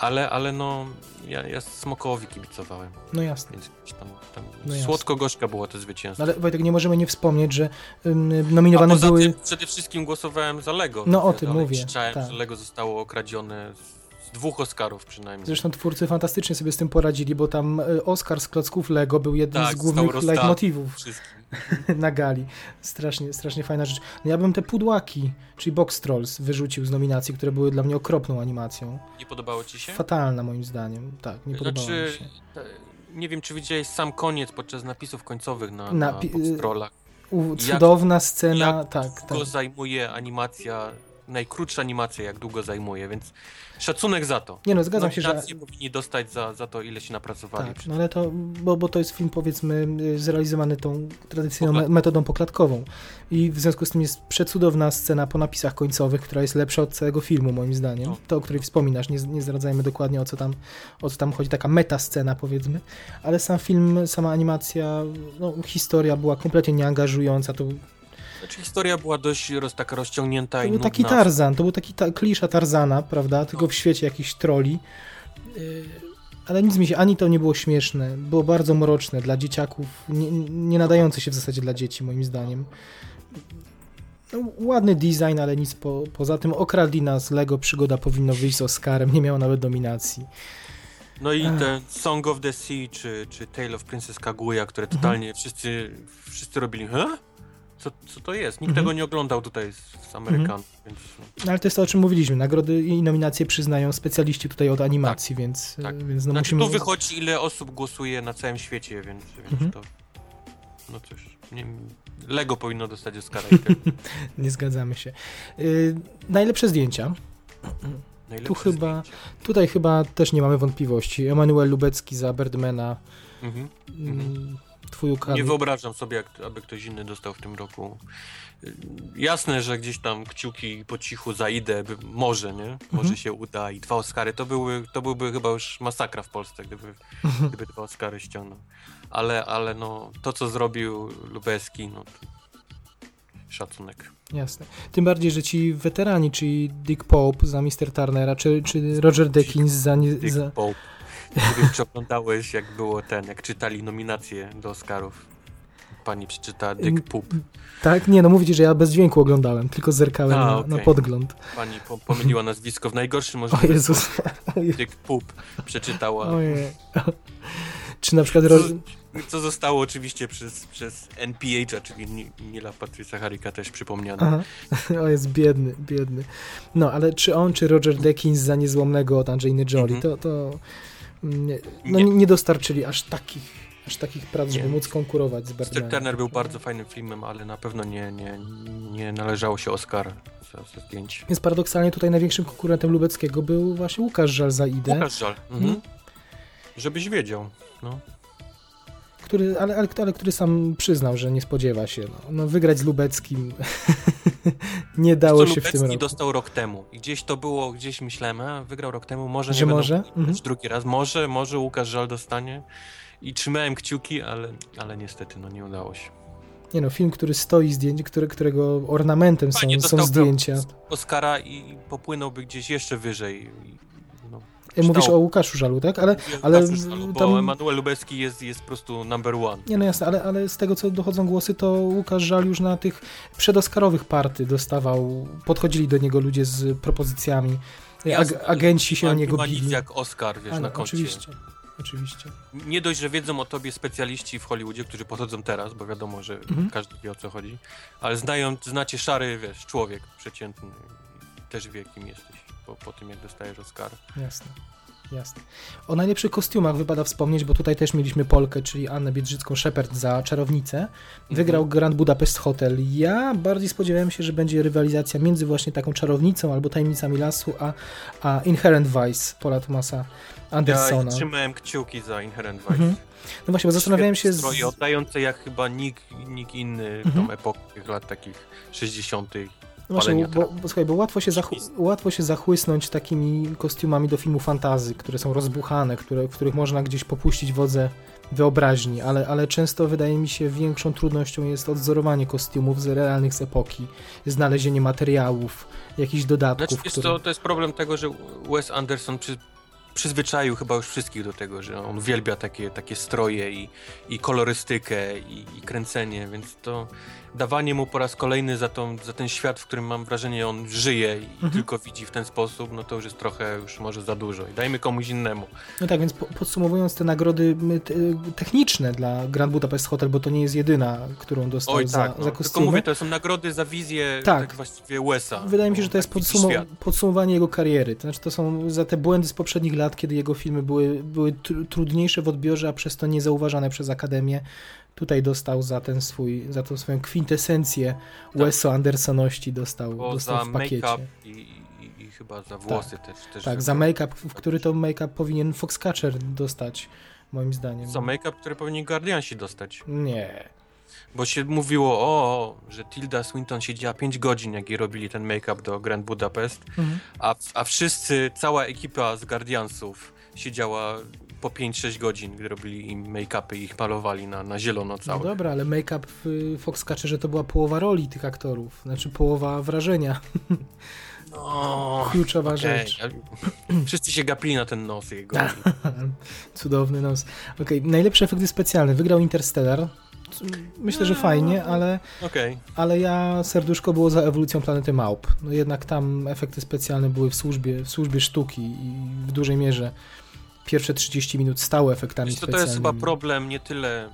Ale, ale no, ja, ja Smokowi kibicowałem, No jasne. więc tam, tam No słodko-gorzka było to zwycięstwo. No ale Wojtek, nie możemy nie wspomnieć, że A nominowane poza były... tym przede wszystkim głosowałem za Lego. No, o tym mówię, Krzyczałem, tak. że Lego zostało okradzione z dwóch Oscarów przynajmniej. Zresztą twórcy fantastycznie sobie z tym poradzili, bo tam y, Oscar z klocków Lego był jednym Tak, z głównych leitmotivów (laughs) na gali. Strasznie, strasznie fajna rzecz. No ja bym te pudłaki, czyli Box Trolls, wyrzucił z nominacji, które były dla mnie okropną animacją. Nie podobało ci się? Fatalna moim zdaniem. Tak, nie podobało Znaczy, mi się. e, nie wiem, czy widziałeś sam koniec podczas napisów końcowych na, Na na, Boxtrollach. U, cudowna scena, jak tak, tak. Długo zajmuje animacja, najkrótsza animacja, jak długo zajmuje, więc szacunek za to. Nie no, zgadzam się, że... Nominacje powinni dostać za, za to, ile się napracowali. Tak, no ale to, bo, bo to jest film powiedzmy zrealizowany tą tradycyjną Poklat- metodą poklatkową i w związku z tym jest przecudowna scena po napisach końcowych, która jest lepsza od całego filmu moim zdaniem, No. to o której wspominasz, nie, nie zdradzajmy dokładnie o co tam, o co tam chodzi, taka meta scena powiedzmy, ale sam film, sama animacja, no, historia była kompletnie nieangażująca, to, Znaczy, historia była dość roz, taka rozciągnięta to i był taki. Tarzan, to był taki ta, klisza Tarzana, prawda, tylko w świecie jakichś troli. Y, Ale nic mi się, ani to nie było śmieszne, było bardzo mroczne dla dzieciaków, nie, nie nadające się w zasadzie dla dzieci, moim zdaniem. No, ładny design, ale nic po, poza tym. Okradli nas, Lego Przygoda powinno wyjść z Oscarem, nie miało nawet dominacji. No i ten Song of the Sea, czy, czy Tale of Princess Kaguya, które Mhm. totalnie wszyscy, wszyscy robili? Co, co to jest? Nikt Mhm. tego nie oglądał tutaj z, z Amerykanów, więc No, ale to jest to, o czym mówiliśmy. Nagrody i nominacje przyznają specjaliści tutaj od animacji, więc, tak. więc no Znaczy, musimy... tu wychodzi, ile osób głosuje na całym świecie, więc, więc Mhm. to. No cóż, nie, Lego powinno dostać Oscara. (laughs) Nie zgadzamy się. Y, najlepsze zdjęcia. Najlepsze Tu chyba- zdjęcie. Tutaj chyba też nie mamy wątpliwości. Emanuel Lubecki za Birdmana. Mhm. Mm, Twój ukradł. Nie wyobrażam sobie, jak, aby ktoś inny dostał w tym roku. Jasne, że gdzieś tam kciuki po cichu zaidę, może, nie? Może Mhm. się uda i dwa Oscary. To, były, to byłby chyba już masakra w Polsce, gdyby, gdyby dwa Oscary ściągnął. Ale, ale no, to co zrobił Lubeski, no szacunek. Jasne. Tym bardziej, że ci weterani, czyli Dick Pope za Mr. Turnera, czy, czy Roger Deakins za... Dick za... Pope. Nie wiem, czy oglądałeś, jak było ten, jak czytali nominacje do Oscarów. Pani przeczyta Dick Poop. Tak? Nie, no mówicie, że ja bez dźwięku oglądałem, tylko zerkałem A, na, okej. na podgląd. Pani po, pomyliła nazwisko w najgorszy O możliwy Jezus. Dick Poop przeczytała. Ojej. Czy na przykład... Ro... Co zostało oczywiście przez, przez NPH, czyli Ni- Nila Patrycja Harika też przypomniane. Aha. O, jest biedny, biedny. No, ale czy on, czy Roger Deakins za niezłomnego od Angeliny Jolie, Mhm. to, to mm, nie, no, Nie. nie. dostarczyli aż takich, aż takich prac, żeby Nie. móc konkurować z Birdmanem. Turner był bardzo fajnym filmem, ale na pewno nie, nie, nie należało się Oscar za, za zdjęcie. Więc paradoksalnie tutaj największym konkurentem Lubeckiego był właśnie Łukasz Żal za Idę, Łukasz żal. Mhm. Żebyś wiedział. No. Który, ale, ale, ale który sam przyznał, że nie spodziewa się. No, no wygrać z Lubeckim (laughs) nie dało się w tym Lubecki roku. dostał rok temu. I gdzieś to było, gdzieś myślałem, a wygrał rok temu, może Że nie może? Mhm. drugi raz. Może, może Łukasz Żal dostanie. I trzymałem kciuki, ale, ale niestety no nie udało się. Nie no, film, który stoi zdjęć, który, którego ornamentem są, są zdjęcia. Oscara i popłynąłby gdzieś jeszcze wyżej. Mówisz o Łukaszu Żalu, tak? Ale, ale Żalu, bo tam- Emanuel Lubecki jest, jest po prostu number one. Nie no jasne, ale, ale z tego co dochodzą głosy, to Łukasz Żal już na tych przedoskarowych party dostawał, podchodzili do niego ludzie z propozycjami, ag, agenci się o niego ma nic bili. jak Oscar, wiesz, na koncie. oczywiście, oczywiście. Nie dość, że wiedzą o tobie specjaliści w Hollywoodzie, którzy podchodzą teraz, bo wiadomo, że Mhm. każdy wie o co chodzi, ale znają, znacie szary, wiesz, człowiek przeciętny też wie kim jesteś po, po tym, jak dostajesz Oscar. Jasne. Jasne. O najlepszych kostiumach wypada wspomnieć, bo tutaj też mieliśmy Polkę, czyli Annę Biedrzycką Shepard za czarownicę. Wygrał Grand Budapest Hotel. Ja bardziej spodziewałem się, że będzie rywalizacja między właśnie taką czarownicą albo tajemnicami lasu, a, a Inherent Vice Paula Thomasa Ja Andersona. trzymałem kciuki za Inherent Vice. Mhm. No właśnie, bo zastanawiałem się. Świetne Z... Stroje oddające jak chyba nikt, nikt inny Mhm. tą epokę tych lat takich 60. No palenia bo, bo, słuchaj, bo łatwo się, łatwo się zachłysnąć takimi kostiumami do filmu fantazy, które są rozbuchane, które, w których można gdzieś popuścić wodze wyobraźni, ale, ale często wydaje mi się większą trudnością jest odzorowanie kostiumów z realnych z epoki, znalezienie materiałów, jakichś dodatków. Znaczy, jest które... to, to jest problem tego, że Wes Anderson przy, przyzwyczaił chyba już wszystkich do tego, że on uwielbia takie, takie stroje i, i kolorystykę i, i kręcenie, więc to dawanie mu po raz kolejny za, tą, za ten świat, w którym mam wrażenie on żyje i Mhm. tylko widzi w ten sposób, no to już jest trochę już może za dużo i dajmy komuś innemu. No tak, więc po, podsumowując te nagrody techniczne dla Grand Budapest Hotel, bo to nie jest jedyna, którą dostał Oj za, tak, za no. tylko kostiumy. mówię, to są nagrody za wizję Tak. tak, właściwie Wesa. Wydaje mi się, że to jest świat. podsumowanie jego kariery. To znaczy, to są za te błędy z poprzednich lat, kiedy jego filmy były, były tr- trudniejsze w odbiorze, a przez to niezauważane przez Akademię. Tutaj dostał za ten swój, za tą swoją kwintesencję Weso Andersoności dostał, Tak. Bo dostał za w pakiecie. i, i, i chyba za włosy też. też Tak, za make-up, w który to make-up powinien Foxcatcher dostać, moim zdaniem. Za make-up, który powinni Guardiansi dostać. Nie. Bo się mówiło, o, że Tilda Swinton siedziała 5 godzin, jak jej robili ten make-up do Grand Budapest, Mhm. a, a wszyscy, cała ekipa z Guardiansów siedziała po 5-6 godzin, gdy robili im make-upy i ich malowali na, na zielono No całe. dobra, ale make-up w Foxcatcherze to była połowa roli tych aktorów, znaczy połowa wrażenia, No, (laughs) kluczowa okej, rzecz. (clears throat) Wszyscy się gapili na ten nos jego. (laughs) Cudowny nos. Okej, najlepsze efekty specjalne. Wygrał Interstellar. Myślę, że fajnie, ale, Okej. ale ja serduszko było za ewolucją planety Małp. No jednak tam efekty specjalne były w służbie, w służbie sztuki i w dużej mierze pierwsze 30 minut stały efektami Wiesz to specjalnymi. jest chyba problem nie tyle.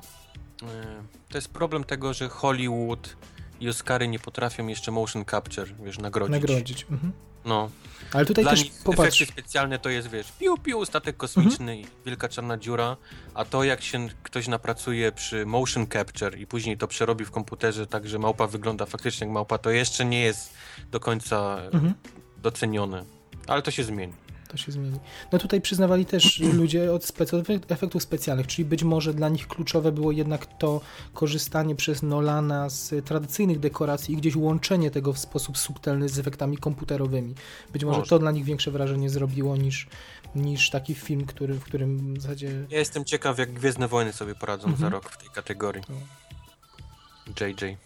e, To jest problem tego, że Hollywood i Oscary nie potrafią jeszcze motion capture, wiesz, nagrodzić. Nagrodzić. Mhm. No. Ale tutaj Dla też nich popatrz. efekty specjalne to jest, wiesz, piu, piu, statek kosmiczny i wielka czarna dziura, a to jak się ktoś napracuje przy motion capture i później to przerobi w komputerze tak, że małpa wygląda faktycznie jak małpa, to jeszcze nie jest do końca Mhm. docenione. Ale to się zmieni. To się zmieni. No tutaj przyznawali też (clears throat) ludzie od spec- od efektów specjalnych, czyli być może dla nich kluczowe było jednak to korzystanie przez Nolana z tradycyjnych dekoracji i gdzieś łączenie tego w sposób subtelny z efektami komputerowymi. Być może Może. to dla nich większe wrażenie zrobiło niż, niż taki film, który, w którym w zasadzie... Ja jestem ciekaw, jak Gwiezdne Wojny sobie poradzą Mhm. za rok w tej kategorii. No. JJ.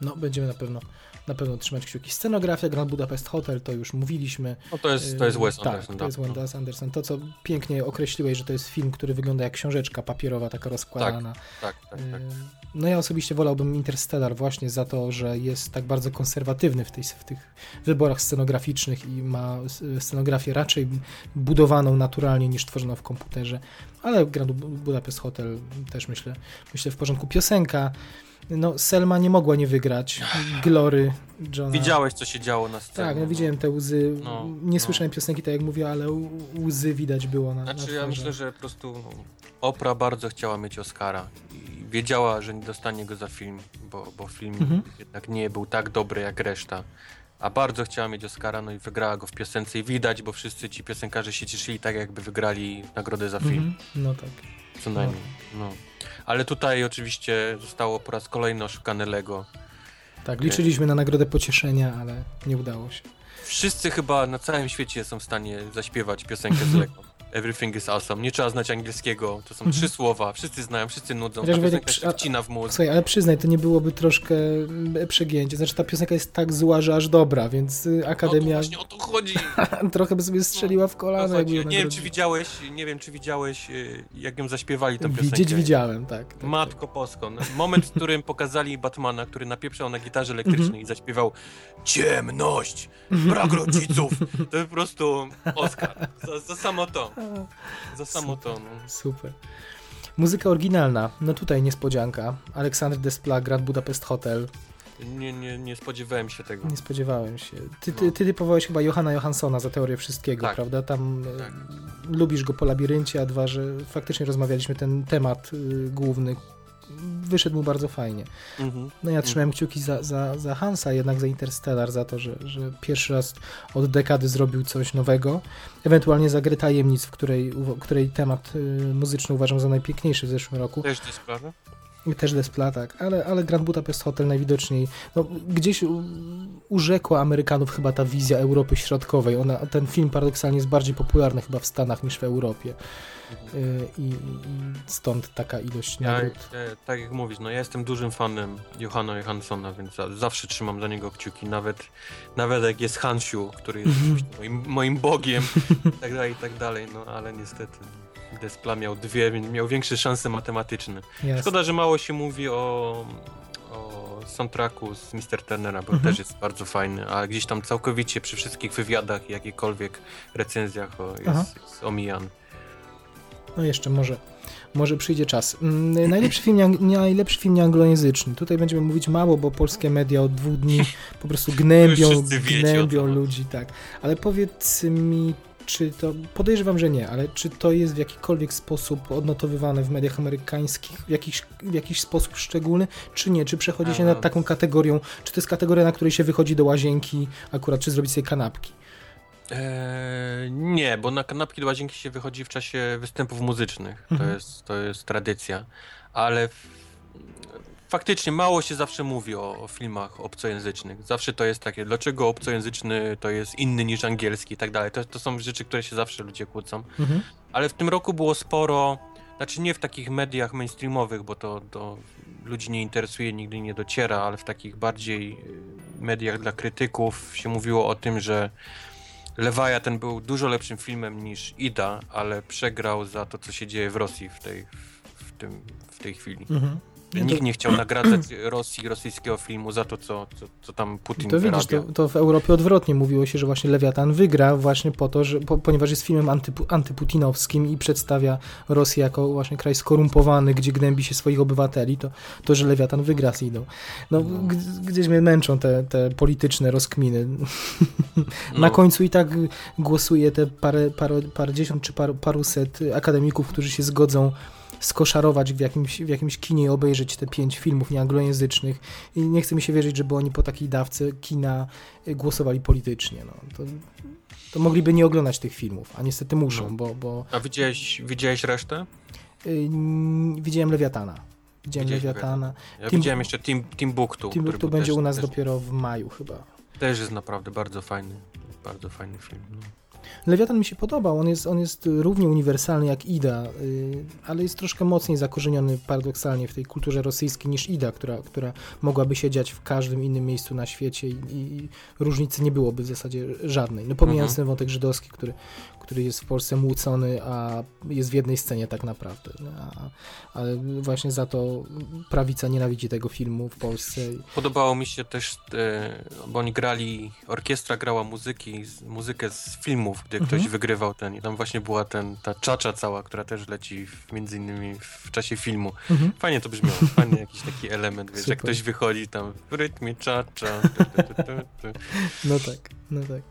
No, będziemy na pewno na pewno trzymać kciuki. Scenografia Grand Budapest Hotel, to już mówiliśmy. No to jest, to jest Wes tak, Anderson. to jest tak. Wes Anderson. To, co pięknie określiłeś, że to jest film, który wygląda jak książeczka papierowa, taka rozkładana. Tak, tak, tak. Yy, No ja osobiście wolałbym Interstellar właśnie za to, że jest tak bardzo konserwatywny w, tej, w tych wyborach scenograficznych i ma scenografię raczej budowaną naturalnie niż tworzoną w komputerze. Ale Grand Budapest Hotel też myślę, myślę w porządku. Piosenka. No, Selma nie mogła nie wygrać. Glory Johna. Widziałeś, co się działo na scenie. Tak, no widziałem te łzy. No, nie no. słyszałem piosenki, tak jak mówię, ale łzy widać było na, na Znaczy ja twarzy. myślę, że po prostu no, Opra bardzo chciała mieć Oscara i wiedziała, że nie dostanie go za film, bo, bo film Mhm. jednak nie był tak dobry jak reszta. A bardzo chciała mieć Oscara, no i wygrała go w piosence i widać, bo wszyscy ci piosenkarze się cieszyli tak, jakby wygrali nagrodę za film, Mhm. No tak. co najmniej. No. Ale tutaj oczywiście zostało po raz kolejny oszukane Lego. Tak, liczyliśmy na nagrodę pocieszenia, ale nie udało się. Wszyscy chyba na całym świecie są w stanie zaśpiewać piosenkę z Lego. (laughs) Everything is awesome. Nie trzeba znać angielskiego. To są Mhm. trzy słowa. Wszyscy znają, wszyscy nudzą. Ta Chociaż Wojtek, piosenka przy- się wcina w mózg. Słuchaj, ale przyznaj, to nie byłoby troszkę mm, przegięcie. Znaczy ta piosenka jest tak zła, że aż dobra, więc y, No to Akademia właśnie o to chodzi. (laughs) trochę by sobie strzeliła w O to kolano. chodzi. jakby ją Nie wiem, czy widziałeś, nie wiem, czy widziałeś, y, jak ją zaśpiewali tę piosenkę. Widzieć widziałem, tak. tak, Matko Posko. No, Moment, w którym pokazali Batmana, który napieprzał na gitarze elektrycznej Mhm. i zaśpiewał Ciemność! Brak rodziców! (laughs) To po prostu Oscar. Za, za samo to. Za samo to. No. Super. Muzyka oryginalna. No tutaj niespodzianka. Aleksander Desplat, Grand Budapest Hotel. Nie, nie, nie spodziewałem się tego. Nie spodziewałem się. Ty, ty, No. ty typowałeś chyba Johanna Johanssona za teorię wszystkiego, Tak. prawda? Tam e, Tak. lubisz go po labiryncie, a dwa, że faktycznie rozmawialiśmy ten temat y, główny. Wyszedł mu bardzo fajnie. Mhm. No ja trzymałem kciuki za, za, za Hansa, jednak za Interstellar, za to, że, że pierwszy raz od dekady zrobił coś nowego. Ewentualnie za Grę Tajemnic, w której, uwa- której temat y, muzyczny uważam za najpiękniejszy w zeszłym roku. Też to sprawa? I też Desplat, tak, ale, ale Grand Budapest Hotel najwidoczniej, no, gdzieś urzekła Amerykanów chyba ta wizja Europy Środkowej. Ona, ten film paradoksalnie jest bardziej popularny chyba w Stanach niż w Europie. y, i, i stąd taka ilość Ja, nagród. e, tak jak mówisz, no ja jestem dużym fanem Johanna Johanssona, więc za, zawsze trzymam za niego kciuki, nawet, nawet jak jest Hansiu, który jest Mhm. moim, moim bogiem i tak dalej, i tak dalej, no ale niestety Despla miał dwie, miał większe szanse matematyczne. Szkoda, że mało się mówi o, o soundtracku z Mr. Turnera, bo Mhm. też jest bardzo fajny, a gdzieś tam całkowicie przy wszystkich wywiadach i jakichkolwiek recenzjach o, jest, jest omijany. No jeszcze może, może przyjdzie czas. Mm, (clears throat) Najlepszy film, najlepszy film nieanglojęzyczny. Tutaj będziemy mówić mało, bo polskie media od dwóch dni po prostu (laughs) gnębią, gnębią ludzi, tak. Ale powiedz mi, czy to, podejrzewam, że nie, ale czy to jest w jakikolwiek sposób odnotowywane w mediach amerykańskich, w jakiś, w jakiś sposób szczególny, czy nie? Czy przechodzi się nad taką kategorią, czy to jest kategoria, na której się wychodzi do łazienki akurat, czy zrobić sobie kanapki? Eee, nie, bo na kanapki do łazienki się wychodzi w czasie występów muzycznych. Mhm. To, jest, to jest tradycja. Ale faktycznie mało się zawsze mówi o, o filmach obcojęzycznych. Zawsze to jest takie, dlaczego obcojęzyczny to jest inny niż angielski i tak dalej. To, to są rzeczy, które się zawsze ludzie kłócą. Mhm. Ale w tym roku było sporo, znaczy nie w takich mediach mainstreamowych, bo to, to ludzi nie interesuje, nigdy nie dociera, ale w takich bardziej y, mediach dla krytyków się mówiło o tym, że Lewaja ten był dużo lepszym filmem niż Ida, ale przegrał za to, co się dzieje w Rosji w tej, w tym, w tej chwili. Mhm. Nikt nie chciał nagradzać Rosji, rosyjskiego filmu za to, co, co, co tam Putin To widzisz, to, to w Europie odwrotnie mówiło się, że właśnie Lewiatan wygra właśnie po to, że, po, ponieważ jest filmem antypu, antyputinowskim i przedstawia Rosję jako właśnie kraj skorumpowany, gdzie gnębi się swoich obywateli, to, to że Lewiatan wygra z idą. No, No. gdzieś mnie męczą te, te polityczne rozkminy. (laughs) No. Na końcu i tak głosuje te parę, parę, parędziesiąt czy par, paruset akademików, którzy się zgodzą skoszarować w jakimś, w jakimś kinie i obejrzeć te pięć filmów nieanglojęzycznych i nie chce mi się wierzyć, żeby oni po takiej dawce kina y, głosowali politycznie. No. To, to mogliby nie oglądać tych filmów, a niestety muszą, No. bo, bo A widziałeś, widziałeś resztę? y, n- widziałem Lewiatana. Widziałem Widziałeś Lewiatana. Ja Tim- widziałem jeszcze Tim, Timbuktu. Timbuktu będzie też- u nas też, dopiero w maju chyba. Też jest naprawdę bardzo fajny. Bardzo fajny film. No. Lewiatan mi się podobał, on jest, on jest równie uniwersalny jak Ida, y, ale jest troszkę mocniej zakorzeniony paradoksalnie w tej kulturze rosyjskiej niż Ida, która, która mogłaby się dziać w każdym innym miejscu na świecie i, i różnicy nie byłoby w zasadzie żadnej. No pomijając Mhm. ten wątek żydowski, który, który jest w Polsce młócony, a jest w jednej scenie tak naprawdę. no, A, ale właśnie za to prawica nienawidzi tego filmu w Polsce. Podobało mi się też, e, bo oni grali, orkiestra grała muzyki, muzykę z filmów, gdy Mhm. ktoś wygrywał ten i tam właśnie była ten, ta czacza cała, która też leci w, między innymi w czasie filmu. Mhm. Fajnie to brzmiało, fajny jakiś taki element, wiesz, jak Super. ktoś wychodzi tam w rytmie czacza. (laughs) No tak, no tak.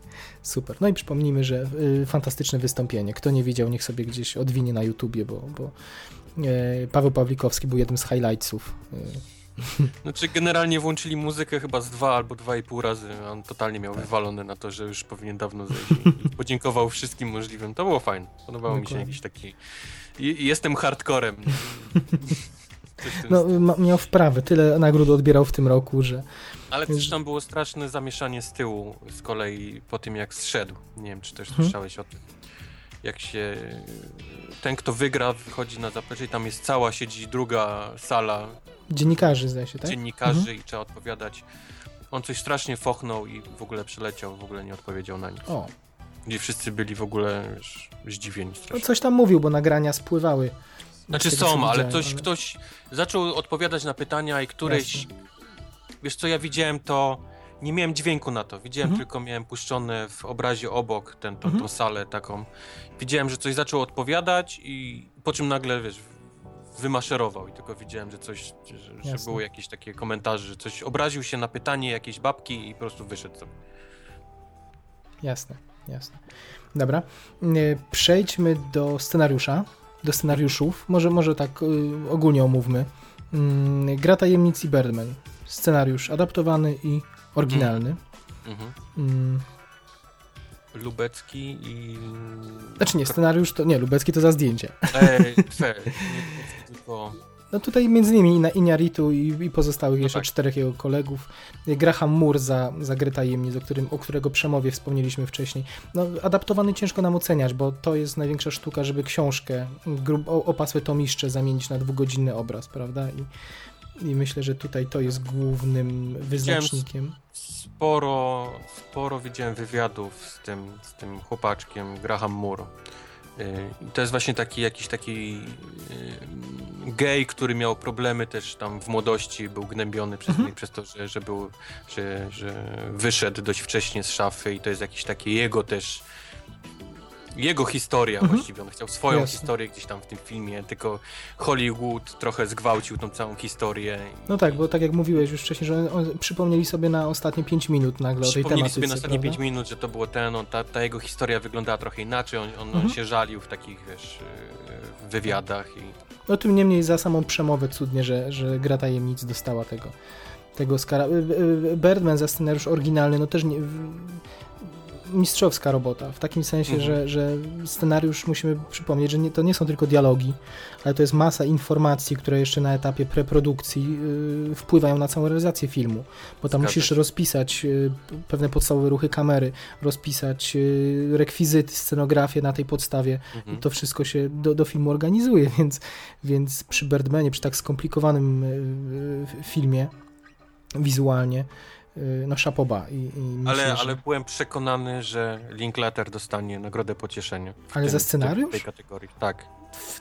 Super. No i przypomnijmy, że y, fantastyczne wystąpienie. Kto nie widział, niech sobie gdzieś odwinie na YouTubie, bo, bo e, Paweł Pawlikowski był jednym z highlightsów. Y, (laughs) Znaczy generalnie włączyli muzykę chyba z dwa albo dwa i pół razy, on totalnie miał wywalone na to, że już powinien dawno zejść (laughs) podziękował wszystkim możliwym. To było fajne, podobało mi się jakiś taki... Jestem hardcorem. (laughs) No, miał wprawę. Tyle nagród odbierał w tym roku, że Ale też tam było straszne zamieszanie z tyłu z kolei po tym jak zszedł. Nie wiem, czy też Mhm. słyszałeś o tym. Jak się ten, kto wygra, wychodzi na zaplecze i tam jest cała, siedzi druga sala dziennikarzy, zdaje się, tak? dziennikarzy Mhm. i trzeba odpowiadać. On coś strasznie fochnął i w ogóle przeleciał, w ogóle nie odpowiedział na nic. O, Gdzie wszyscy byli w ogóle wiesz, zdziwieni no strasznie. coś tam mówił, bo nagrania spływały. Znaczy są, ale coś, ktoś zaczął odpowiadać na pytania i któreś... Jasne. Wiesz co, ja widziałem to... Nie miałem dźwięku na to, widziałem Mhm. tylko, miałem puszczone w obrazie obok ten, tą, Mhm. tą salę taką. Widziałem, że coś zaczął odpowiadać i po czym nagle, wiesz, wymaszerował i tylko widziałem, że coś, że, że były jakieś takie komentarze, że coś obraził się na pytanie jakiejś babki i po prostu wyszedł sobie. Jasne, jasne. Dobra. Y, Przejdźmy do scenariusza, do scenariuszów. Może, może tak y, ogólnie omówmy. Mm, Gra tajemnic i Birdman. Scenariusz adaptowany i oryginalny. Mhm. Mm, Lubecki i... Znaczy nie, scenariusz to... Nie, Lubecki to za zdjęcie. (laughs) Ej, tylko... No tutaj między innymi na Iñárritu i, i pozostałych No jeszcze tak. czterech jego kolegów. Graham Moore za, za Grę Tajemnic, o, którym, o którego przemowie wspomnieliśmy wcześniej. No, adaptowany ciężko nam oceniać, bo to jest największa sztuka, żeby książkę, grub, opasłe tomiszcze zamienić na dwugodzinny obraz, prawda? I, I myślę, że tutaj to jest głównym wyznacznikiem. Sporo, sporo widziałem wywiadów z tym, z tym chłopaczkiem, Graham Moore. I To jest właśnie taki jakiś taki yy, gej, który miał problemy też tam w młodości, był gnębiony przez Mhm. przez to, że, że był, że, że wyszedł dość wcześnie z szafy i to jest jakieś takie jego też jego historia Mhm. właściwie, on chciał swoją Jasne. historię gdzieś tam w tym filmie, tylko Hollywood trochę zgwałcił tą całą historię. No tak, bo tak jak mówiłeś już wcześniej, że on, przypomnieli sobie na ostatnie 5 minut nagle o tej Przypomnieli tematyce, sobie na ostatnie prawda? 5 minut, że to było ten, on, ta, ta jego historia wyglądała trochę inaczej, on, on, Mhm. on się żalił w takich, wiesz, yy, wywiadach i No tym niemniej za samą przemowę cudnie, że, że Gra Tajemnic dostała tego, tego Oscara. Y, y, Birdman za scenariusz oryginalny, no też nie, mistrzowska robota, w takim sensie, Mhm. że, że scenariusz musimy przypomnieć, że nie, to nie są tylko dialogi, ale to jest masa informacji, które jeszcze na etapie preprodukcji y, wpływają na całą realizację filmu, bo tam Zgadza musisz rozpisać y, pewne podstawowe ruchy kamery, rozpisać y, rekwizyty, scenografię na tej podstawie, mhm. to wszystko się do, do filmu organizuje, (laughs) więc, więc przy Birdmanie, przy tak skomplikowanym y, y, filmie wizualnie, no szapoba. I, i myślę, ale, że... ale byłem przekonany, że Linklater dostanie nagrodę pocieszenia. Ale tym- za scenariusz? W tej kategorii, tak.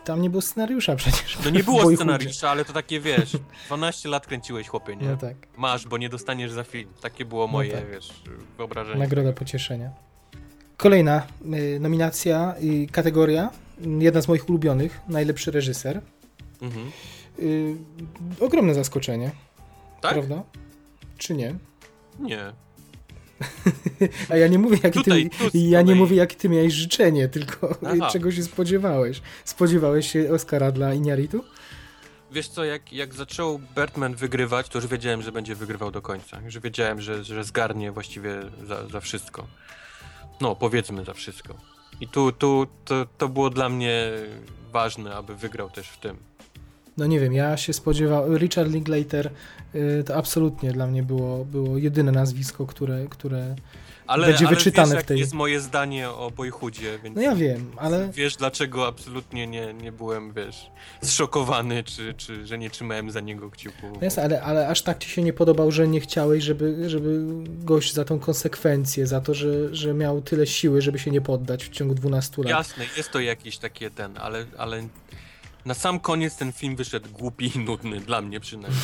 Tam nie było scenariusza (laughs) przecież. No nie było scenariusza, ale to takie, wiesz, 12 lat kręciłeś, chłopie, nie? No tak, Masz, bo nie dostaniesz za film. Takie było moje, tak. wiesz, wyobrażenie. nagroda pocieszenia. Kolejna y, nominacja i kategoria, y, jedna z moich ulubionych, najlepszy reżyser. Mhm. Y, ogromne zaskoczenie, Tak? prawda? Czy nie? Nie. (laughs) A ja nie mówię, Tutaj, ty, ja nie kolei. mówię, jakie ty miałeś życzenie, tylko Aha. (laughs) czego się spodziewałeś. Spodziewałeś się Oscara dla Iñárritu? Wiesz co, jak, jak zaczął Bertman wygrywać, to już wiedziałem, że będzie wygrywał do końca. Już wiedziałem, że, że zgarnie właściwie za, za wszystko. No, powiedzmy za wszystko. I tu, tu to, to było dla mnie ważne, aby wygrał też w tym. No nie wiem, ja się spodziewałem. Richard Linklater y, to absolutnie dla mnie było, było jedyne nazwisko, które, które. Ale, Będzie ale wyczytane wiesz, w tej- jest moje zdanie o Boyhoodzie, więc No ja wiem, ale. wiesz dlaczego absolutnie nie, nie byłem, wiesz, zszokowany, czy, czy że nie trzymałem za niego kciuku. No Jasne, ale, ale aż tak ci się nie podobał, że nie chciałeś, żeby, żeby gość za tą konsekwencję, za to, że, że miał tyle siły, żeby się nie poddać w ciągu 12 lat. Jasne, jest to jakiś takie ten, ale, ale na sam koniec ten film wyszedł głupi i nudny, dla mnie przynajmniej.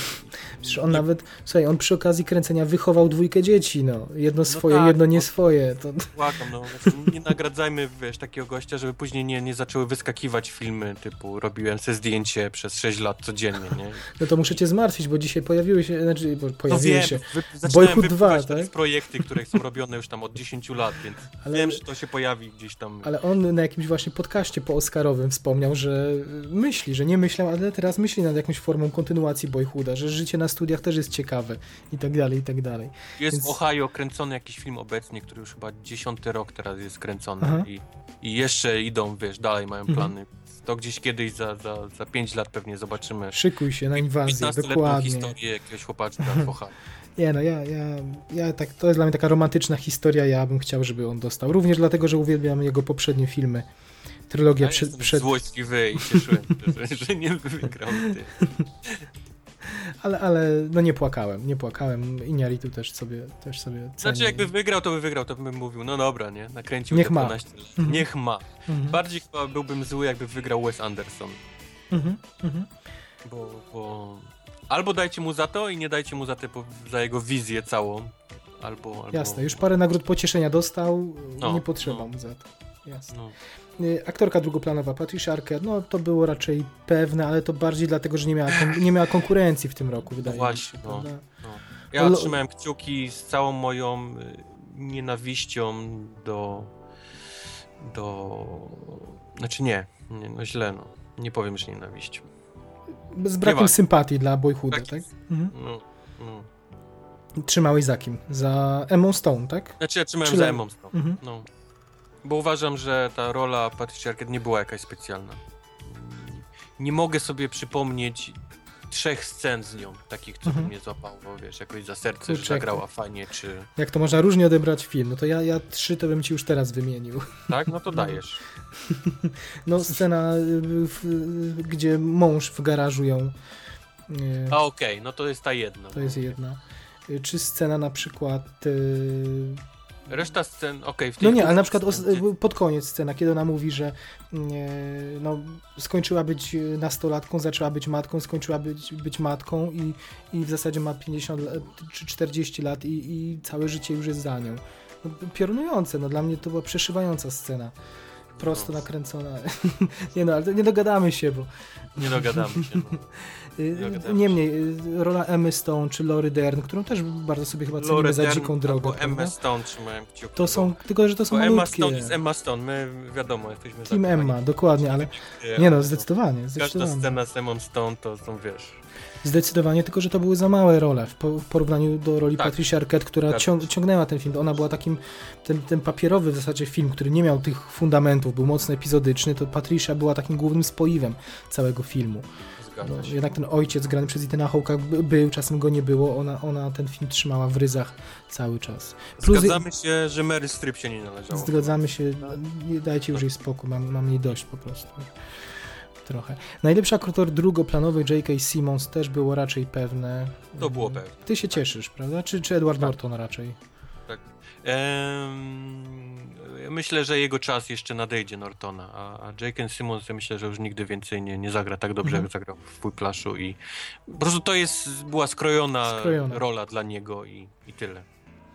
Przecież on nawet, słuchaj, on przy okazji kręcenia wychował dwójkę dzieci, no. Jedno swoje, tak, jedno nie bo- swoje. To, Płakam, no. Znaczy, Nie nagradzajmy, wiesz, takiego gościa, żeby później nie, nie zaczęły wyskakiwać filmy typu robiłem se zdjęcie przez 6 lat codziennie, nie? no to muszę cię zmartwić, bo dzisiaj pojawiły się, znaczy bo No pojawiły wiem, się, wy, zaczynałem Boyhood wypływać 2, teraz tak? projekty, które są robione już tam od 10 lat, więc Ale- wiem, że to się pojawi gdzieś tam. ale on na jakimś właśnie podcaście po Oscarowym wspomniał, że myśli, że nie myślał, ale teraz myśli nad jakąś formą kontynuacji Boyhooda, że życie na studiach też jest ciekawe i tak dalej, i tak dalej. Jest więc- w Ohio kręcony jakiś film obecnie, który już chyba dziesiąty rok teraz jest kręcony i, i jeszcze idą, wiesz, dalej mają Mhm. plany. To gdzieś kiedyś za, za, za 5 lat pewnie zobaczymy Szykuj się na inwazję, 15-letnią dokładnie. historię jakiegoś chłopaczka w Ohio. Nie no, ja, ja, ja tak, to jest dla mnie taka romantyczna historia, ja bym chciał, żeby on dostał. Również dlatego, że uwielbiam jego poprzednie filmy. Trylogia Ja przed, przed złośliwy i cieszyłem się, (laughs) że, że nie wygrał ty. (laughs) ale, ale no nie płakałem, nie płakałem. Iñárritu też sobie, też sobie cenię. Znaczy jakby wygrał, to by wygrał, to bym mówił, no dobra, nie? Nakręcił Niech ma. 12 lat. Mhm. Niech ma. Mhm, Bardziej chyba byłbym zły, jakby wygrał Wes Anderson. mhm, mhm. Bo, bo... Albo dajcie mu za to i nie dajcie mu za, te, za jego wizję całą. Albo, albo... Jasne, już parę nagród pocieszenia dostał, No, nie potrzeba no. mu za to. Jasne. No. Y, Aktorka drugoplanowa, Patricia Arquette, no to było raczej pewne, ale to bardziej dlatego, że nie miała, nie miała konkurencji w tym roku, wydaje mi właśnie, się. no. No. Ja trzymałem kciuki z całą moją y, nienawiścią do. do. Znaczy nie, nie no źle, no. Nie powiem, że nienawiścią. Z brakiem Nieważne. sympatii dla Boyhooda, Tak tak? Mhm. No, no. Trzymałeś za kim? Za Emma Stone, tak? Znaczy ja trzymałem Czy za Emmą Stone. Mhm. No. Bo uważam, że ta rola Patricia Arquette nie była jakaś specjalna. Nie mogę sobie przypomnieć trzech scen z nią, takich, co Mhm. mnie złapało, wiesz, jakoś za serce, Kurczę, że zagrała fajnie, czy... Jak to można różnie odebrać film? No to ja, ja trzy to bym ci już teraz wymienił. Tak? No to dajesz. (laughs) No scena, y, w, y, gdzie mąż w garażu ją... y, A okej, no to jest ta jedna. To jest jedna. Y, Czy scena na przykład... Reszta scen, okej, tej No nie, ale na przykład scen- pod koniec scena, kiedy ona mówi, że nie, no, skończyła być y, nastolatką, zaczęła być matką, skończyła być, być matką i, i w zasadzie ma 50 lat, czy 40 lat i, i całe życie już jest za nią. No, piorunujące, no dla mnie to była przeszywająca scena. Prosto No. nakręcona. (laughs) nie no, ale nie dogadamy się, bo Nie dogadamy się. No. (laughs) y, niemniej y, rola Emmy Stone czy Lory Dern, którą też bardzo sobie chyba cenimy za Dern dziką drogę, Emma? Stone trzymałem kciuki. To są, tylko że to są Bo Emma malutkie. Stone jest Emma Stone, my wiadomo, jesteśmy Team. Emma, dokładnie, ale Nie, no, to- zdecydowanie, Każda zdecydowanie. scena z Emma Stone to są, wiesz... Zdecydowanie, tylko że to były za małe role w, po, w porównaniu do roli Tak. Patricia Arquette, która ciągnęła ten film. Ona była takim, ten, ten papierowy w zasadzie film, który nie miał tych fundamentów, był mocno epizodyczny, to Patricia była takim głównym spoiwem całego filmu. Zgadza No, się. jednak ten ojciec grany przez Ethana Hawke'a by- był, czasem go nie było, ona, ona ten film trzymała w ryzach cały czas. Plus- Zgadzamy się, że Mary Strip się nie należało. Zgadzamy się, nie dajcie już jej spokój, mam, mam jej dość po prostu. Trochę. Najlepszy aktor drugoplanowy J.K. Simmons też było raczej pewne. To było pewne. Ty się cieszysz, prawda? Czy, czy Edward Tak. Norton raczej? Myślę, że jego czas jeszcze nadejdzie Nortona, a, a J.K. Simmons ja myślę, że już nigdy więcej nie, nie zagra tak dobrze, Mhm. jak zagrał w Whiplashu i po prostu to jest, była skrojona, Skrojona. rola dla niego i, i tyle.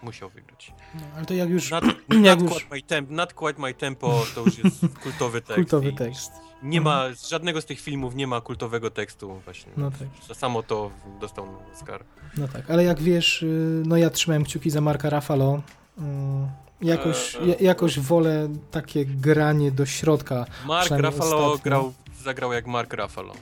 Musiał wygrać. No, ale to jak już Not, (clears throat) Jak not, już- my temp, quite my tempo to już jest (laughs) kultowy tekst. kultowy tekst. Nie ma, z żadnego z tych filmów nie ma kultowego tekstu właśnie. No tak. Samo to dostał Oscar. No tak, ale jak wiesz, y, no ja trzymałem kciuki za Marka Ruffalo. Mm, Jakoś, Eee. ja- jakoś wolę takie granie do środka. Mark Ruffalo grał, zagrał jak Mark Ruffalo.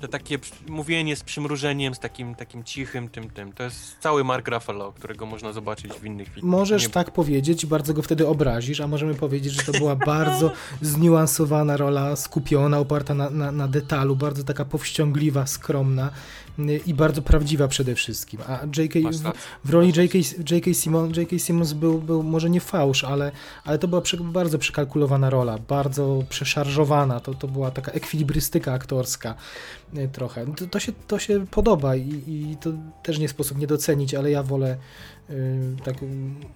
To takie mówienie z przymrużeniem, z takim, takim cichym tym, tym. To jest cały Mark Ruffalo, którego można zobaczyć w innych filmach. Możesz Nie- tak powiedzieć, bardzo go wtedy obrazisz, a możemy powiedzieć, że to była (laughs) bardzo zniuansowana rola, skupiona, oparta na, na, na detalu, bardzo taka powściągliwa, skromna y, i bardzo prawdziwa przede wszystkim. A J.K. W, w roli J.K. J.K. Simon, J.K. Simmons był, był może nie fałsz, ale, ale to była przy, bardzo przekalkulowana rola, bardzo przeszarżowana, to, to była taka ekwilibrystyka aktorska trochę. To, to, się, to się podoba i, i to też nie sposób nie docenić, ale ja wolę y, tak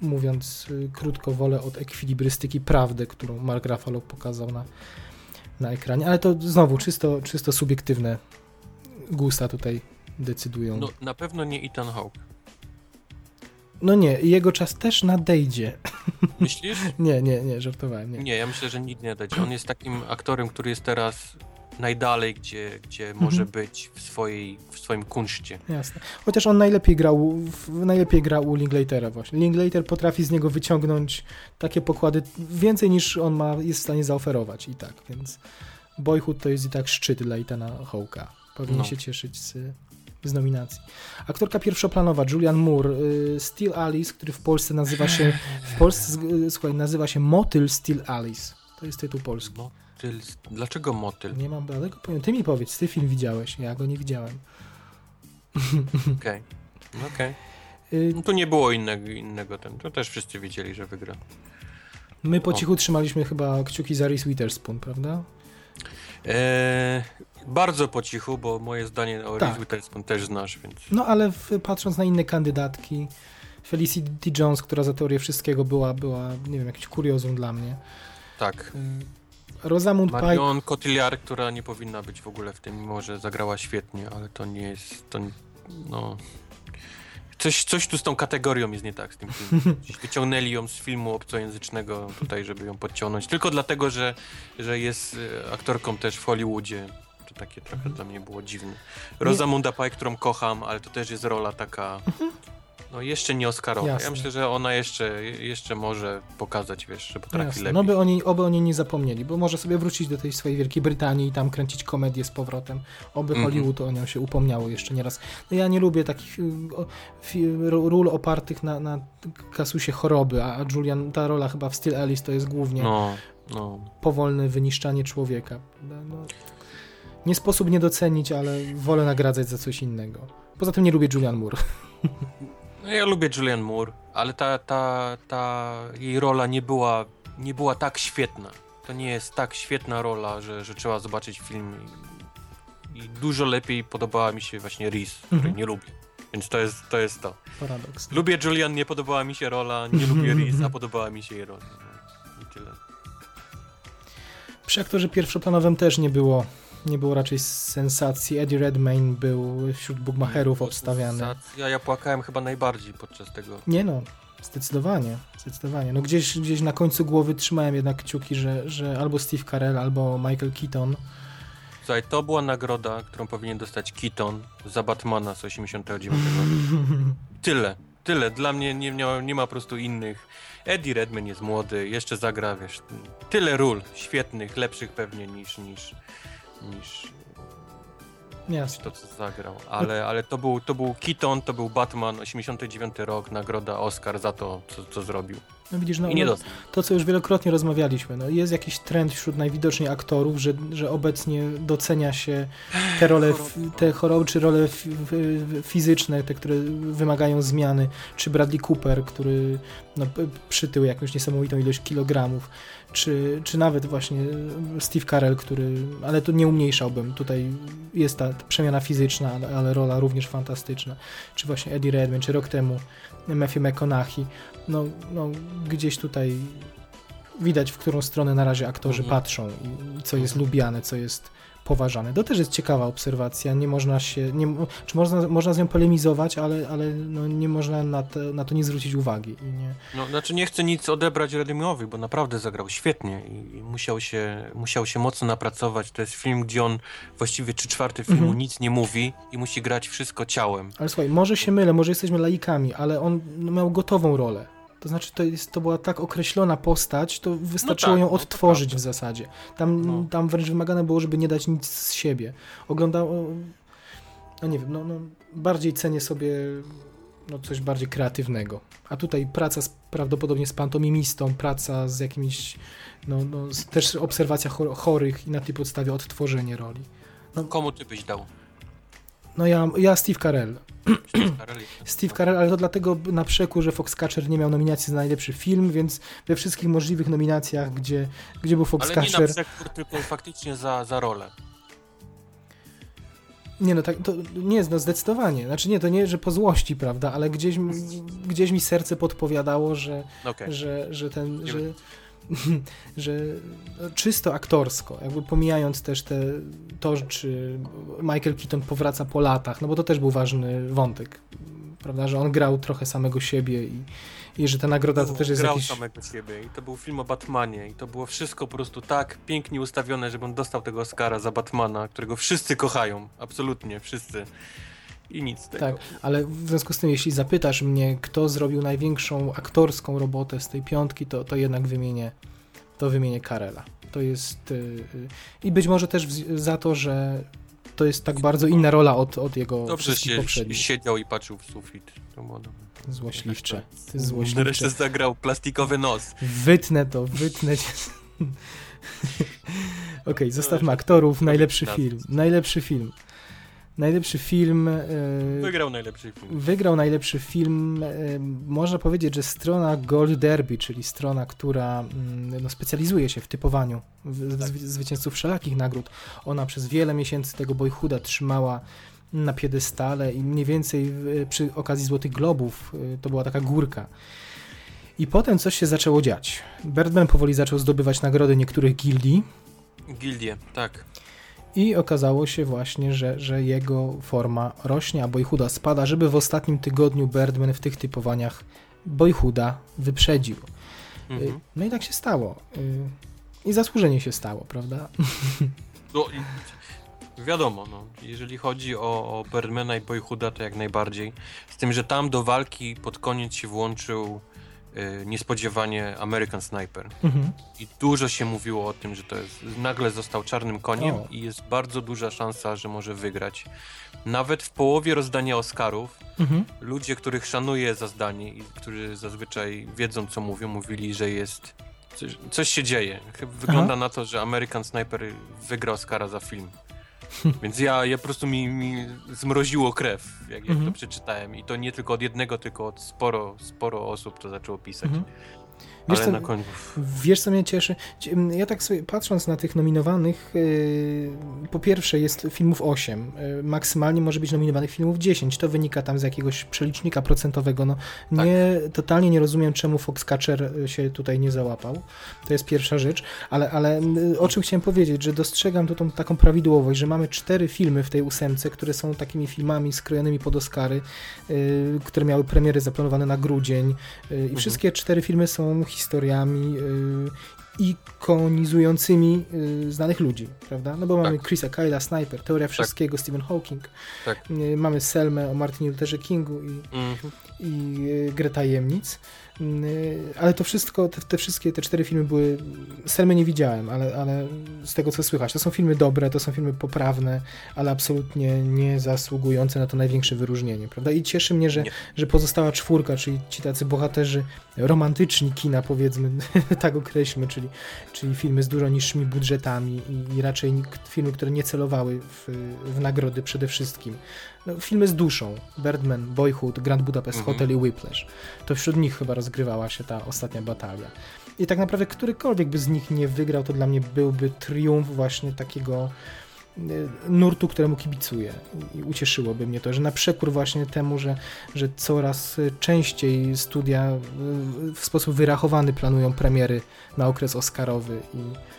mówiąc y, krótko, wolę od ekwilibrystyki prawdę, którą Mark Ruffalo pokazał na, na ekranie, ale to znowu czysto, czysto subiektywne gusta tutaj decydują. No, na pewno nie Ethan Hawke. No nie, jego czas też nadejdzie. (laughs) Myślisz? Nie, nie, nie, żartowałem, nie. Nie, ja myślę, że nigdy nie dać. On jest takim aktorem, który jest teraz najdalej, gdzie, gdzie może być w, swojej, w swoim kunszcie. Jasne. Chociaż on najlepiej grał, w, najlepiej grał u Linklatera właśnie. Linklater potrafi z niego wyciągnąć takie pokłady więcej niż on ma, jest w stanie zaoferować i tak, więc Boyhood to jest i tak szczyt dla Ethana Hawke'a. Powinien No. się cieszyć z, z nominacji. Aktorka pierwszoplanowa Julian Moore, y, Steel Alice, który w Polsce nazywa się, w Polsce, y, słuchaj, nazywa się Motyl Steel Alice. To jest tytuł polski. Motyl. Dlaczego motyl? Nie mam bladego pojęcia. Ty mi powiedz, ty film widziałeś, ja go nie widziałem. (laughs) Okej. Okej. Y, No tu nie było innego, innego ten. To też wszyscy wiedzieli, że wygra. My po cichu trzymaliśmy chyba kciuki za Reese Witherspoon, prawda? Eee, bardzo po cichu, bo moje zdanie o Tak. Reese Witherspoon też znasz, więc... No ale w, patrząc na inne kandydatki, Felicity Jones, która za teorię wszystkiego była, była nie wiem, jakimś kuriozum dla mnie. Tak. Rosamund Pike, Marion Cotillard, która nie powinna być w ogóle w tym, mimo że zagrała świetnie, ale to nie jest, to no... Coś, coś tu z tą kategorią jest nie tak z tym filmem. (laughs) Wyciągnęli ją z filmu obcojęzycznego tutaj, żeby ją podciągnąć, tylko dlatego, że, że jest e, aktorką też w Hollywoodzie. To takie trochę dla mnie było dziwne. Rosamunda Pike, którą kocham, ale to też jest rola taka, no jeszcze nie Oscarowa. Jasne. Ja myślę, że ona jeszcze, jeszcze może pokazać, wiesz, że potrafi Jasne. lepiej. No by oni, oby oni nie zapomnieli, bo może sobie wrócić do tej swojej Wielkiej Brytanii i tam kręcić komedię z powrotem. Oby Mhm. Hollywood o nią się upomniało jeszcze nieraz. No ja nie lubię takich y, ról opartych na, na kasusie choroby, a Julian, ta rola chyba w Still Alice to jest głównie No, no. powolne wyniszczanie człowieka. prawda? No, Nie sposób nie docenić, ale wolę nagradzać za coś innego. Poza tym nie lubię Julian Moore. (laughs) No ja lubię Julian Moore, ale ta, ta, ta jej rola nie była, nie była tak świetna. To nie jest tak świetna rola, że, że trzeba zobaczyć film. I, i dużo lepiej podobała mi się właśnie Reese, której Mhm. nie lubię. Więc to jest, to jest to. Paradoks. Lubię Julian, nie podobała mi się rola, nie lubię (laughs) Reese, a podobała mi się jej rola. No, I tyle. Przy aktorze pierwszoplanowym też nie było, nie było raczej sensacji. Eddie Redmayne był wśród bookmacherów obstawiany. Ja, ja płakałem chyba najbardziej podczas tego. Nie no, zdecydowanie, zdecydowanie. No gdzieś, gdzieś na końcu głowy trzymałem jednak kciuki, że, że albo Steve Carell, albo Michael Keaton. Słuchaj, to była nagroda, którą powinien dostać Keaton za Batmana z 89 roku. (laughs) Tyle, tyle. Dla mnie nie, nie, nie ma po prostu innych. Eddie Redmayne jest młody, jeszcze zagra, wiesz, tyle ról świetnych, lepszych pewnie niż, niż, niż Jasne. to, co zagrał. Ale, ale to, był, to był Keaton, to był Batman, 89 rok, nagroda Oscar za to, co, co zrobił. No widzisz, no, I nie no, to co już wielokrotnie rozmawialiśmy, no jest jakiś trend wśród najwidoczniej aktorów, że, że obecnie docenia się te role, te choroby, czy role fizyczne, te, które wymagają zmiany, czy Bradley Cooper, który no, przytył jakąś niesamowitą ilość kilogramów, czy, czy nawet właśnie Steve Carell, który, ale to nie umniejszałbym, tutaj jest ta przemiana fizyczna, ale, ale rola również fantastyczna, czy właśnie Eddie Redmayne, czy rok temu Matthew McConaughey, no, no gdzieś tutaj widać, w którą stronę na razie aktorzy Mhm. patrzą i, co jest lubiane, co jest poważane. To też jest ciekawa obserwacja, nie można się, nie, czy można, można z nią polemizować, ale, ale no, nie można na to, na to nie zwrócić uwagi. I nie, No, znaczy nie chcę nic odebrać Redmayne'owi, bo naprawdę zagrał świetnie i, musiał, się, musiał się mocno napracować. To jest film, gdzie on właściwie trzy czwarte filmu Mhm. nic nie mówi i musi grać wszystko ciałem. ale słuchaj, może się mylę, może jesteśmy laikami, ale on miał gotową rolę. To znaczy, to, jest, to była tak określona postać, to wystarczyło tak, ją no odtworzyć prawda. w zasadzie. Tam, No. tam wręcz wymagane było, żeby nie dać nic z siebie. Oglądał, no nie wiem, no, no bardziej cenię sobie no, coś bardziej kreatywnego. A tutaj praca z, prawdopodobnie z pantomimistą, praca z jakimiś, no, no też obserwacja chor- chorych i na tej podstawie odtworzenie roli. Komu ty byś dał? No ja, ja Steve Carell. Steve Carell, (clears throat) ale to dlatego na przekór, że Foxcatcher nie miał nominacji za najlepszy film, więc we wszystkich możliwych nominacjach, gdzie, gdzie był Ale nie na Foxcatcher... przekór, tylko faktycznie za, za rolę. Nie no, tak, to nie jest, no zdecydowanie. Znaczy nie, to nie, że po złości, prawda, ale gdzieś, mi- gdzieś mi serce podpowiadało, że, Okej. że, że ten, Nie że, (laughs) że no, czysto aktorsko, jakby pomijając też te, to, czy Michael Keaton powraca po latach, no bo to też był ważny wątek, prawda, że on grał trochę samego siebie i, i że ta nagroda to też jest Grał jakiś... samego siebie i to był film o Batmanie i to było wszystko po prostu tak pięknie ustawione, żeby on dostał tego Oscara za Batmana, którego wszyscy kochają, absolutnie wszyscy. I nic z tego. Tak, ale w związku z tym, jeśli zapytasz mnie, kto zrobił największą aktorską robotę z tej piątki, to, to jednak wymienię, to wymienię Karela. To jest... y, y, I być może też w, za to, że to jest tak bardzo inna rola od, od jego Dobrze się poprzednich. siedział i patrzył w sufit. To było dobre. Złośliwcze. Jest Nareszcie złośliwcze. zagrał plastikowy nos. Wytnę to, wytnę cię. (laughs) Okej, zostawmy aktorów. Najlepszy film. Najlepszy film. Najlepszy film... y, Wygrał najlepszy film. Wygrał najlepszy film. e, Można powiedzieć, że strona Gold Derby, czyli strona, która mm, no, specjalizuje się w typowaniu zwy- zwycięzców wszelakich nagród. Ona przez wiele miesięcy tego Boyhooda trzymała na piedestale i mniej więcej przy okazji Złotych Globów e, to była taka górka. I potem coś się zaczęło dziać. Birdman powoli zaczął zdobywać nagrody niektórych gildii Gildie, tak. I okazało się właśnie, że, że jego forma rośnie, a Boyhooda spada, żeby w ostatnim tygodniu Birdman w tych typowaniach Boyhooda wyprzedził. Y, Mhm. No i tak się stało. Y, I zasłużenie się stało, prawda? (laughs) No, wiadomo, no, jeżeli chodzi o, o Birdmana i Boyhooda, to jak najbardziej. Z tym, że tam do walki pod koniec się włączył y, niespodziewanie American Sniper. Mhm. I dużo się mówiło o tym, że to jest, nagle został czarnym koniem O. i jest bardzo duża szansa, że może wygrać. Nawet w połowie rozdania Oscarów Mhm. ludzie, których szanuję za zdanie i którzy zazwyczaj wiedzą, co mówią, mówili, że jest. Coś, coś się dzieje. Wygląda na to, że American Sniper wygra Oscara za film. (laughs) Więc ja, ja po prostu mi, mi zmroziło krew, jak, jak Mhm. to przeczytałem. I to nie tylko od jednego, tylko od sporo, sporo osób to zaczęło pisać. Mhm. Wiesz Ale co- na końcu... Wiesz, co mnie cieszy? Cie- Ja tak sobie patrząc na tych nominowanych, yy, po pierwsze jest filmów 8, yy, maksymalnie może być nominowanych filmów 10. To wynika tam z jakiegoś przelicznika procentowego. No, nie, Totalnie nie rozumiem, czemu Foxcatcher y, się tutaj nie załapał. To jest pierwsza rzecz. Ale, ale o czym chciałem powiedzieć, że dostrzegam tu tą taką prawidłowość, że mamy cztery filmy w tej ósemce, które są takimi filmami skrojonymi pod Oscary, które miały premiery zaplanowane na grudzień. I wszystkie cztery filmy są historiami yy, ikonizującymi yy, znanych ludzi, prawda? No bo mamy Tak. Chrisa Kyla, Sniper, Teoria Wszystkiego, Stephen Hawking, Tak. yy, mamy Selmę o Martinie Lutherze Kingu i, Mhm. i yy, Grę Tajemnic, Yy, ale to wszystko, te, te wszystkie, te cztery filmy były, Selmy nie widziałem, ale, ale z tego co słychać, to są filmy dobre, to są filmy poprawne, ale absolutnie nie zasługujące na to największe wyróżnienie, prawda? I cieszy mnie, że, Nie. że pozostała czwórka, czyli ci tacy bohaterzy romantyczni kina, powiedzmy, (laughs) tak określmy, czyli, czyli filmy z dużo niższymi budżetami i, i raczej filmy, które nie celowały w, w nagrody przede wszystkim. No, filmy z duszą, Birdman, Boyhood, Grand Budapest Mhm. Hotel i Whiplash. To wśród nich chyba rozgrywała się ta ostatnia batalia. I tak naprawdę którykolwiek by z nich nie wygrał, to dla mnie byłby triumf właśnie takiego nurtu, któremu kibicuję. I ucieszyłoby mnie to, że na przekór właśnie temu, że, że coraz y, częściej studia y, w sposób wyrachowany planują premiery na okres oscarowy i y,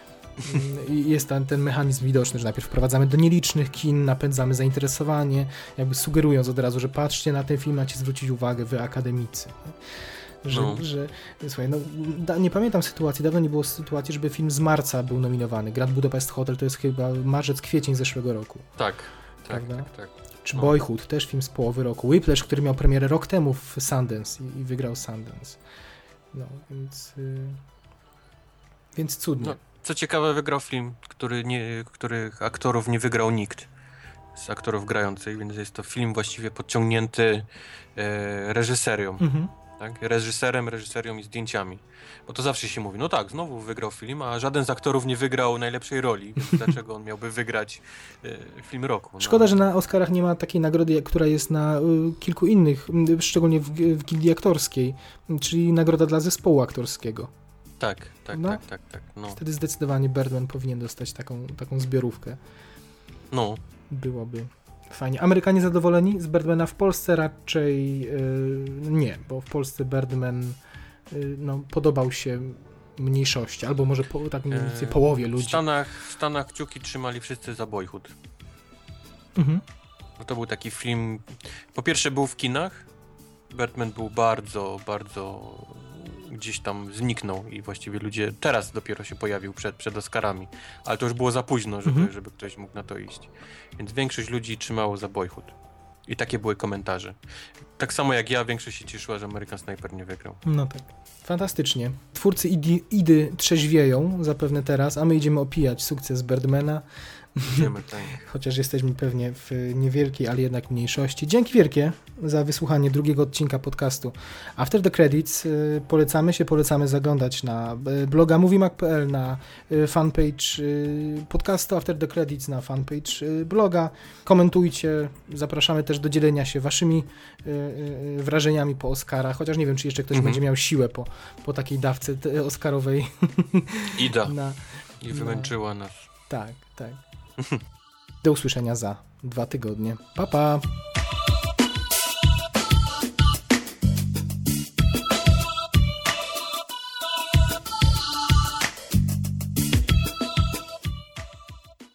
i jest ten, ten mechanizm widoczny, że najpierw wprowadzamy do nielicznych kin, napędzamy zainteresowanie, jakby sugerując od razu, że patrzcie na ten film, macie zwrócić uwagę, wy akademicy. Że, No. że słuchaj, no, da, nie pamiętam sytuacji, dawno nie było sytuacji, żeby film z marca był nominowany. Grand Budapest Hotel to jest chyba marzec, kwiecień zeszłego roku. Tak, tak, tak, tak. Czy No. Boyhood, też film z połowy roku. Whiplash, który miał premierę rok temu w Sundance i, i wygrał Sundance. No, więc... Y, więc cudnie. No, co ciekawe, wygrał film, który nie, których aktorów nie wygrał nikt z aktorów grających, więc jest to film właściwie podciągnięty e, reżyserią, Mhm. Tak? Reżyserem, reżyserią i zdjęciami. Bo to zawsze się mówi, no tak, znowu wygrał film, a żaden z aktorów nie wygrał najlepszej roli, więc (laughs) dlaczego on miałby wygrać e, film roku? No, Szkoda, że na Oscarach nie ma takiej nagrody, która jest na y, kilku innych, y, szczególnie w, w gildii aktorskiej, czyli nagroda dla zespołu aktorskiego. Tak, tak, No. tak, tak, tak, no. Wtedy zdecydowanie Birdman powinien dostać taką, taką zbiorówkę. no. Byłoby fajnie. Amerykanie zadowoleni z Birdmana w Polsce raczej y, nie, bo w Polsce Birdman y, no, podobał się mniejszości, albo może po, tak mniej więcej E, połowie W ludzi. Stanach, w Stanach kciuki trzymali wszyscy za Boyhood. Mhm. No to był taki film. Po pierwsze był w kinach. Batman był bardzo, bardzo gdzieś tam zniknął i właściwie ludzie teraz dopiero się pojawił przed, przed Oscarami. Ale to już było za późno, żeby, Mhm. żeby ktoś mógł na to iść. Więc większość ludzi trzymało za Boyhood. I takie były komentarze. Tak samo jak ja, większość się cieszyła, że American Sniper nie wygrał. No tak. Fantastycznie. Twórcy Idy, Idy trzeźwieją zapewne teraz, a my idziemy opijać sukces Birdmana, Wiemy, (laughs) tak. chociaż jesteśmy pewnie w niewielkiej, ale jednak mniejszości. Dzięki wielkie za wysłuchanie drugiego odcinka podcastu After the Credits. Y, Polecamy się, polecamy zaglądać na y, bloga moviemac.pl, na y, fanpage podcastu After the Credits, na fanpage bloga. Komentujcie, zapraszamy też do dzielenia się waszymi wrażeniami po Oscarach, chociaż nie wiem, czy jeszcze ktoś Mhm. będzie miał siłę po, po takiej dawce Oscarowej. Ida. (laughs) Na, I wymęczyła nas. tak, tak. Do usłyszenia za dwa tygodnie. Pa, pa!